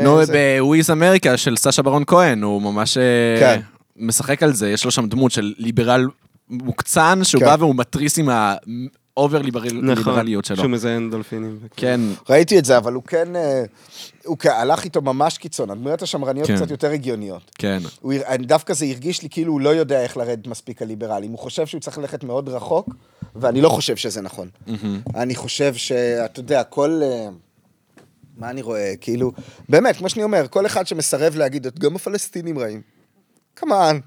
נו, זה- ב Who Is America של סשה ברון כהן, הוא ממש אה, כן. משחק על זה, יש לו שם דמות של ליברל מוקצן, שהוא כן. בא והוא מתריס עם ה over נכון, ליברליות שלו. שהוא מזיין דולפינים. כן, ראיתי את זה, אבל הוא כן, אה, הוא הלך איתו ממש קיצון. הדמויות השמרניות כן. קצת יותר הגיוניות. כן. הוא, דווקא זה הרגיש לי כאילו הוא לא יודע איך לרדת מספיק על ליברלים. הוא חושב שהוא צריך ללכת מאוד רחוק, ואני לא חושב שזה נכון. אני חושב שאתה יודע, כל... אה, מה אני רואה? כאילו, באמת, כמו שאני אומר, כל אחד שמסרב להגיד, גם הפלסטינים רעים. כמובן.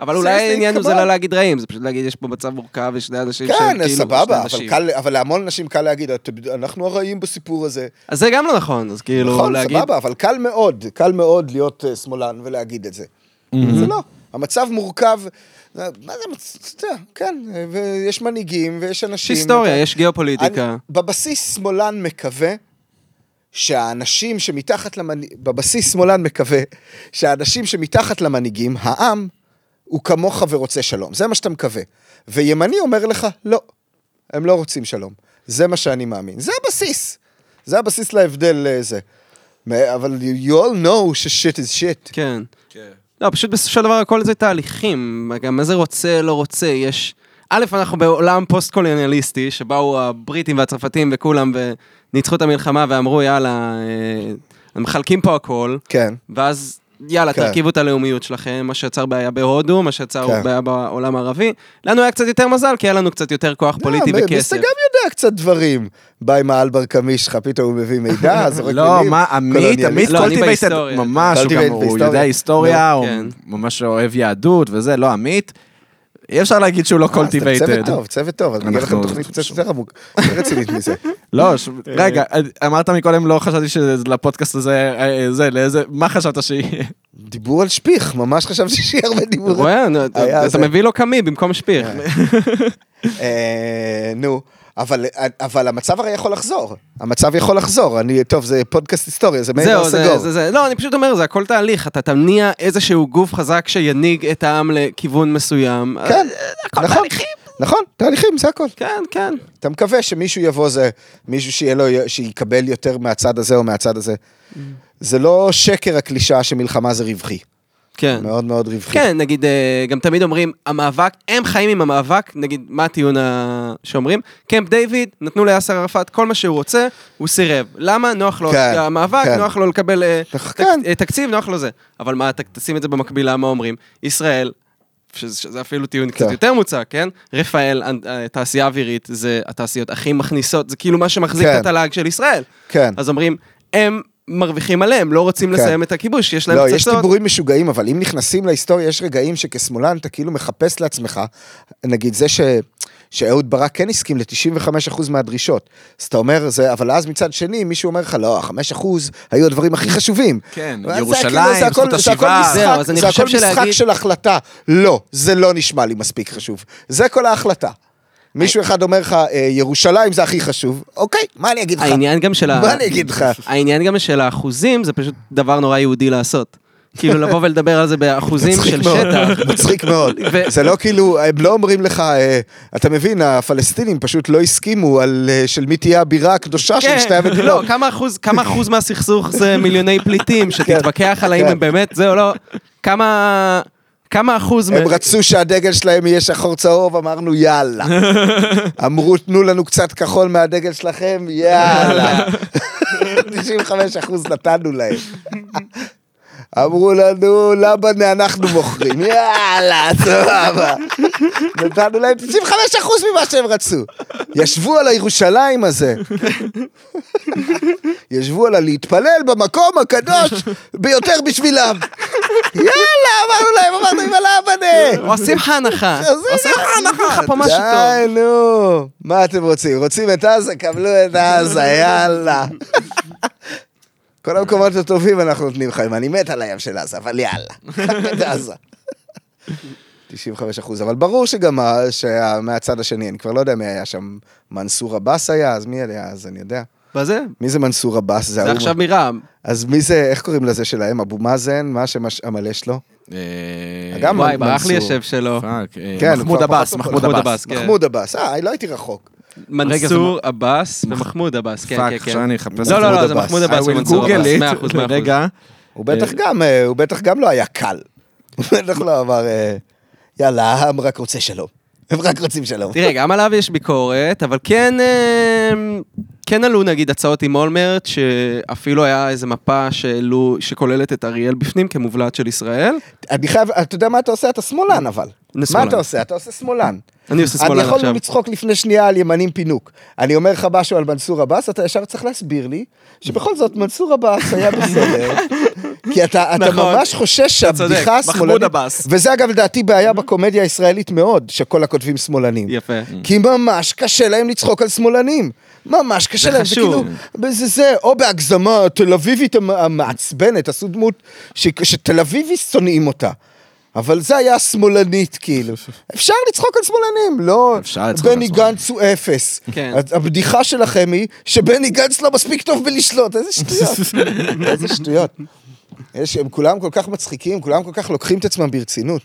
אבל אולי העניין הוא זה. לא להגיד רעים, זה פשוט להגיד יש פה מצב מורכב, יש שני אנשים שהם כן, כאילו... סבבה, שני אבל, להמון אנשים קל להגיד, "אתם- אנחנו הרעים בסיפור הזה. אז זה גם לא נכון, אז כאילו נכון, להגיד... סבבה, אבל קל מאוד, קל מאוד להיות אה, שמאלן ולהגיד את זה. זה לא. המצב מורכב, אה, מה זה, כן, ויש מנהיגים ויש יש אנשים. היסטוריה, אתה- יש גיאופוליטיקה. בבסיס שמאלן מקווה שהאנשים שמתחת למנהיגים, בבסיס שמאלן מקווה שהאנשים שמתחת למנהיגים, העם, הוא כמוך ורוצה שלום. זה מה שאתה מקווה. וימני אומר לך, לא, הם לא רוצים שלום. זה מה שאני מאמין. זה הבסיס. זה הבסיס להבדל אה, זה. מ- אבל you all know ש-shit is shit. כן. לא, פשוט בסופו של דבר הכל זה תהליכים, גם מה זה רוצה, לא רוצה, יש... א', אנחנו בעולם פוסט-קולוניאליסטי, שבאו הבריטים והצרפתים וכולם וניצחו את המלחמה ואמרו, יאללה, אה, הם מחלקים פה הכל, כן. ואז יאללה, כן. תרכיבו את הלאומיות שלכם, מה שיצר בעיה בהודו, מה שיצר כן. בעיה בעולם הערבי. לנו היה קצת יותר מזל, כי היה לנו קצת יותר כוח פוליטי לא, וכסף. מיסטר גם יודע קצת דברים. בא עם האלבר קמיש שלך, פתאום הוא מביא מידע, זורק מילים. לא, מה, עמית. עמית לא, cultivated, בהיסטוריה. ממש, הוא. יודע היסטוריה, הוא כן. ממש אוהב יהדות וזה, לא, עמית, אי אפשר להגיד שהוא לא אה, cultivated. צוות טוב, צוות טוב, אז מגיע לכם תוכנית קצת יותר עמוק, יותר רצינית מזה. לא, ש- רגע, אמרת מקודם, לא חשבתי שלפודקאסט הזה, אה, זה, לאיזה, מה חשבת שיהיה? דיבור על שפיך, ממש חשבתי שיהיה הרבה דיבור. רואה, אתה. מביא לו קמי במקום שפיך. אה, נו, אבל, אבל המצב הרי יכול לחזור. המצב יכול לחזור. אני, טוב, זה פודקאסט היסטוריה, זה זהו, זה, סגור. זה, זה, לא, אני פשוט אומר, זה הכל תהליך, אתה תניע איזשהו גוף חזק שינהיג את העם לכיוון מסוים. כן, אה, הכל נכון. תהליכים. נכון, תהליכים, זה הכל. כן, כן. אתה מקווה שמישהו יבוא זה, מישהו שיהיה לו, שיקבל יותר מהצד הזה או מהצד הזה. זה לא שקר הקלישאה שמלחמה זה רווחי. כן. מאוד מאוד רווחי. כן, נגיד, אה, גם תמיד אומרים, המאבק, הם חיים עם המאבק, נגיד, מה הטיעון ה- שאומרים? קמפ דיוויד, נתנו ליאסר ערפאת כל מה שהוא רוצה, הוא סירב. למה? נוח לו כן, המאבק, כן. נוח לו לקבל אה, נכון, תק- כן. אה, תקציב, נוח לו זה. אבל מה, ת- תשים את זה במקבילה, מה אומרים? ישראל, שזה שזה אפילו טיעון קצת כן. יותר מוצק, כן? רפאל, תעשייה אווירית, זה התעשיות הכי מכניסות, זה כאילו מה שמחזיק כן. את התל"ג של ישראל. כן. אז אומרים, הם מרוויחים עליהם, לא רוצים כן. לסיים את הכיבוש, יש להם לא, פצצות. יש דיבורים משוגעים, אבל אם נכנסים להיסטוריה, יש רגעים שכשמאלן אתה כאילו מחפש לעצמך, נגיד זה ש... שאהוד ברק כן הסכים ל-95% מהדרישות. אז אתה אומר, זה, אבל אז מצד שני, מישהו אומר לך, לא, ה-5% היו הדברים הכי חשובים. כן, זה ירושלים, כאילו, זה הכל- זכות זה הכל השיבה. משחק- זה חושב הכל משחק שלהגיד- של החלטה. לא, זה לא נשמע לי מספיק חשוב. זה כל ההחלטה. מישהו אחד אומר לך, "אה, ירושלים זה הכי חשוב, אוקיי, מה אני אגיד לך? העניין גם של ה... מה אני אגיד לך? העניין גם של האחוזים, זה פשוט דבר נורא יהודי לעשות. כאילו לבוא ולדבר על זה באחוזים של שטח. מצחיק מאוד. זה לא כאילו, הם לא אומרים לך, אה, אתה מבין, הפלסטינים פשוט לא הסכימו על אה, של מי תהיה הבירה הקדושה של שתי כן, המדינות. לא, כמה אחוז, מהסכסוך זה מיליוני פליטים, שתתווכח על האם כן. הם באמת, זה או לא, כמה, כמה אחוז, הם מ- רצו שהדגל שלהם יהיה שחור צהוב, אמרנו יאללה. אמרו, תנו לנו קצת כחול מהדגל שלכם, יאללה. 95 אחוז נתנו להם. אמרו לנו, לבנה אנחנו מוכרים, יאללה, סבבה. נתנו להם 95 אחוז ממה שהם רצו. ישבו על הירושלים הזה. ישבו על הלהתפלל במקום הקדוש ביותר בשבילם. יאללה, אמרנו להם, אמרנו עם הלבנה. עושים לך הנחה, עושים לך הנחה, לך פה משהו די. נו. מה אתם רוצים? רוצים את עזה? קבלו את עזה, יאללה. כל המקומות הטובים אנחנו נותנים לכם. אני מת על הים של עזה, אבל יאללה. את עזה. 95 אחוז, אבל ברור שגם מהצד השני, אני כבר לא יודע מי היה שם, מנסור עבאס היה, אז מי היה אז, אני יודע. בזה. מי זה מנסור עבאס? זה עכשיו מרע"מ. אז מי זה, איך קוראים לזה שלהם? אבו מאזן? מה השם הש- המלא שלו? אה, גם וואי, ברח לי. השם שלו. אה, כן, מחמוד עבאס, מחמוד. עבאס, כן. מחמוד עבאס. אה, לא הייתי רחוק. מנסור עבאס ומחמוד עבאס, כן, fuck, כן, כן. עכשיו אני אחפש לא, את לא, מחמוד לא, זה עבאס. מחמוד I עבאס will ומנסור Google עבאס, it. מאה אחוז, מאה אחוז. רגע. הוא בטח גם, אה, הוא בטח גם לא היה קל. הוא בטח לא אמר, אה, יאללה, העם רק רוצה שלום. הם רק רוצים שלום. תראה, גם עליו יש ביקורת, אבל כן, אה, כן עלו נגיד הצעות עם אולמרט, שאפילו היה איזה מפה שהעלו, שכוללת את אריאל בפנים כמובלעת של ישראל. אני חייב, אתה יודע מה אתה עושה? אתה שמאלן אבל. מה. אתה עושה? אתה עושה שמאלן. אני עושה שמאלן אני יכול עכשיו. לצחוק לפני שנייה על ימנים פינוק. אני אומר לך משהו על מנסור עבאס, אתה ישר צריך להסביר לי שבכל זאת מנסור עבאס היה בסדר. כי אתה, אתה נכון. ממש חושש. שהבדיחה מחמוד השמאלנית... עבאס. וזה אגב לדעתי בעיה בקומדיה הישראלית מאוד, שכל הכותבים שמאלנים. יפה. כי ממש קשה להם לצחוק על שמאלנים. ממש קשה להם, זה. כאילו, זה זה, או בהגזמה תל אביבית המ- המעצבנת, עשו דמות ש- שתל אביבי שונאים אותה. אבל זה היה שמאלנית, כאילו. אפשר לצחוק על שמאלנים, לא... אפשר לצחוק על בני שמאלנים. גנץ הוא אפס. כן. הבדיחה שלכם היא שבני גנץ לא מספיק טוב בלשלוט, איזה שטויות. איזה שטויות. יש, הם כולם כל כך מצחיקים, כולם כל כך לוקחים את עצמם ברצינות.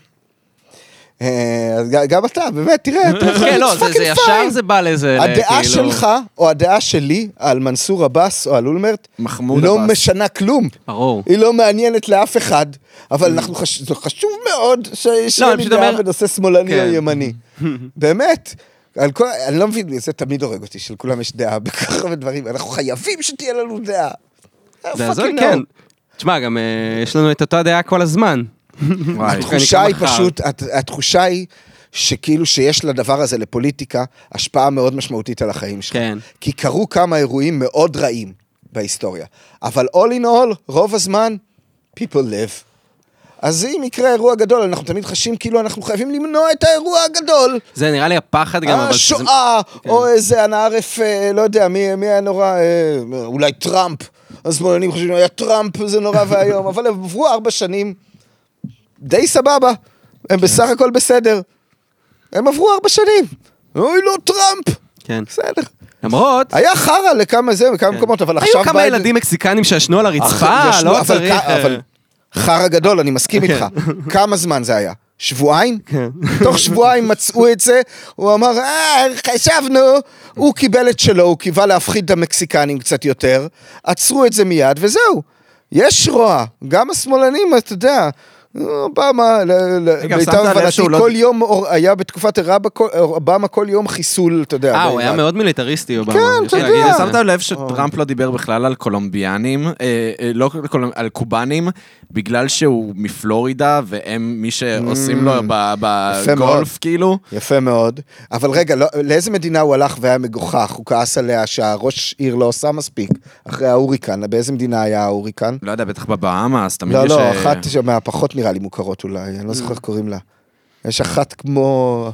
אה, אז גם אתה, באמת, תראה, אתה כן, לא, זה- זה ישר. זה בא לזה, הדעה כאילו- שלך, או הדעה שלי, על מנסור עבאס או על אולמרט, מחמוד לא עבאס. משנה כלום. ברור. היא לא מעניינת לאף אחד, אבל אנחנו חש... זה חשוב מאוד ש... שיהיה אני לי דעה אומר- בנושא שמאלני או כן. ימני. באמת. על כל... אני לא מבין, זה תמיד הורג אותי, שלכולם יש דעה בכל כך הרבה דברים, אנחנו חייבים שתהיה לנו דעה. זה הזוי. כן. תשמע, גם אה, יש לנו את אותה דעה כל הזמן. התחושה היא. פשוט, הת- התחושה היא שכאילו שיש לדבר הזה לפוליטיקה השפעה מאוד משמעותית על החיים שלך. כן. כי קרו כמה אירועים מאוד רעים בהיסטוריה. אבל all in all, רוב הזמן, people live. אז אם יקרה אירוע גדול, אנחנו תמיד חשים כאילו אנחנו חייבים למנוע את האירוע הגדול. זה נראה לי הפחד גם, אבל... השואה, כן. או איזה הנערף, אה, לא יודע, מי מי היה נורא, אה, אולי טראמפ. השמאלנים חושבים, היה טראמפ, זה נורא ואיום, אבל הם עברו ארבע שנים די סבבה, הם בסך הכל בסדר. הם עברו ארבע שנים. אוי, לא טראמפ. כן. בסדר. למרות... היה חרא לכמה זה, בכמה מקומות, אבל עכשיו... היו כמה ילדים מקסיקנים שישנו על הרצפה, לא צריך... אבל חרא גדול, אני מסכים איתך. כמה זמן זה היה? שבועיים? כן. תוך שבועיים מצאו את זה, הוא אמר, אה, חשבנו, הוא קיבל את שלו, הוא קיווה להפחיד את המקסיקנים קצת יותר, עצרו את זה מיד, וזהו. יש רוע, גם השמאלנים, אתה יודע. אובמה, למיטב הבנתי, לא- כל יום, היה בתקופת אובמה- כל יום חיסול, אתה יודע. אה, הוא היה. מאוד מיליטריסטי, אובמה. כן, אתה יודע. שמת לב שטראמפ לא דיבר בכלל על קולומביאנים, אה, אה, לא על קובנים, בגלל שהוא מפלורידה, והם מי שעושים לו Mm. בגולף, כאילו. יפה מאוד, אבל רגע, לא, לאיזה מדינה הוא הלך והיה מגוחך? הוא כעס עליה שהראש עיר לא עושה מספיק, אחרי ההוריקן, באיזה מדינה היה ההוריקן? לא יודע, בטח בבאמאס, תמיד לא, יש... לא, אה, אחת מהפחות נראה לי מוכרות אולי, אני לא זוכר איך קוראים לה. יש אחת כמו...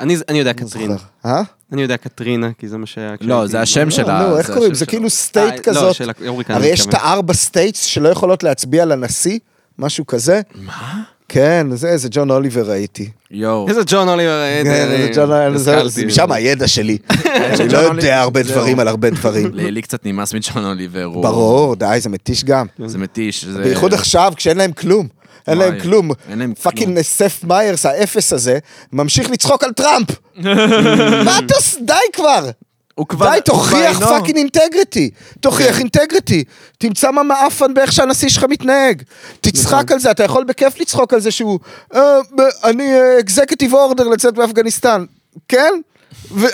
אני אני יודע לא קטרינה. אה? אני יודע קטרינה, כי זה מה שהיה... לא, זה השם לא, שלה. נו, איך זה קוראים? זה. כאילו state אה, לא, כזאת. של ההוריקן, הרי יש את. הארבע סטייטס שלא יכולות להצביע לנשיא, משהו כזה. מה? כן, זה, זה ג'ון אוליבר ראיתי. יואו. איזה ג'ון אוליבר, כן, זה ג'ון אוליבר, זה- זה משם הידע שלי. אני לא יודע הרבה. דברים על הרבה דברים. לי קצת נמאס מג'ון אוליבר. ברור, די, זה מתיש גם. זה מתיש. בייחוד עכשיו, כשאין להם כלום. אין להם כלום. אין להם פאקינג סף מיירס, האפס הזה, ממשיך לצחוק על טראמפ. מה אתה עוש... די כבר. הוא כבר... די, תוכיח. fucking integrity. תוכיח integrity. תמצא מה מעפן באיך שהנשיא שלך מתנהג. תצחק על זה, אתה יכול בכיף לצחוק על זה שהוא... "אה, אני אקזקטיב אורדר לצאת מאפגניסטן. כן?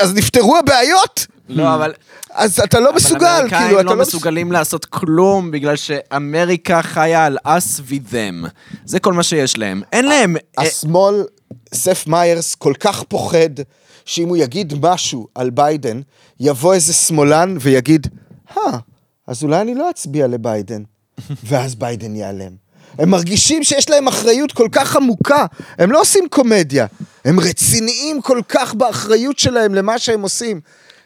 אז נפתרו הבעיות? לא, אבל... אז אתה לא מסוגל, אבל כאילו, אתה לא לא מסוגל. מסוגלים לעשות כלום בגלל שאמריקה חיה על us with them. זה כל מה שיש להם. אין להם... אה, השמאל, סף מיירס, כל כך פוחד שאם הוא יגיד משהו על ביידן, יבוא איזה שמאלן ויגיד, אה, אז אולי אני לא אצביע לביידן. ואז ביידן ייעלם. הם מרגישים שיש להם אחריות כל כך עמוקה, הם לא עושים קומדיה, הם רציניים כל כך באחריות שלהם למה שהם עושים.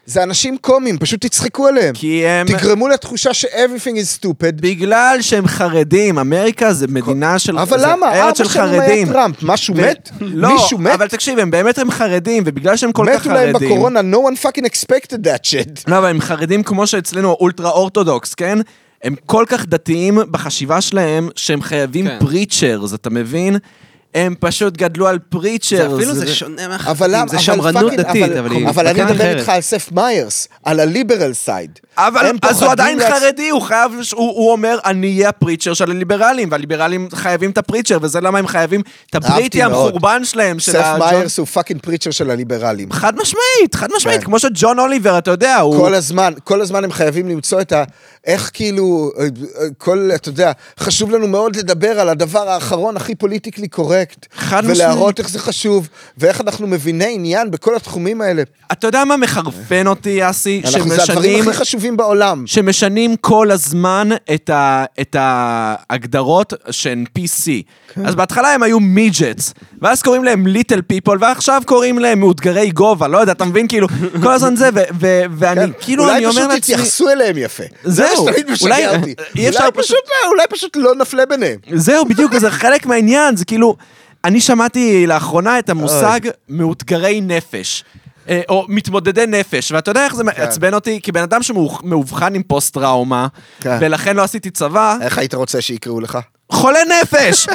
זה אנשים קומיים, פשוט תצחקו עליהם. כי הם... תגרמו לתחושה ש-everything is stupid. בגלל שהם חרדים, אמריקה זה מדינה של... אבל למה? ארץ ארבע של שנים היה חרדים. טראמפ, משהו מת? לא, מישהו מת? אבל תקשיב, הם באמת הם חרדים, ובגלל שהם כל כך מתו להם חרדים... בקורונה, no one fucking expected that shit. לא, אבל הם חרדים כמו שאצלנו ultra orthodox, כן? הם כל כך דתיים בחשיבה שלהם, שהם חייבים כן. preachers, אתה מבין? הם פשוט גדלו על preachers. זה אפילו זה שונה למה? זה שמרנות דתית, אבל- היא אבל אני מדבר. איתך על סת' מיירס, על ה liberal side. אבל אז הוא עדיין לעצ- חרדי, הוא חייב, הוא, הוא אומר, אני אהיה ה preacher של הליברלים, והליברלים חייבים את ה preacher, וזה למה הם חייבים את הבריטי. המחורבן שלהם, של סת' הג'ון- מיירס הוא fucking preacher של הליברלים. חד משמעית, חד משמעית, כן. כמו שג'ון אוליבר, אתה יודע, הוא... כל הזמן, כל הזמן הם חייבים למצוא את ה... איך כאילו, אה, אה, כל, אתה יודע, חשוב לנו מאוד לדבר על הדבר האחרון הכי politically correct. חד ולהראות איך זה חשוב, ואיך אנחנו מביני עניין בכל התחומים האלה. אתה יודע מה מחרפן אותי, אסי? אנחנו, זה הדברים הכי חשובים בעולם. שמשנים כל הזמן את, ה, את ההגדרות שהן PC. כן. אז בהתחלה הם היו מידג'טס, ואז קוראים להם ליטל פיפול, ועכשיו קוראים להם מאותגרי גובה, לא יודע, אתה מבין? כאילו, כל הזמן זה, ו- ו- ואני, כן, כאילו, אני אומר אולי פשוט לעצמי... תתייחסו אליהם יפה. זהו, זה שתמיד משגע אולי- אותי. אולי פשוט- לא- אולי פשוט לא נפלה ביניהם. זהו, בדיוק, וזה חלק מהעניין, זה כאילו... אני שמעתי לאחרונה את המושג מאותגרי נפש. אה, או מתמודדי נפש, ואתה יודע איך זה מעצבן אותי? כי בן אדם שמאובחן עם פוסט-טראומה, כן. ולכן לא עשיתי צבא, איך היית רוצה שיקראו לך? חולה נפש!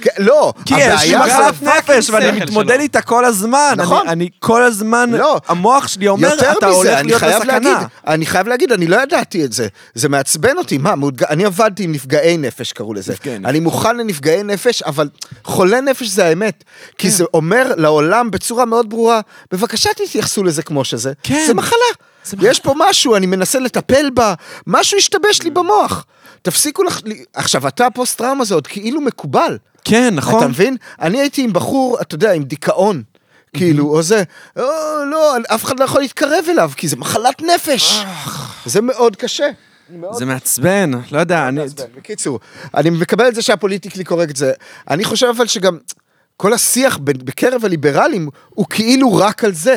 כן, לא, כי יש לי מחלת. נפש, ואני מתמודד. איתה כל הזמן. נכון. אני- אני כל הזמן, לא. המוח שלי אומר, יותר אתה מזה, הולך אני להיות חייב בסכנה. להגיד, אני חייב להגיד, אני לא ידעתי את זה. זה מעצבן אותי, מה, אני עבדתי עם נפגעי נפש, קראו לזה. אני מוכן לנפגעי נפש, אבל חולה נפש זה האמת. כי כן. זה אומר לעולם בצורה מאוד ברורה, בבקשה תתייחסו לזה כמו שזה. כן. זה מחלה. יש פה משהו, אני מנסה לטפל בה, משהו השתבש לי במוח. תפסיקו לך... עכשיו, אתה פוסט טראומה זה עוד כאילו מקובל. כן, אתה נכון. מבין? אני הייתי עם בחור, אתה יודע, עם דיכאון. כאילו, או זה, או, לא, אף אחד לא יכול להתקרב אליו, כי זה מחלת נפש. זה מאוד קשה. זה מעצבן, לא יודע, אני... מעצבן. בקיצור, אני מקבל את זה שהפוליטיקלי קורקט זה. אני חושב אבל שגם כל השיח בקרב הליברלים הוא כאילו רק על זה.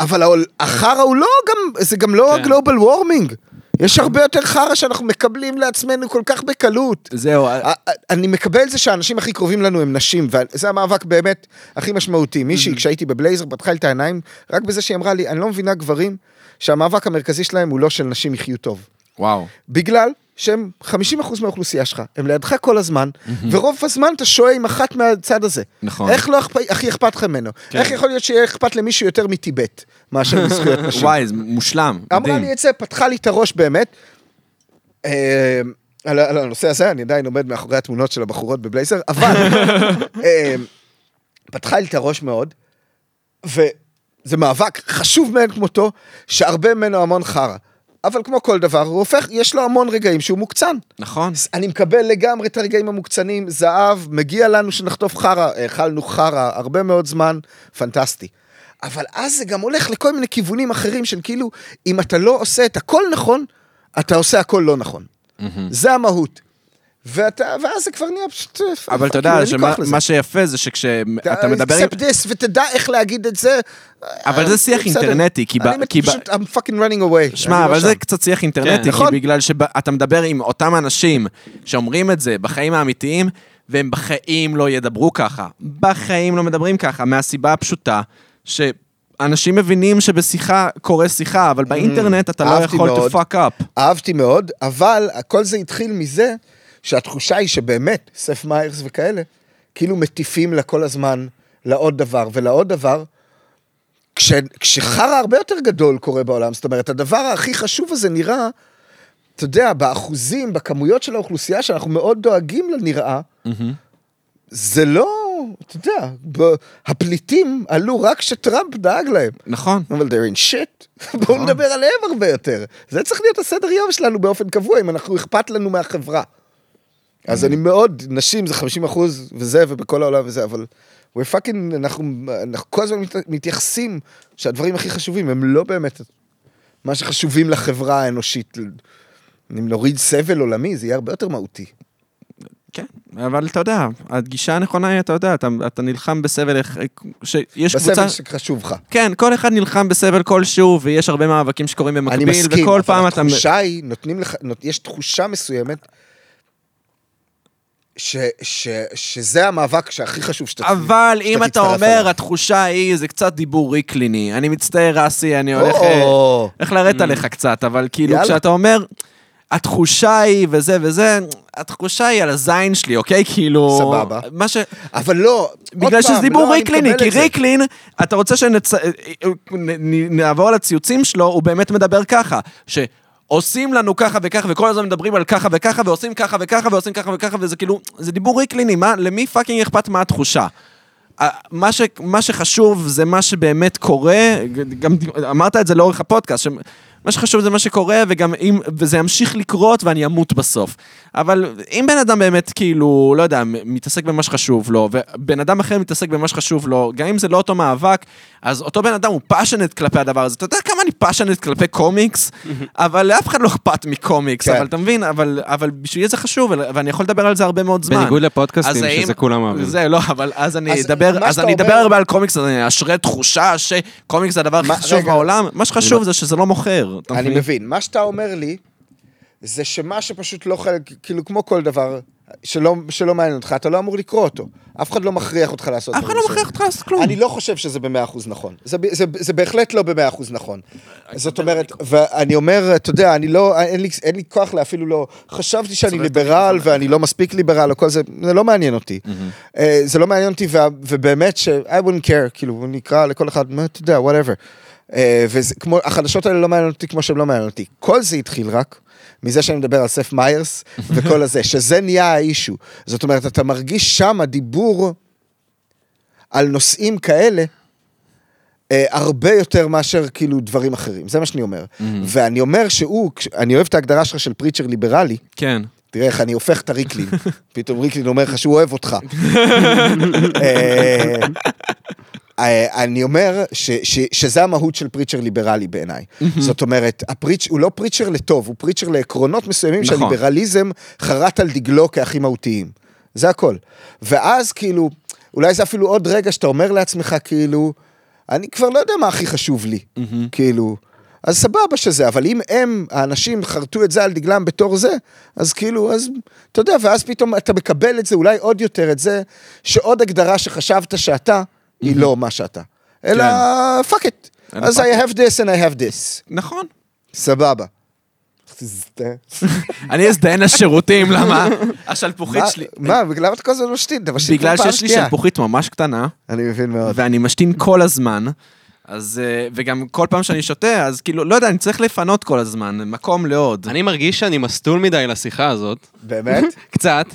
אבל העול- החרא הוא לא גם, זה גם לא כן. הגלובל וורמינג. יש הרבה יותר חרא שאנחנו מקבלים לעצמנו כל כך בקלות. זהו, א- א- אני מקבל את זה שהאנשים הכי קרובים לנו הם נשים, וזה המאבק באמת הכי משמעותי. מישהי, כשהייתי בבלייזר, פתחה לי את העיניים, רק בזה שהיא אמרה לי, אני לא מבינה גברים, שהמאבק המרכזי שלהם הוא לא של נשים יחיו טוב. וואו. בגלל שהם 50% מהאוכלוסייה שלך, הם לידך כל הזמן, ורוב הזמן אתה שוהה עם אחת מהצד הזה. נכון. איך לא אכפ- הכי אכפת לך ממנו? איך יכול להיות שיהיה אכפת למישהו יותר מטיבט, מאשר מזכויות נשים? וואי, זה מושלם, אמרה מדהים. לי את זה, פתחה לי את הראש באמת. אה, על על הנושא הזה, אני עדיין עומד מאחורי התמונות של הבחורות בבלייזר, אבל אה, פתחה לי את הראש מאוד, וזה מאבק חשוב מאין כמותו, שהרבה ממנו המון חרא. אבל כמו כל דבר, הוא הופך, יש לו המון רגעים שהוא מוקצן. נכון. אני מקבל לגמרי את הרגעים המוקצנים, זהב, מגיע לנו שנחטוף חרא, אכלנו חרא הרבה מאוד זמן, פנטסטי. אבל אז זה גם הולך לכל מיני כיוונים אחרים של כאילו, אם אתה לא עושה את הכל נכון, אתה עושה הכל לא נכון. זה המהות. ואתה, ואז זה כבר נהיה פשוט... אבל אתה יודע. שמה שיפה זה שכשאתה מדבר accept this ותדע איך להגיד את זה. אבל זה שיח. אינטרנטי, כי אני פשוט, I'm fucking running away. שמע, לא אבל. זה קצת שיח אינטרנטי, כן. כי נכון. בגלל שאתה מדבר עם אותם אנשים שאומרים את זה בחיים האמיתיים, והם בחיים לא ידברו ככה. בחיים לא מדברים ככה, מהסיבה הפשוטה, שאנשים מבינים שבשיחה קורה שיחה, אבל באינטרנט אתה לא יכול to fuck up. אהבתי מאוד, אבל כל זה התחיל מזה שהתחושה היא שבאמת, סף מיירס וכאלה, כאילו מטיפים לה כל הזמן לעוד דבר ולעוד דבר, כש, כשחרא הרבה יותר גדול קורה בעולם, זאת אומרת, הדבר הכי חשוב הזה נראה, אתה יודע, באחוזים, בכמויות של האוכלוסייה שאנחנו מאוד דואגים לנראה, זה לא, אתה יודע, ב- הפליטים עלו רק כשטראמפ דאג להם. נכון. אבל they're in shit, בואו נדבר עליהם הרבה יותר. זה צריך להיות הסדר יום שלנו באופן קבוע, אם אנחנו אכפת לנו מהחברה. אז אני מאוד, נשים זה 50 אחוז וזה, ובכל העולם וזה, אבל we're fucking, אנחנו, אנחנו כל הזמן מת- מתייחסים שהדברים הכי חשובים הם לא באמת מה שחשובים לחברה האנושית. אם נוריד סבל עולמי, זה יהיה הרבה יותר מהותי. כן, אבל אתה יודע, הגישה הנכונה היא, אתה יודע, אתה, אתה נלחם בסבל, שיש קבוצה... בסבל שחשוב לך. כן, כל אחד נלחם בסבל כלשהו, ויש הרבה מאבקים שקורים אני במקביל, מסכים, וכל פעם אבל אתה... התחושה היא, נותנים לך, נות- יש תחושה מסוימת, ש, ש, שזה המאבק שהכי חשוב שאתה... אבל אם אתה תצטרף אומר, אליו. התחושה היא, זה קצת דיבור ריקליני. אני מצטער, אסי, אני הולך... אה, או, הולך לרדת עליך קצת, אבל כאילו, יאללה. כשאתה אומר, התחושה היא וזה וזה, התחושה היא על הזין שלי, אוקיי? כאילו... סבבה. מה ש... אבל לא, בגלל שזה דיבור לא, ריקליני, כי זה. ריקלין, אתה רוצה שנעבור על הציוצים שלו, הוא באמת מדבר ככה, שעושים לנו ככה וככה, וכל הזמן מדברים על ככה וככה, ועושים ככה וככה, ועושים ככה וככה, וזה כאילו, זה דיבור ריקליני, מה, למי fucking אכפת מה התחושה? מה, ש, מה שחשוב זה מה שבאמת קורה, גם אמרת את זה לאורך הפודקאסט, מה שחשוב זה מה שקורה, וגם אם, וזה ימשיך לקרות ואני אמות בסוף. אבל אם בן אדם באמת כאילו, לא יודע, מתעסק במה שחשוב לו, ובן אדם אחר מתעסק במה שחשוב לו, גם אם זה לא אותו מאבק, אז אותו בן אדם הוא passionate כלפי הדבר הזה. אתה יודע כמה אני passionate כלפי קומיקס? אבל לאף אחד לא אכפת מקומיקס, כן. אבל אתה מבין, אבל, אבל בשבילי זה חשוב, ואני יכול לדבר על זה הרבה מאוד זמן. בניגוד לפודקאסטים, האם- שזה כולם אוהבים. זה לא, אבל אז אני אז אדבר, אז אני אומר- אדבר הרבה על קומיקס, אז אני אשרה תחושה שקומיקס זה הדבר הכי חשוב רגע. בעולם. מה שחשוב זה שזה לא מוכר. אתה אני מבין? מה שאתה אומר לי, זה שמה שפשוט לא חלק, כאילו כמו כל דבר שלא, שלא מעניין אותך, אתה לא אמור לקרוא אותו. אף אחד לא מכריח אותך לעשות אף אחד לא מכריח. אותך לעשות כלום. אני לא חושב שזה במאה אחוז נכון. זה, זה, זה בהחלט לא במאה אחוז נכון. זאת אומרת, ואני אומר, אתה יודע, אני לא, אין לי, אין לי כוח לאפילו לא, חשבתי שאני ליברל ואני לא מספיק ליברל או כל זה, זה לא מעניין אותי. אה, זה לא מעניין אותי, ובאמת ש- I wouldn't care, כאילו, נקרא לכל אחד, אתה יודע, whatever. אה, וזה כמו, החדשות האלה לא מעניינות אותי כמו שהן לא מעניינות אותי. כל זה התחיל רק מזה שאני מדבר על סף מיירס וכל הזה, שזה נהיה האישו. זאת אומרת, אתה מרגיש שם דיבור על נושאים כאלה, אה, הרבה יותר מאשר כאילו דברים אחרים, זה מה שאני אומר. ואני אומר שהוא, אני אוהב את ההגדרה שלך של פריצ'ר ליברלי, כן. תראה איך אני הופך את הריקלין, פתאום ריקלין אומר לך שהוא אוהב אותך. אה, אני אומר ש, ש, שזה המהות של פריצ'ר ליברלי בעיניי. זאת אומרת, הפריצ', הוא לא פריצ'ר לטוב, הוא פריצ'ר לעקרונות מסוימים נכון. שהליברליזם חרט על דגלו כהכי מהותיים. זה הכל. ואז כאילו, אולי זה אפילו עוד רגע שאתה אומר לעצמך, כאילו, אני כבר לא יודע מה הכי חשוב לי. כאילו, אז סבבה שזה, אבל אם הם, האנשים, חרטו את זה על דגלם בתור זה, אז כאילו, אז, אתה יודע, ואז פתאום אתה מקבל את זה, אולי עוד יותר את זה, שעוד הגדרה שחשבת שאתה, היא לא מה שאתה. אלא, fuck it. אלא אז I have this and I have this. נכון. סבבה. אני אזדיין לשירותים, למה? השלפוחית שלי. מה, למה אתה כל הזמן משתין? אתה משתין בגלל שיש לי. שלפוחית ממש קטנה, אני מבין מאוד. ואני משתין כל הזמן. אז, אה, וגם כל פעם שאני שותה, אז כאילו, לא יודע, אני צריך לפנות כל הזמן, מקום לעוד. אני מרגיש שאני מסטול מדי לשיחה הזאת. באמת? קצת.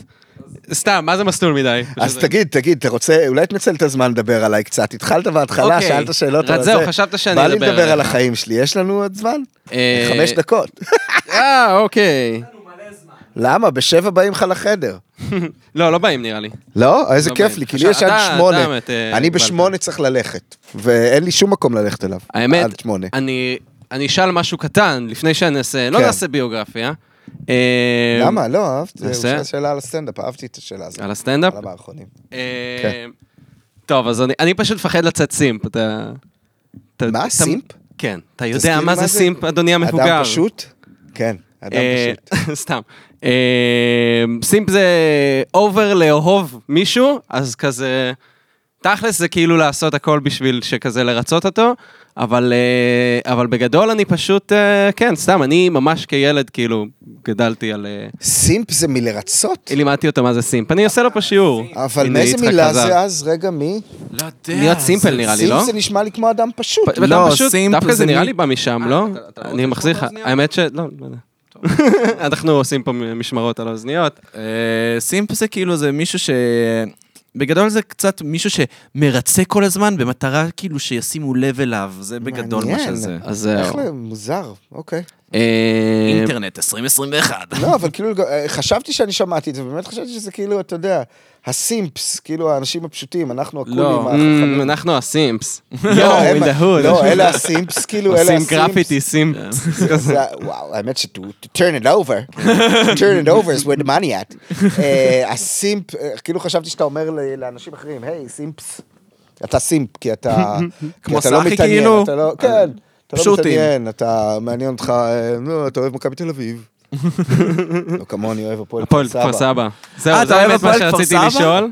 סתם, מה זה מסטול מדי? אז תגיד, תגיד, אתה רוצה, אולי תנצל את הזמן לדבר עליי קצת. התחלת בהתחלה, אוקיי. שאלת שאלות על זהו, זה. חשבת שאני בא לי אדבר לדבר על. החיים שלי, יש לנו עוד זמן? אה, חמש דקות. אה, אוקיי. למה? בשבע באים לך לחדר. לא, לא באים נראה לי. לא? איזה לא כיף. לי, כי לי יש עד שמונה. אה, אני. בשמונה צריך ללכת, ואין לי שום מקום ללכת אליו. האמת, אני אשאל משהו קטן לפני שאני אעשה, לא כן. נעשה ביוגרפיה. אה, למה? לא, אהבתי, הוא? שאל שאלה על הסטנדאפ, אהבתי את השאלה הזאת. על הסטנדאפ? על המערכונים. אה, כן. טוב, אז אני- פשוט מפחד לצאת simp, אתה... מה, simp? כן. אתה יודע מה זה simp, אדוני המבוגר? אדם פשוט? כן, אדם אה, פשוט. סתם. אה, simp זה over לאהוב מישהו, אז כזה... תכלס זה כאילו לעשות הכל בשביל שכזה לרצות אותו, אבל, אה, אבל בגדול אני פשוט, אה, כן, סתם, אני ממש כילד כאילו גדלתי על... אה, simp זה מלרצות? לימדתי אותו מה זה simp. אני עושה לו פה שיעור. אבל מאיזה מילה חזר. זה אז? רגע, מי? לא יודע. להיות simple נראה לי, לא? simp זה נשמע לי כמו אדם פשוט. לא, פשוט, simp דווקא זה זה נראה לי בא משם, לא? אתה- אתה רוצה אני מחזיר לך. האמת ש... לא, לא יודע. אנחנו עושים פה משמרות על האוזניות. סימפ זה כאילו, זה מישהו ש... בגדול זה קצת מישהו שמרצה כל הזמן במטרה כאילו שישימו לב אליו, זה בגדול מה מעניין. שזה. אז איך זהו. ל- מוזר, אוקיי. אה, אינטרנט 2021. לא, אבל כאילו, חשבתי שאני שמעתי את זה, ובאמת חשבתי שזה כאילו, אתה יודע, הסימפס, כאילו האנשים הפשוטים, אנחנו הקולים, לא, אמ, החכמים. אנחנו הסימפס. לא, יואו, הם- in the hood. לא, אלה הסימפס, כאילו, אלה עושים הסימפס. גרפיטי סימפס. זה- וואו, האמת ש- to turn it over, to turn it over is where the money at. אה, הסימפ, אה, כאילו חשבתי שאתה אומר ל- לאנשים אחרים, היי, סימפס. אתה סימפ, כי אתה כי כמו אתה לא סאחי מתעניין, כאילו? אתה לא- כן, אתה לא פשוטים. מתעניין, אתה, מעניין אותך, אה, נו, אתה אוהב מכבי תל אביב. לא כמוני, אוהב הפועל הפועל כפר סבא. אה, זהו, זה האמת מה שרציתי? לשאול.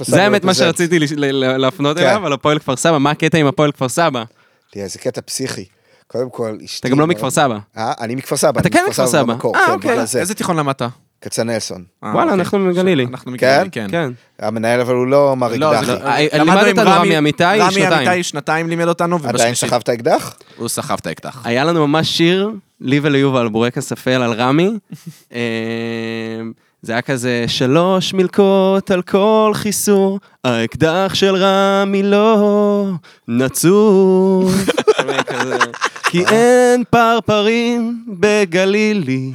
זה האמת מה. שרציתי לש- ל- ל- להפנות כן. אליו, על הפועל כפר סבא. מה הקטע עם הפועל כפר סבא? תראה, זה קטע פסיכי. קודם כל, אשתי... אתה גם לא מכפר סבא. אה, אני מכפר סבא. אתה כן מכפר סבא. אה, כן, אוקיי. איזה תיכון למדת? כצנלסון. אה, וואלה, אוקיי. אנחנו מגלילי. אנחנו מגלילי, כן. כן. המנהל אבל הוא לא מר לא, אקדחי. זה לא- אה, למדנו לימד עם אותנו רמי אמיתי רמי שנתיים. אמיתי שנתיים לימד אותנו, עדיין ובשלישית סחבת אקדח? הוא סחב את האקדח. היה לנו ממש שיר, לי וליובל, בורקס אפל על רמי. אה, זה היה כזה שלוש מלקות על כל חיסור, האקדח של רמי לא נצור. כי אין פרפרים בגלילי,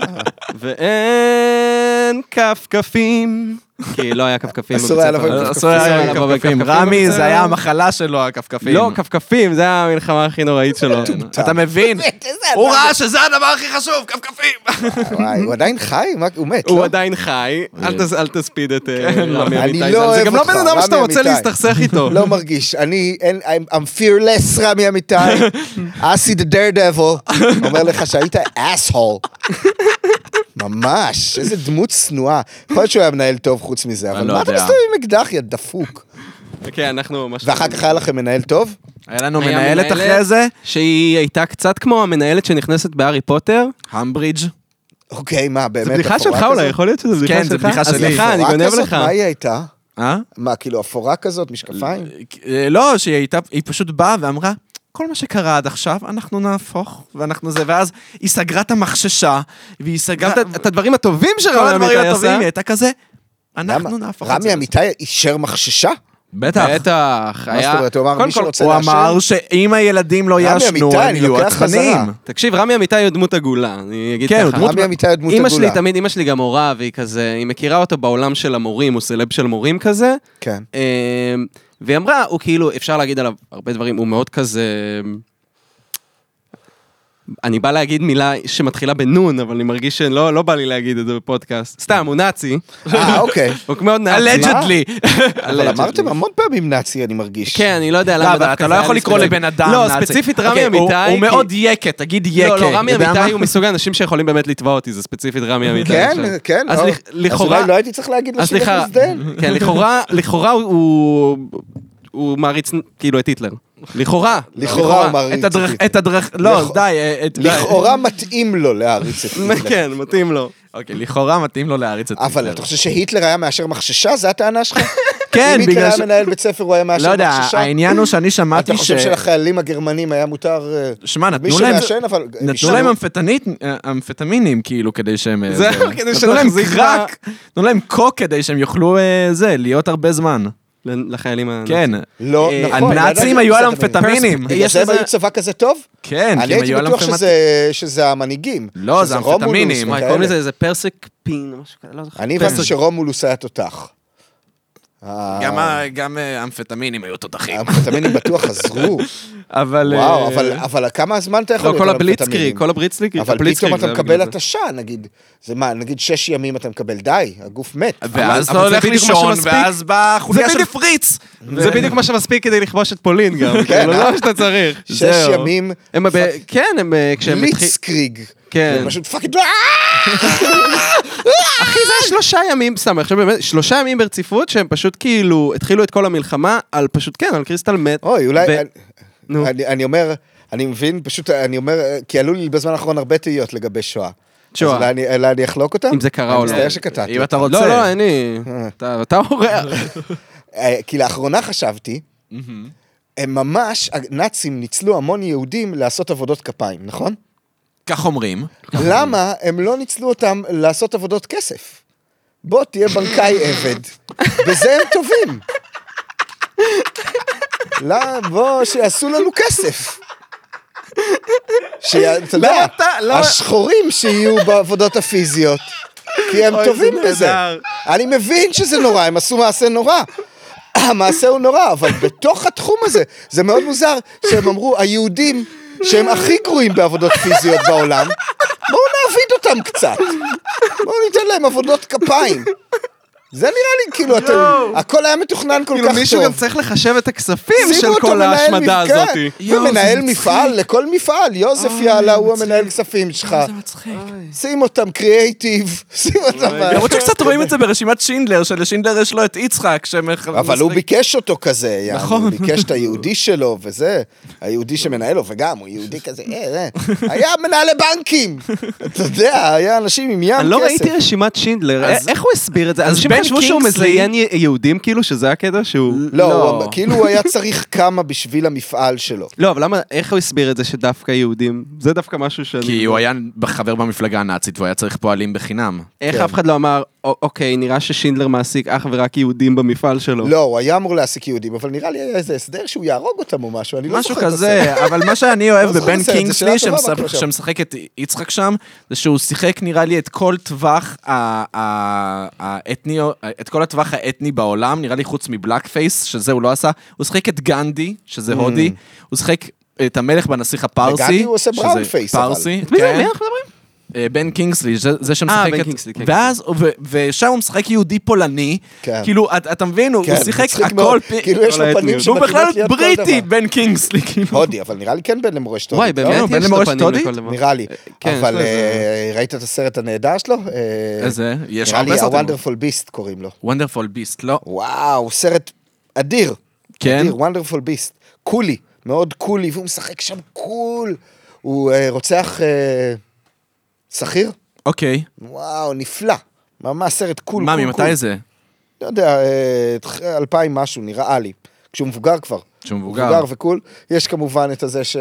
ואין כפכפים. כי לא היה כפכפים אסור היה לבוא עם ספר. אסור היה לבוא בכפכפים. בכפכפים רמי, זה היה. המחלה שלו, הכפכפים. לא, כפכפים, זה היה המלחמה הכי נוראית שלו. אתה מבין? הוא ראה שזה הדבר הכי חשוב, כפכפים. וואי, הוא עדיין חי? הוא מת, הוא לא? עדיין חי, אל אל תספיד את אה, רמי אני אמיתי. לא זה- גם לא בן אדם שאתה רמי רוצה. להסתכסך איתו. לא מרגיש, אני, I'm, fearless רמי אמיתי, אסי the daredevil, אומר לך שהיית אסהול. ממש, איזה דמות שנואה. יכול להיות שהוא היה מנהל טוב חוץ מזה, אבל לא מה אתה. מסתובב עם אקדח, יא דפוק? כן, אנחנו ממש... ואחר כך היה לכם מנהל טוב? היה לנו היה מנהלת אחרי זה, שהיא הייתה קצת כמו המנהלת שנכנסת בהארי פוטר. המברידג'. אוקיי, מה, באמת, זו בדיחה שלך אולי? יכול להיות שזו בדיחה כן, שלך? זו בדיחה אז שלי. סליחה, אני גונב? לך. מה היא הייתה? אה? מה, כאילו אפורה כזאת, משקפיים? אה, לא, שהיא הייתה, היא פשוט באה ואמרה, כל מה שקרה עד עכשיו, אנחנו נהפוך, ואנחנו זה, ואז היא סגרה את המחששה, והיא סגרה גם את- את הדברים הטובים כל שרמי הדברים אמיתי הטובים, עשה. היא הייתה כזה, אנחנו? נהפוך את זה. רמי אמיתי אישר מחששה? בטח. בטח, מה היה... זאת אומרת, הוא אמר מי שרוצה הוא לעשן? אמר שאם הילדים לא אמיתי, הם יהיו עצבנים. חזרה. תקשיב, רמי אמיתי הוא דמות עגולה, אני אגיד כן, הוא ככה. דמות- רמי אמיתי הוא דמות אמא שלי עגולה. תמיד, אמא שלי גם מורה, והיא כזה, היא מכירה אותו בעולם של המורים, הוא סלב של מורים כזה. כן. והיא אמרה, הוא כאילו, אפשר להגיד עליו הרבה דברים, הוא מאוד כזה... אני בא להגיד מילה שמתחילה בנון, אבל אני מרגיש שלא לא בא לי להגיד את זה בפודקאסט. סתם, הוא נאצי. אה, אוקיי. הוא מאוד נאצי. allegedly. אבל. אמרתם המון פעמים נאצי, אני מרגיש. כן, אני לא יודע לא, למה דווקא אתה זה לא יכול לקרוא. לבן אדם לא, נאצי. ספציפית רמי אוקיי, אמיתי. הוא מאוד יקה, תגיד יקה. לא, לא, רמי? אמיתי הוא מסוג האנשים שיכולים באמת לתבוע אותי, זה ספציפית רמי אמיתי. כן. כן. אז לא. לכ- לכאורה... אז אולי לא הייתי צריך להגיד לו אז שהוא. כן, לכאורה. הוא מעריץ כאילו את היטלר. לכאורה. לכאורה הוא מעריץ את הדרך. את הדרך, לא, די. אה, את- לכאורה מתאים לו להעריץ את היטלר. כן, מתאים לו. אוקיי, לכאורה מתאים לו להריץ את אבל היטלר. אתה חושב שהיטלר היה מאשר מחששה? זו הטענה שלך? כן, אם היטלר בגלל היה ש- מנהל בית ספר, הוא היה מאשר לא יודע, מחששה? העניין הוא שאני שמעתי אתה ש... חושב שלחיילים הגרמנים היה מותר... אה, שמע, נתנו להם... שמעשן, אבל... נתנו. להם אמפטנית, אה, אמפטמינים, כאילו, כדי שהם... זהו, זה- כדי נתנו להם שנחזיק קרק, נתנו להם קוק כדי שהם יוכלו, זה, להיות הרבה זמן. לחיילים ה... כן. לא, אה, נכון. לא הנאצים היו על אמפטמינים. בגלל יש זה הם לזה- היו צבא כזה טוב? כן, אני כי הם הייתי היו על בטוח אמפטמינים. שזה- שזה המנהיגים. לא, זה אמפטמינים. וכאלה. קוראים לזה איזה פרסק פין, משהו כזה, לא זוכר. אני הבנתי שרומולוס היה תותח. אה, גם ה- גם אה, אמפטמינים היו תותחים. האמפטמינים בטוח עזרו. אבל... וואו, אה, אבל- אבל כמה זמן אתה יכול לא, להיות כל על הבליצקריג, אמפטמינים? כל הבליצקריג, אבל פתאום אתה מקבל. התשה, נגיד. זה מה, נגיד שש ימים אתה מקבל די, הגוף מת. ואז אתה הולך לישון. ואז באה חוליה זה של בדיוק- פריץ. זה בדיוק מה שמספיק כדי לכבוש את פולין גם, כן, כאילו, אה? לא מה שאתה צריך. שש. ימים, כן, הם אה, כשהם. בליצקריג. כן. זה פשוט fucking... לא, אחי, זה היה שלושה ימים, סתם, עכשיו באמת, שלושה ימים ברציפות שהם פשוט כאילו התחילו את כל המלחמה על פשוט, כן, על crystal meth. אוי, אולי... אני- נו. אני אני אומר, אני מבין, פשוט אני אומר, כי עלו לי בזמן האחרון הרבה תהיות לגבי שואה. שואה. אז אולי אני- אני אחלוק אותם? אם זה קרה או אני לא. מצטער שקטעתי. אם אתה. רוצה. לא, לא, אין לי... אתה- אתה אורח. אה, כי לאחרונה חשבתי, הם ממש, הנאצים ניצלו המון יהודים לעשות עבודות כפיים, נכון? כך אומרים. למה הם לא ניצלו אותם לעשות עבודות כסף? בוא תהיה בנקאי עבד, בזה הם טובים. לא, בוא, שיעשו לנו כסף. שאתה יודע, למה אתה- למה- השחורים שיהיו בעבודות הפיזיות. כי הם טובים זה בזה. אני מבין שזה נורא, הם עשו מעשה נורא. המעשה הוא נורא, אבל בתוך התחום הזה, זה מאוד מוזר שהם אמרו, היהודים שהם הכי גרועים בעבודות פיזיות בעולם, בואו נעביד אותם קצת. בואו ניתן להם עבודות כפיים. זה נראה לי כאילו, אתם, הכל היה מתוכנן כל כאילו כך מישהו גם טוב. צריך לחשב את הכספים של כל מנהל ההשמדה הזאתי. ומנהל מפעל לכל מפעל, יוזף יאללה הוא המנהל כספים שלך. מצחיק. שים אותם קריאייטיב, שים אותם... למרות שקצת רואים את זה ברשימת שינדלר, שלשינדלר יש לו את יצחק, שמח... אבל הוא ביקש אותו כזה, יעני, נכון. הוא ביקש את היהודי שלו וזה, היהודי שמנהל לו, וגם הוא יהודי כזה, אה, אה. היה מנהלי בנקים, אתה יודע, היה אנשים עם ים כסף. אני לא ראיתי רשימת שינדלר, איך הוא הסביר את זה? בן חשבו שהוא מזיין יהודים כאילו, שזה הקטע שהוא... לא, לא. כאילו הוא היה צריך כמה בשביל המפעל שלו. לא, אבל למה, איך הוא הסביר את זה שדווקא יהודים? זה דווקא משהו שאני... כי הוא היה חבר במפלגה הנאצית והוא היה צריך פועלים בחינם. איך כן. אף אחד לא אמר, "א- אוקיי, נראה ששינדלר מעסיק אך ורק יהודים במפעל שלו. לא, הוא היה אמור להעסיק יהודים, אבל נראה לי היה איזה הסדר שהוא יהרוג אותם או משהו, אני לא משהו זוכר את הסרט. כזה, אבל מה שאני אוהב לא בבן קינגסלי, שמשחק- את יצחק שם, זה שהוא שיחק נראה לי את כל טווח ה- ה- האתני, את כל הטווח האתני בעולם, נראה לי חוץ מ black face, שזה הוא לא עשה, הוא שיחק את גנדי, שזה הודי, הוא שיחק את המלך בנסיך הפרסי. בגנדי הוא עושה brown face, אבל. פרסי, את מי זה? כן. מי אנחנו מדברים? אה, בן קינגסלי, זה, זה שמשחק בן את... קינגסלי, כן, ואז, ו, ושם הוא משחק יהודי פולני, כן. כאילו, אתה, מבין, הוא, כן, הוא שיחק הכל... כאילו יש כל לו פנים בכלל שמתאימות להיות כל בריטי, דבר. בן קינגסלי, כאילו. הודי, אבל נראה לי כן בן למורשת וואי, הודית, באמת לא? בן יש לו למורשת פנים? לכל דבר. נראה לי. כן, יש אבל אה, ראית את הסרט הנהדר שלו? אה, איזה? יש נראה הרבה לי סרטים. ה-Wonderful Beast קוראים לו. Wonderful Beast, לא. וואו, סרט אדיר. כן? אדיר, Wonderful beast. coolי, מאוד coolי, והוא משחק שם cool. הוא אה, רוצח אה, שכיר? אוקיי. וואו, נפלא. ממש סרט קול, מה, ממתי. זה? לא יודע, אה, אלפיים משהו, נראה לי. כשהוא מבוגר כבר. שהוא מבוגר. מבוגר ו cool. יש כמובן את הזה ש...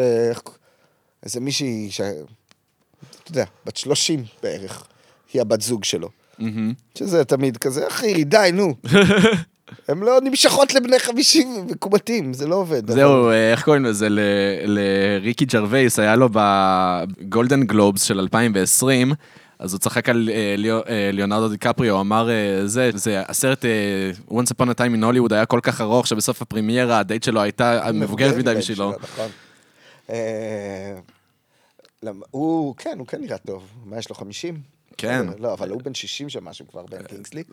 איזה מישהי ש... אתה יודע, בת 30 בערך, היא הבת זוג שלו. מהמם. שזה תמיד כזה, אחי, די, נו. הם לא נמשכות לבני 50 מקומטים, זה לא עובד. זהו, אה, איך קוראים לזה? לריקי ג'רווייס, היה לו בגולדן גלובס של 2020, אז הוא צחק על אה, אה, ליאונרדו דיקפריו, הוא אמר, זה, זה הסרט Once Upon a Time in Hollywood היה כל כך ארוך, שבסוף הפרימיירה הדייט שלו הייתה מבוגרת מדי בשבילו. נכון. הוא, כן, הוא כן נראה טוב. מה, יש לו 50? כן. לא, אבל הוא בן 60 שם משהו כבר, בן קינגסלי.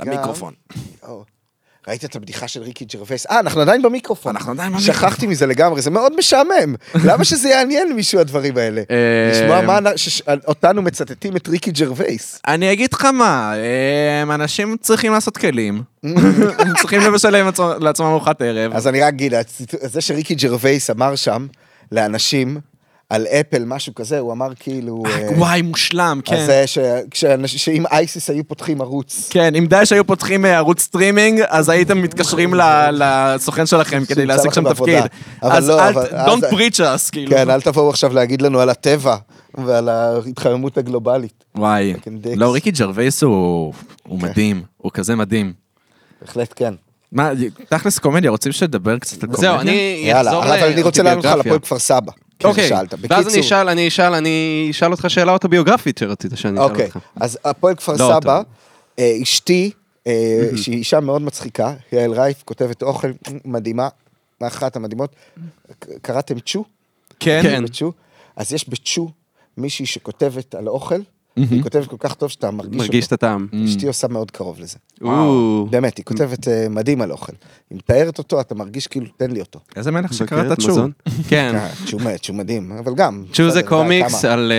למיקרופון. ראית את הבדיחה של ריקי ג'רווייס? אה, אנחנו עדיין במיקרופון. אנחנו עדיין במיקרופון. שכחתי מזה לגמרי, זה מאוד משעמם. למה שזה יעניין מישהו הדברים האלה? אה, לשמוע מה, אותנו מצטטים את ריקי ג'רווייס. אני אגיד לך מה, אנשים צריכים לעשות כלים, הם צריכים לבשל לעצמם ארוחת ערב. אז אני רק אגיד, זה שריקי ג'רווייס אמר שם לאנשים על אפל, משהו כזה, הוא אמר כאילו... אה, וואי, מושלם, אז כן. זה ש- כשאנש- שאם אייסיס היו פותחים ערוץ, כן, אם דאעש היו פותחים אה, ערוץ סטרימינג, אז הייתם מתקשרים ל- לסוכן שלכם כדי להשיג שם תפקיד. אז לא, אל, אז- don't preach us, כאילו. כן, אל תבואו עכשיו להגיד לנו על הטבע ועל ההתחממות הגלובלית. וואי. לא, ריקי ג'רווייס הוא כן. מדהים, הוא כזה מדהים. בהחלט כן. מה, תכלס קומדיה, רוצים שנדבר קצת על קומדיה? זהו, אני יאללה, אחזור אבל אני רוצה לענות לך על. הפועל כפר סבא. כן, אוקיי, שאלת. ואז אני בקיצור, אשאל, אני אשאל, אני אשאל אותך שאלה אוטוביוגרפית שרצית שאני אשאל אוקיי, אותך. אז הפועל כפר לא. סבא, אה, אשתי, אה, שהיא אישה מאוד מצחיקה, יעל רייף, כותבת אוכל מדהימה, אחת המדהימות. קראתם צ'ו? כן. כן. אז יש בצ'ו מישהי שכותבת על אוכל, היא כותבת כל כך טוב שאתה מרגיש מרגיש את. הטעם. אשתי עושה מאוד קרוב לזה. באמת, היא כותבת אה, מדהים על אוכל. היא מתארת אותו, אתה מרגיש כאילו, תן לי אותו. איזה מלך שקראת צ'ו. כן. אה, צ'ו מדהים, אבל גם. צ'ו זה קומיקס? על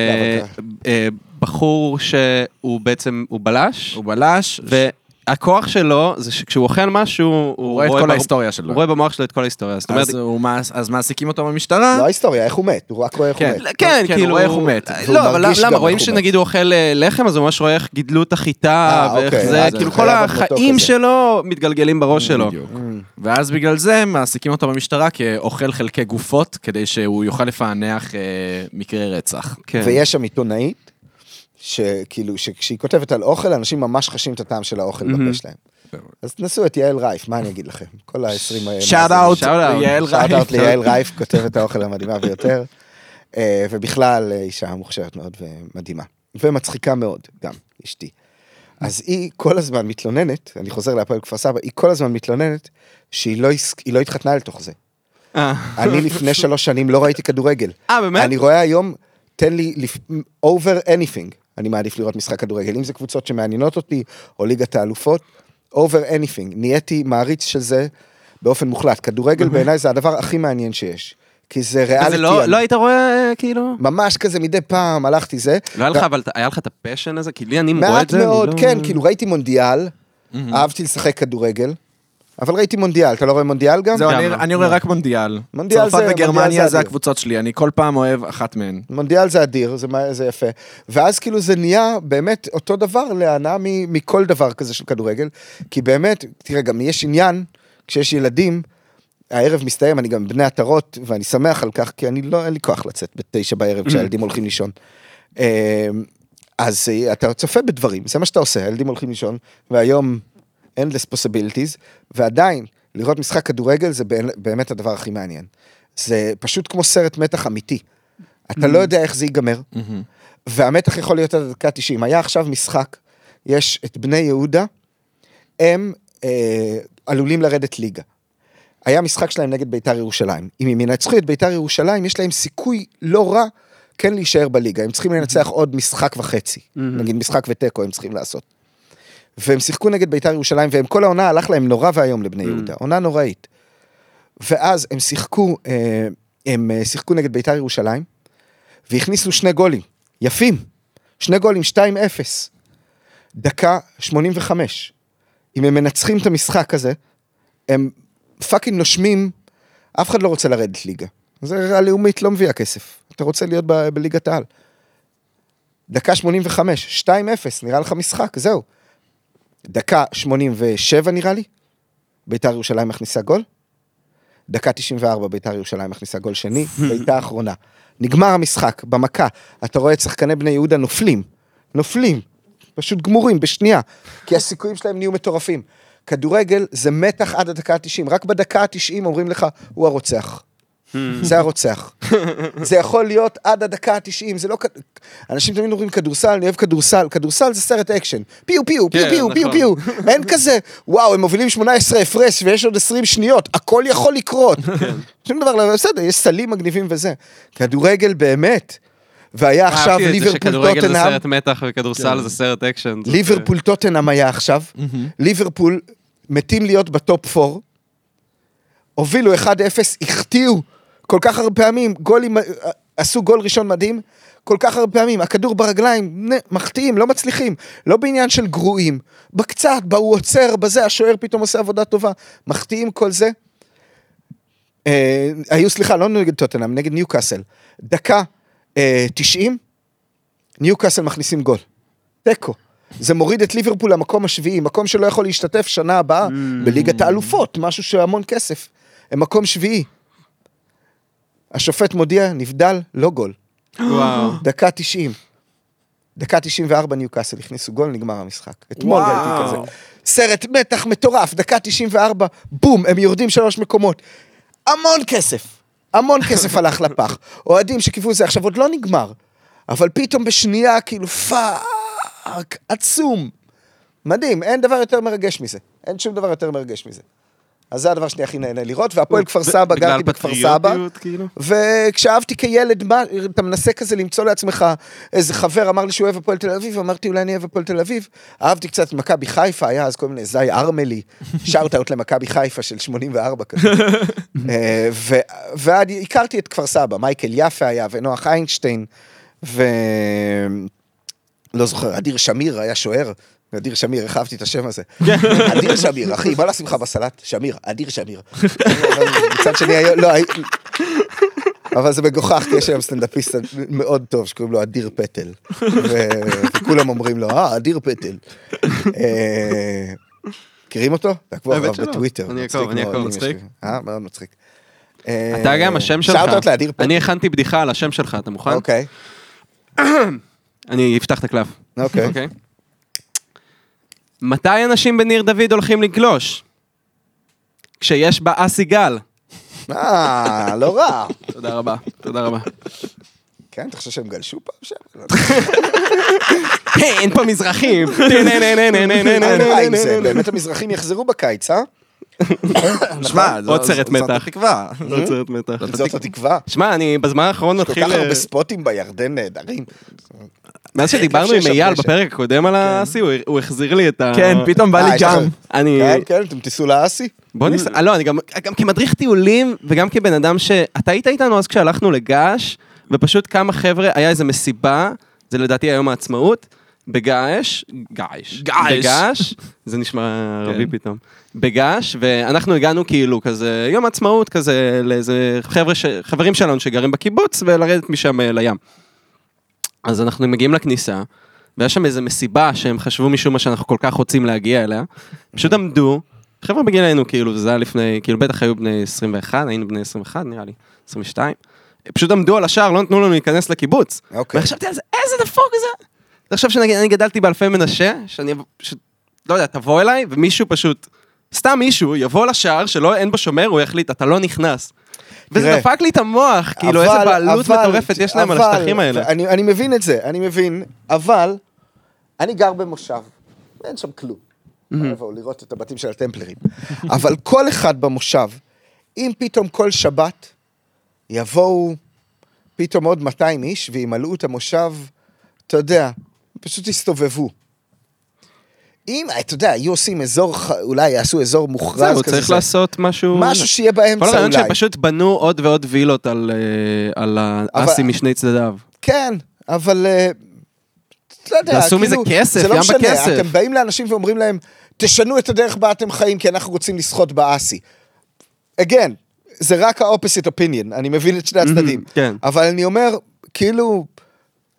אה, בחור שהוא בעצם, הוא בלש, הוא בלש, והכוח שלו זה שכשהוא אוכל משהו, הוא רואה את כל בר- ההיסטוריה שלו. הוא רואה במוח שלו את כל ההיסטוריה. זאת אומרת, אז הוא מעס- אז מעסיקים אותו במשטרה. לא ההיסטוריה, איך הוא מת, הוא רק רואה איך הוא כן. מת. כן, כן, כאילו... הוא רואה איך הוא מת. והוא לא, אבל למה? רואים הוא שנגיד הוא אוכל אה, לחם, אז הוא ממש רואה איך גידלו את החיטה, אה, ואיך אוקיי, זה, אז כאילו כל החיים. שלו מתגלגלים בראש שלו. בדיוק. ואז בגלל זה מעסיקים אותו במשטרה כאוכל חלקי גופות, כדי שהוא יוכל לפענח אה, מקרי רצח. כן. ויש שם עיתונאית, שכאילו, שכשהיא כותבת על אוכל, אנשים ממש חשים את הטעם של האוכל בפה שלהם. אז תנסו את יעל רייף, מה אני אגיד לכם? כל ה-20 האלה. שאט אאוט, שאט אאוט. יעל שאט אאוט רייף. ליעל רייף, כותבת האוכל המדהימה ביותר. אה, ובכלל אה, אישה מוכשרת מאוד ומדהימה. ומצחיקה מאוד, גם, אשתי. אז היא כל הזמן מתלוננת, אני חוזר להפועל כפר סבא, היא כל הזמן מתלוננת שהיא לא, לא התחתנה לתוך זה. אה, אני לפני שלוש שנים לא ראיתי כדורגל. אה, באמת? אני רואה היום, תן לי over anything, אני מעדיף לראות משחק כדורגל, אם זה קבוצות שמעניינות אותי, או ליגת האלופות, over anything, נהייתי מעריץ של זה באופן מוחלט. כדורגל בעיניי זה הדבר הכי מעניין שיש. כי זה ריאליטי. לא לא היית רואה, אה, כאילו? ממש כזה מדי פעם הלכתי זה. לא היה לך, אבל היה לך את הפשן הזה? כי לי, אני רואה את מעט זה, אני מאוד, לא- כן, כאילו ראיתי מונדיאל, אהבתי לשחק כדורגל, אבל ראיתי מונדיאל, אתה לא רואה מונדיאל גם? זהו, אני- לא. אני רואה רק מונדיאל. מונדיאל זה- צרפת וגרמניה זה. הקבוצות שלי, אני כל פעם אוהב אחת מהן. מונדיאל זה אדיר, זה, יפה. ואז כאילו זה נהיה באמת אותו דבר להנאה מכל דבר כזה של כדורגל. כי באמת, תראה, גם יש עניין, כשיש ילדים, הערב מסתיים, אני גם בני עטרות, ואני שמח על כך, כי אני לא, אין לי כוח לצאת בתשע בערב כשהילדים הולכים לישון. אה, אז אה, אתה צופה בדברים, זה מה שאתה עושה, הילדים הולכים לישון, והיום endless possibilities, ועדיין, לראות משחק כדורגל זה באמת- הדבר הכי מעניין. זה פשוט כמו סרט מתח אמיתי. אתה לא יודע איך זה ייגמר, והמתח יכול להיות עד הדקה 90. היה עכשיו משחק, יש את בני יהודה, הם אה, עלולים לרדת ליגה. היה משחק שלהם נגד ביתר ירושלים. אם הם ינצחו את ביתר ירושלים, יש להם סיכוי לא רע כן להישאר בליגה. הם צריכים לנצח עוד משחק וחצי. נגיד משחק ותיקו הם צריכים לעשות. והם שיחקו נגד ביתר ירושלים, והם כל העונה הלך להם נורא ואיום לבני יהודה. עונה נוראית. ואז הם שיחקו, אה, הם אה, שיחקו נגד ביתר ירושלים, והכניסו שני גולים, יפים. שני גולים, 2-0. דקה 85. אם הם מנצחים את המשחק הזה, הם פאקינג נושמים, אף אחד לא רוצה לרדת ליגה. זה הלאומית לא מביאה כסף. אתה רוצה להיות ב- בליגת העל. דקה 85, 2-0, נראה לך משחק, זהו. דקה 87 נראה לי, ביתר ירושלים מכניסה גול. דקה 94 ביתר ירושלים מכניסה גול שני, בעיטה אחרונה. נגמר המשחק, במכה, אתה רואה את שחקני בני יהודה נופלים, נופלים, פשוט גמורים בשנייה, כי הסיכויים שלהם נהיו מטורפים. כדורגל זה מתח עד הדקה ה-90, רק בדקה ה-90 אומרים לך, הוא הרוצח. זה הרוצח. זה יכול להיות עד הדקה ה-90, זה לא... אנשים תמיד אומרים כדורסל, אני אוהב כדורסל, כדורסל זה סרט אקשן. פיו פיו, פיו כן, פיו, פיו נכון. פיו. אין כזה, וואו, הם מובילים 18 הפרש ויש עוד 20 שניות, הכל יכול לקרות. שום דבר, לא, בסדר, יש סלים מגניבים וזה. כדורגל באמת. והיה עכשיו אהבתי את זה ליברפול שכדורגל זה. סרט מתח וכדורסל זה סרט אקשן. ליברפול טוטנאם היה עכשיו, ליברפול מתים להיות בטופ 4, הובילו 1-0, החטיאו כל כך הרבה פעמים, גולים, עשו גול ראשון מדהים, כל כך הרבה פעמים, הכדור ברגליים, מחטיאים, לא מצליחים, לא בעניין של גרועים, בקצת, בה הוא עוצר, בזה, השוער פתאום עושה עבודה טובה, מחטיאים כל זה. אה, היו, סליחה, לא נגד טוטנאם, נגד ניוקאסל. דקה אה, 90, ניוקאסל מכניסים גול. תיקו. זה מוריד את ליברפול למקום השביעי, מקום שלא יכול להשתתף שנה הבאה בליגת האלופות, משהו שהמון כסף. הם מקום שביעי. השופט מודיע, נבדל, לא גול. וואו. דקה 90. דקה 94 ניוקאסל הכניסו גול, נגמר המשחק. אתמול. ראיתי כזה. סרט מתח מטורף, דקה 94, בום, הם יורדים שלוש מקומות. המון כסף, המון כסף הלך לפח. אוהדים שקיוו זה, עכשיו עוד לא נגמר, אבל פתאום בשנייה, כאילו, פאק, עצום. מדהים, אין דבר יותר מרגש מזה. אין שום דבר יותר מרגש מזה. אז זה הדבר שאני הכי נהנה לראות, והפועל כפר סבא, גרתי בכפר סבא. כאילו? וכשאהבתי כילד, מה, אתה מנסה כזה למצוא לעצמך, איזה חבר אמר לי שהוא אוהב הפועל תל אביב, אמרתי אולי אני אוהב הפועל תל אביב. אהבתי קצת את מכבי חיפה, היה אז כל מיני זאהי ארמלי, shout out למכבי חיפה של 84 כזה. אה, ו- ועד הכרתי את כפר סבא, מייקל יפה היה, ונוח איינשטיין, ו... לא זוכר, אדיר שמיר היה שוער. אדיר שמיר, איך אהבתי את השם הזה. אדיר שמיר, אחי, מה לשים לך בסלט? שמיר, אדיר שמיר. מצד שני, לא, אבל זה מגוחך, כי יש היום סטנדאפיסט מאוד טוב שקוראים לו אדיר פטל. וכולם אומרים לו, אה, אדיר פטל. אה, מכירים אותו? תעקבו אחריו. בטוויטר. אני אעקוב, אני אעקוב. מצחיק? אה, מאוד מצחיק. אה, אתה גם, השם שלך. shout-out לאדיר פטל. אני הכנתי בדיחה על השם שלך, אתה מוכן? אוקיי, אני אפתח את הקלף. אוקיי. מתי אנשים בניר דוד הולכים לגלוש? כשיש בה אסי גל. אה, לא רע. תודה רבה, תודה רבה. כן, אתה חושב שהם גלשו פעם שם? לא אין פה מזרחים. באמת המזרחים יחזרו בקיץ, אה? שמע, עוד סרט זאת מתח. התקווה. עוד סרט מתח. זאת התקווה. שמע, אני בזמן האחרון כל כך מתחיל... הרבה ספוטים בירדן נהדרים. מאז שדיברנו שיש עם אייל בפרק הקודם על האסי, הוא- החזיר לי את ה... כן, פתאום בא אה, לי יש ג'אם. אני... כן, כן, אתם תיסעו לאסי? בוא ניס... אה, לא, אני גם, גם כמדריך טיולים, וגם כבן אדם ש... אתה היית איתנו אז כשהלכנו לגעש, ופשוט כמה חבר'ה, היה איזה מסיבה, זה לדעתי היום העצמאות, בגעש, געש, געש. בגעש, זה נשמע ערבי כן. פתאום, בגעש, ואנחנו הגענו כאילו כזה, יום עצמאות כזה, לאיזה חבר'ה ש... חברים שלנו שגרים בקיבוץ, ולרדת משם אה, לים. אז אנחנו מגיעים לכניסה, והיה שם איזה מסיבה שהם חשבו משום מה שאנחנו כל כך רוצים להגיע אליה. פשוט עמדו, חבר'ה בגילנו, כאילו, זה היה לפני, כאילו, בטח היו בני 21, היינו בני 21, נראה לי, 22. פשוט עמדו על השער, לא נתנו לנו להיכנס לקיבוץ. אוקיי. וחשבתי על זה, איזה דפוק זה. תחשוב שאני אני גדלתי באלפי מנשה, שאני, פשוט, לא יודע, תבוא אליי, ומישהו פשוט, סתם מישהו, יבוא לשער שלא, אין בו שומר, הוא יחליט, אתה לא נכנס. וזה תראה, דפק לי את המוח, כאילו, איזה בעלות אבל- מטורפת יש להם על אבל- השטחים האלה. אני, אני מבין את זה, אני מבין, אבל אני גר במושב, אין שם כלום. יבואו לראות את הבתים של הטמפלרים. אבל כל אחד במושב, אם פתאום כל שבת יבואו פתאום עוד 200 איש וימלאו את המושב, אתה יודע, פשוט יסתובבו. אם, אתה יודע, היו עושים אזור, אולי יעשו אזור מוכרז כזה. זהו, צריך זה- לעשות משהו... משהו שיהיה כל באמצע הרעיון אולי. שהם פשוט בנו עוד ועוד וילות על, אה, על האסי משני צדדיו. כן, אבל... לא יודע, ועשו מזה כסף, זה לא משנה, בכסף. אתם באים לאנשים ואומרים להם, תשנו את הדרך בה אתם חיים, כי אנחנו רוצים לשחות באסי. again, זה רק ה-opposite opinion, אני מבין את שני הצדדים. כן. אבל אני אומר, כאילו,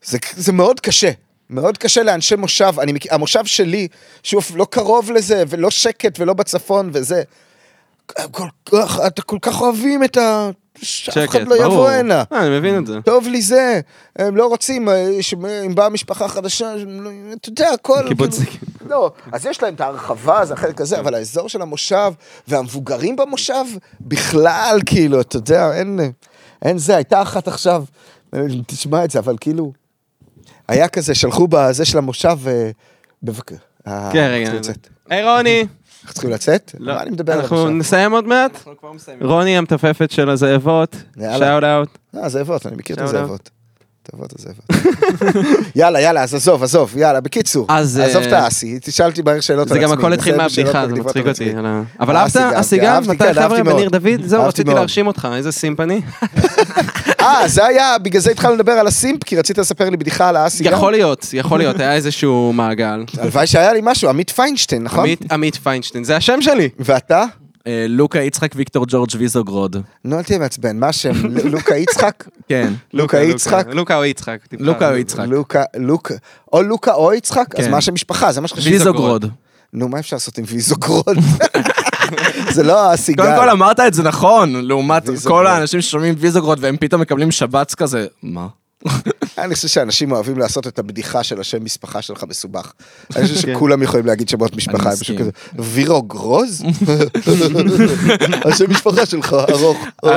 זה, זה מאוד קשה. מאוד קשה לאנשי מושב, אני, המושב שלי, שהוא לא קרוב לזה, ולא שקט, ולא בצפון, וזה, כל כך, אתה כל כך אוהבים את ה... שאף אחד לא יבוא ברור. הנה. אה, אני מבין את זה. טוב לי זה, הם לא רוצים, אה, אם באה משפחה חדשה, לא- אתה יודע, הכל... קיבוצניקים. כאילו- לא, אז יש להם את ההרחבה, זה החלק הזה, אבל האזור של המושב, והמבוגרים במושב, בכלל, כאילו, אתה יודע, אין, אין זה, הייתה אחת עכשיו, אה, תשמע את זה, אבל כאילו, היה כזה, שלחו בזה של המושב, אה, בבקשה. אה, כן, רגע. היי רוני. אנחנו צריכים לצאת? לא, מה אני מדבר עליו אנחנו עכשיו? נסיים עוד מעט. רוני המתופפת של הזאבות. שאוט אאוט. אה, זאבות, אני מכיר את הזאבות. תבוא הזאבות. יאללה, יאללה, אז עזוב, עזוב, יאללה, בקיצור. אז, עזוב אה, את האסי, תשאל אותי מהר שאלות זה על גם עצמי. הכל התחיל בסדר, שאלות מהבדיחה, זה מצחיק אותי. עצמי. על ה- אבל אהבת? גם, אסי גם? מתי כן, חבר'ה. בניר דוד? זהו, רציתי. להרשים אותך, איזה סימפני. אה, זה היה, בגלל זה התחלנו לדבר על הסימפ, כי רצית לספר לי בדיחה על האסי גם? יכול להיות, יכול להיות, היה איזשהו מעגל. הלוואי שהיה לי משהו, עמית פיינשטיין, נכון? עמית פיינשטיין, זה השם שלי. ואתה? אה, לוקה יצחק ויקטור ג'ורג' ויזוגרוד. נו, אל תהיה מעצבן, מה השם? לוקה יצחק? כן. לוקה יצחק? לוקה או יצחק. לוקה או יצחק. לוקה, או לוקה או יצחק? אז כן. מה השם משפחה? זה מה שחשבתי. ויזוגרוד. נו, מה אפשר לעשות עם ויזוגרוד? זה לא האסי קודם. כל אמרת את זה נכון, לעומת. כל האנשים ששומעים ויזוגרוד והם פתאום מקבלים שבץ כזה. מה? אני חושב שאנשים אוהבים לעשות את הבדיחה של השם משפחה שלך מסובך. אני חושב שכולם יכולים להגיד שמות משפחה, הם פשוט מסכים. כזה, וירוגרוז? השם משפחה שלך ארוך.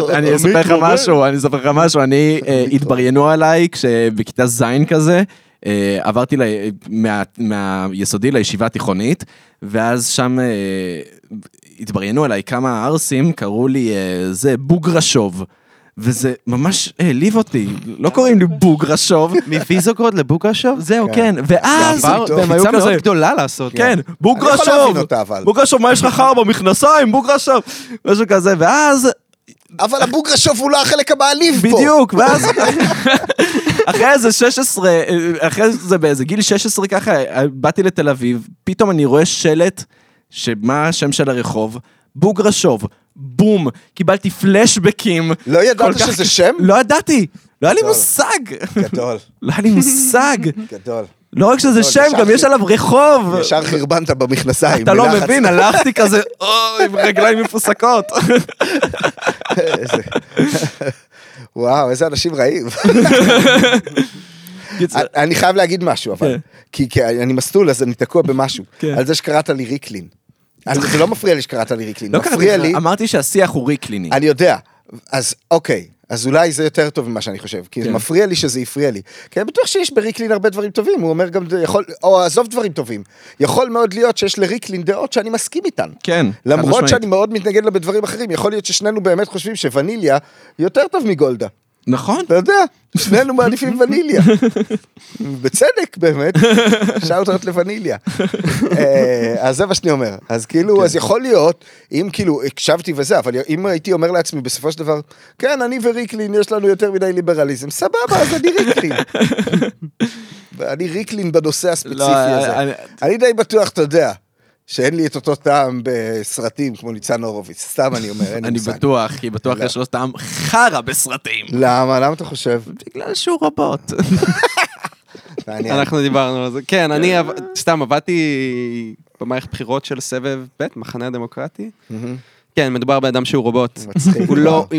אני אספר לך משהו, אני אספר לך משהו, אני, אה, התבריינו עליי כשבכיתה ז' כזה, אה, עברתי ל- מה- מהיסודי לישיבה התיכונית, ואז שם אה, התבריינו עליי כמה ערסים, קראו לי אה, זה בוגרשוב. וזה ממש העליב אותי, לא קוראים לי בוגרשוב. מוויזוגרוד לבוקרשוב? זהו, כן. כן, ואז, זה עבר והם היו כזה, גדולה לעשות. כן, אני יכול בוגרשוב, להבין אותה, אבל. בוגרשוב, מה יש לך חר במכנסיים, בוגרשוב, משהו כזה, ואז אבל הבוגרשוב הוא לא החלק המעליב פה. בדיוק, ואז אחרי איזה 16, אה, אחרי זה באיזה גיל 16 ככה, באתי לתל אביב, פתאום אני רואה שלט, שמה השם של הרחוב? בוגרשוב, בום, קיבלתי פלשבקים. לא ידעת כך- שזה שם? לא ידעתי, לא היה לי. מושג, גדול, לא היה לי מושג. גדול. לא רק שזה שם, גם יש עליו רחוב. ישר חרבנת במכנסיים. אתה לא. מבין, הלכתי כזה, אוי, עם רגליים מפוסקות. וואו, איזה אנשים רעים. אני חייב להגיד משהו, אבל. כן. כי כי אני מסטול, אז אני תקוע במשהו. כן. על זה שקראת לי ריקלין. זה לא מפריע לי שקראת לי ריקלין. לא מפריע לי, אמרתי שהשיח הוא ריקליני. אני יודע. אז אוקיי, אז אולי זה יותר טוב ממה שאני חושב, כי זה כן. מפריע לי שזה הפריע לי. כי אני בטוח שיש בריקלין הרבה דברים טובים, הוא אומר גם, יכול, או עזוב דברים טובים. יכול מאוד להיות שיש לריקלין דעות שאני מסכים איתן. כן, למרות. שאני מאוד מתנגד לה בדברים אחרים, יכול להיות ששנינו באמת חושבים שווניליה יותר טוב מגולדה. נכון. אתה יודע, שנינו מעדיפים וניליה. בצדק, באמת. shout-out לווניליה. אה, אז זה מה שאני אומר. אז כאילו, אז יכול להיות, אם כאילו, הקשבתי וזה, אבל אם הייתי אומר לעצמי בסופו של דבר, כן, אני וריקלין, יש לנו יותר מדי ליברליזם, סבבה, אז אני ריקלין. ואני ריקלין בנושא הספציפי לא, הזה. אני- אני די בטוח, אתה יודע. שאין לי את אותו טעם בסרטים כמו ניצן הורוביץ, סתם אני אומר, אין לי אני. בטוח, כי בטוח לא. יש לו טעם חרא בסרטים. למה? למה אתה חושב? בגלל שהוא רובוט. אנחנו דיברנו על זה. כן, אני עב- סתם עבדתי במערכת בחירות של סבב ב', מחנה הדמוקרטי. כן, מדובר באדם שהוא רובוט. מצחיק. הוא לא...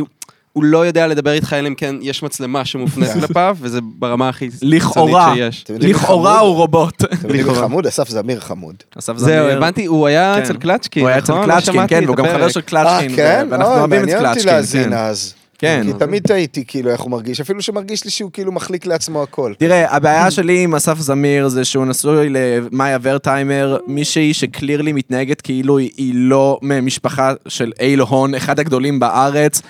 הוא- לא יודע לדבר איתך אלא אם כן יש מצלמה שמופנית כלפיו, וזה ברמה הכי קיצונית שיש. לכאורה? הוא רובוט. אתם יודעים מי חמוד? אסף זמיר חמוד. אסף זהו, זמיר. הבנתי, הוא היה כן. אצל קלצ'קין, הוא היה אצל נכון? קלצ'קין, כן, והוא גם. חבר של אה, קלצ'קין, כן? ואנחנו אוהבים את מעניין אותי. להאזין כן. אז. כן. כי תמיד תהיתי כאילו איך הוא מרגיש, אפילו שמרגיש לי שהוא כאילו מחליק לעצמו הכל. תראה, הבעיה שלי עם אסף זמיר זה שהוא נשוי למאיה ורטהיימר, מישהי שקלירלי מתנהגת כאילו היא- היא לא ממשפחה של אייל הון, אחד הגדולים בארץ,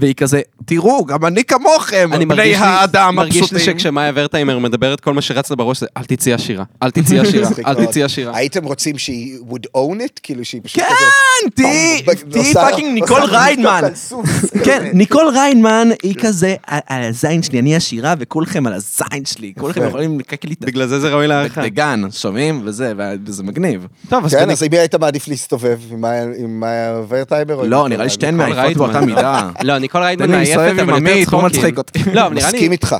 והיא כזה, תראו, גם אני כמוכם, אני בני מרגיש לי, האדם מרגיש לי הפשוטים. שכשמאיה ורטהיימר מדברת, כל מה שרץ לה בראש זה אל תצאי עשירה, אל תצאי עשירה, מצחיק אל מאוד. תצאי עשירה. הייתם רוצים שהיא would own it? כאילו שהיא פשוט כן, כזה... תהיי פעם, תהיי עושה- פאקינג ניקול עושה ריידמן. על סוס. כן, ניקול ריינמן היא כזה, "על- על הזין שלי, אני עשירה וכולכם על הזין שלי, כולכם. יכולים לקק לי את בגלל זה זה ראוי להערכה. הדגן, שומעים? וזה, וזה מגניב. טוב, אז כן, אז עם מי היית מעדיף להסתובב? עם מאיה- עם מאיה ורטהיימר? או עם לא, ניקול נראה לי שתיהן מעייפות באותה. מידה. לא, ניקול ריידמן תן לי מעייפת, להסתובב עם אבל יותר עמית, הוא צחוקים. מצחיק אותי. לא, נראה לי... מסכים איתך.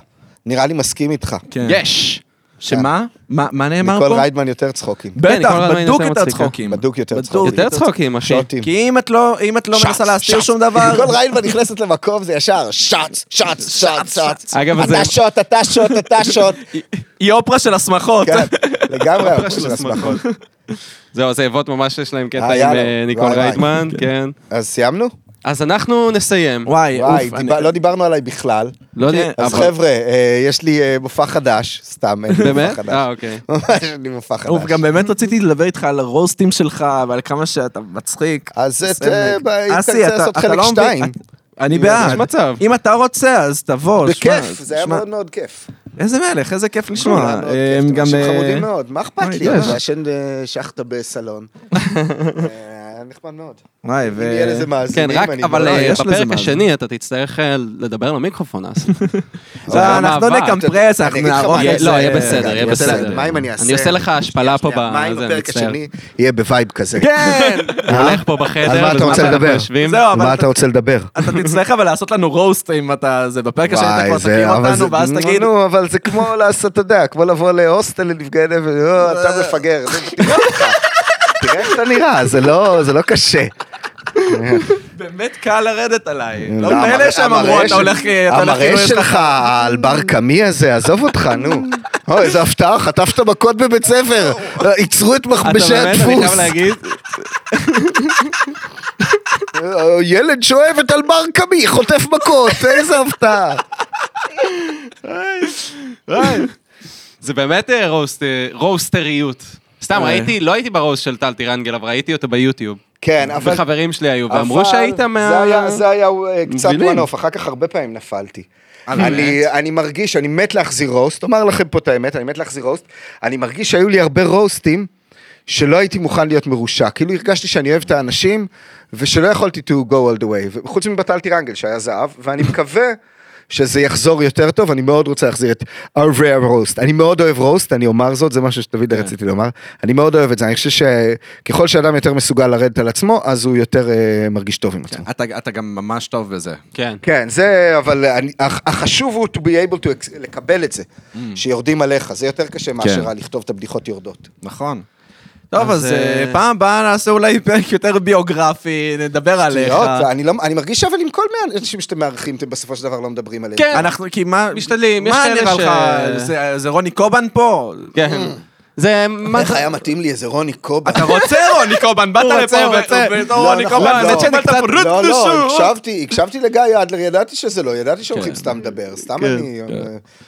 נראה לי מסכים איתך. כן. יש! שמה? מה מה נאמר ניקול פה? ריידמן יותר צחוקים. בטח, ניקול בדוק יותר. צחוקים. בדוק יותר צחוקים. יותר צחוקים, אחי. כי אם את לא, לא מנסה להסתיר. שום דבר, ניקול ריידמן נכנסת למקום זה ישר שץ, שץ, שץ, שץ. אגב, אתה שוט, אתה שוט, אתה שוט. היא אופרה של השמחות. כן, לגמרי אופרה של השמחות. זהו, זה אבות ממש יש להם קטע אה, עם. אה, ניקול. ריידמן, כן. אז סיימנו? אז אנחנו נסיים. וואי, וואי, אוף, דיבר- אני- לא דיברנו עליי בכלל. לא כן, אז אבל- חבר'ה, אה, יש לי אה, מופע חדש, סתם, אין לי מופע באמת? חדש. אה, אוקיי. ממש אין לי מופע חדש. אוף, גם באמת רציתי לדבר איתך על הרוסטים שלך ועל כמה שאתה מצחיק. אז. אה, אסי, תרצה אתה- לעשות אתה חלק לא מבין- שתיים. אני יש בעד. מצב. אם אתה רוצה, אז תבוא. בכיף, זה היה מאוד מאוד כיף. איזה מלך, איזה כיף היה לשמוע. אה, אתם גם... אנשים אה, חמודים מאוד, מה אכפת לי? יש. לעשן אה, שחטה בסלון. אה, נחמד מאוד. וואי, אם ו... יהיה לזה כן, מאזינים, רק, אני אבל מאוד- אה, בפרק זה. השני אתה תצטרך אה, לדבר למיקרופון, אסי. לא, אנחנו מאבק. נקמפרס, אנחנו נערוך יהיה- איזה- לא, יהיה בסדר, יהיה בסדר. מה אם אני אעשה? אני עושה לך השפלה פה שנייה, מה אם בפרק. השני יהיה ב vibe כזה? כן! הוא הולך פה בחדר, על מה אתה רוצה לדבר? זהו, מה אתה- רוצה לדבר? אתה תצטרך אבל לעשות לנו roast אם אתה... זה בפרק השני אתה כבר זה- אבל אותנו, זה- ואז תגיד... נו, אבל זה כמו לעשות, אתה יודע, כמו לבוא להוסטל לנפגעי נפש, "אה, אתה מפגר, זה- תראה איך אתה נראה, זה לא זה לא קשה. באמת קל לרדת עליי. לא? מאלה שהם אמרו, אתה הולך... אתה כאילו המראה לך... שלך על בר קמי הזה, עזוב אותך, נו. אוי, איזה הפתעה, חטפת מכות בבית ספר. ייצרו את אתה מכבשי באמת, אני הדפוס. חייב להגיד, ילד שואב את על בר קמי, חוטף מכות, איזה הפתעה. זה באמת אה, אה, רוסטריות. סתם אה. ראיתי, לא הייתי ברוסט של טל טירנגל, אבל ראיתי אותו ביוטיוב. כן, אבל... וחברים שלי היו, ואמרו שהיית מה... זה היה, זה היה אה, קצת אוף, אחר כך הרבה פעמים נפלתי. באמת? אני, אני מרגיש, אני מת להחזיר רוסט, אומר לכם פה את האמת, אני מת להחזיר רוסט. אני מרגיש שהיו לי הרבה רוסטים שלא הייתי מוכן להיות מרושע. כאילו הרגשתי שאני אוהב את האנשים, ושלא יכולתי to go all the way. חוץ מבטל טירנגל שהיה זהב, ואני מקווה שזה יחזור יותר טוב, אני מאוד רוצה להחזיר את rare roast. אני מאוד אוהב רוסט, אני אומר זאת, זה משהו שתמיד כן. רציתי לומר. אני מאוד אוהב את זה, אני חושב שככל שאדם יותר מסוגל לרדת על עצמו, אז הוא יותר אה, מרגיש טוב עם עצמו. אתה, אתה גם ממש טוב בזה. כן. כן, זה, אבל אני, הח- החשוב הוא to be able to לקבל את זה, שיורדים עליך, זה יותר קשה מאשר לכתוב את הבדיחות יורדות. נכון. טוב, אז, אז אה, אה, פעם הבאה נעשה אולי פרק יותר ביוגרפי, נדבר עליך. אני, לא, אני מרגיש אבל עם כל האנשים שאתם מארחים, אתם בסופו של דבר לא מדברים עליהם. כן. אנחנו, כי מה... משתדלים, יש מה כאלה נראה ש- לך, זה- זה רוני קובן פה? כן. זה... מה איך זה- היה מתאים לי איזה רוני קובן. אתה רוצה רוני קובן, באת לפה. בתור לא, רוני נכון, קובן, לא. האמת שאני קצת... לא, לא, הקשבתי, הקשבתי לגיא אדלר, ידעתי שזה לא, ידעתי שהולכים סתם לדבר, סתם כן, אני, אה,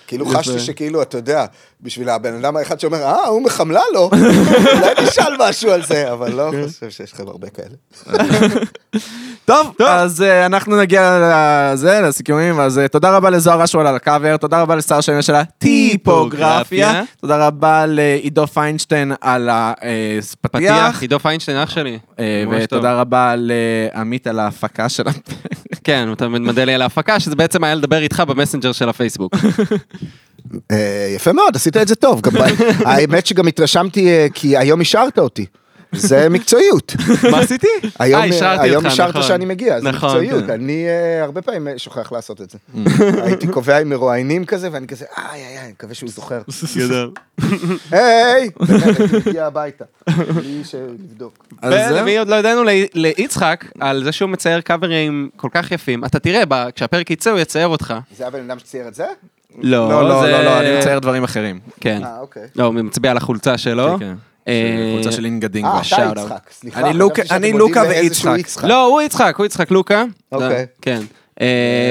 כאילו חשתי שכאילו, אתה יודע, בשביל הבן אדם האחד שאומר, אה, הוא מחמלה לו, אולי נשאל משהו על זה, אבל לא חושב שיש לכם הרבה כאלה. טוב, אז אה, אנחנו נגיע לזה, לסיכומים, אז אה, תודה רבה לזוהר אשואל על הקאבר, תודה רבה לשר השם של הטיפוגרפיה, טיפוגרפיה. תודה רבה לעידו פיינשטיין על הפתיח, פתיח, עידו פיינשטיין אח שלי. אה. ותודה רבה לעמית על ההפקה של הפרק. כן, הוא תמיד מודה לי על ההפקה, שזה בעצם היה לדבר איתך במסנג'ר של הפייסבוק. אה, יפה מאוד, עשית את זה טוב. האמת שגם התרשמתי, אה, כי היום השארת אותי. זה מקצועיות. מה עשיתי? היום, אה, השארת נכון. שאני מגיע, זה נכון, מקצועיות. כן. אני אה, הרבה פעמים אה, שוכח לעשות את זה. הייתי קובע עם מרואיינים כזה, ואני כזה, איי, איי, איי, אני מקווה שהוא זוכר. גדול. היי, הגיע הביתה. בלי לבדוק. ולמי עוד לא ידענו, ליצחק, על זה שהוא מצייר קאברים כל כך יפים. אתה תראה, כשהפרק יצא הוא יצייר אותך. זה הבן אדם שצייר את זה? לא, לא, לא, זה- לא, לא, אני מצייר דברים אחרים. כן. אה, אוקיי. לא, הוא מצביע על החולצה שלו. כן, כן. אה, קבוצה של אינגה דינגו. אה, אתה. יצחק, סליחה. אני לוקה- ויצחק. לא, הוא יצחק, הוא יצחק לוקה. אוקיי. כן. אה,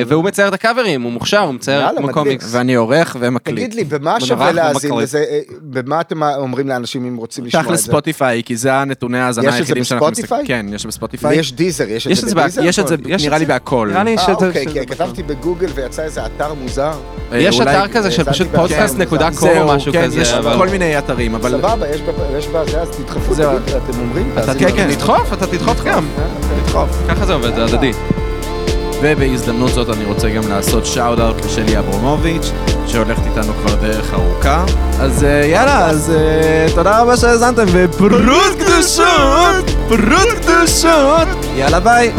והוא מצייר את הקאברים, הוא מוכשר, הוא מצייר כמו. קומיקס. ואני עורך ומקליט. תגיד לי, במה שווה להאזין. לזה? אה, במה אתם אומרים לאנשים אם רוצים לשמוע את תכל'ס זה? ספוטיפיי, כי זה הנתוני ההאזנה יש את זה היחידים שאנחנו בספוטיפיי? מסתכלים. כן, יש בספוטיפיי. ויש דיזר, יש יש את זה בדיזר? יש את זה, יש נראה לי? בהכל. נראה לי אה, אוקיי, שזה- כי כתבתי בגוגל ויצא איזה אתר מוזר. יש אתר כזה של פשוט פודקאסט נקודה קום או משהו כן, כזה. יש כל מיני אתרים, אבל... סבבה, יש בזה, אז תדחפו, אתם אומרים? כן. כן. תדחוף, אתה תדחוף גם. לדחוף. ככה זה עובד, זה הדדי. ובהזדמנות זאת אני רוצה גם לעשות shout out לשלי אברמוביץ', שהולכת איתנו כבר דרך ארוכה. אז אה, יאללה, אז אה, תודה רבה שהאזנתם, ופרות קדושות! פרות קדושות! יאללה ביי!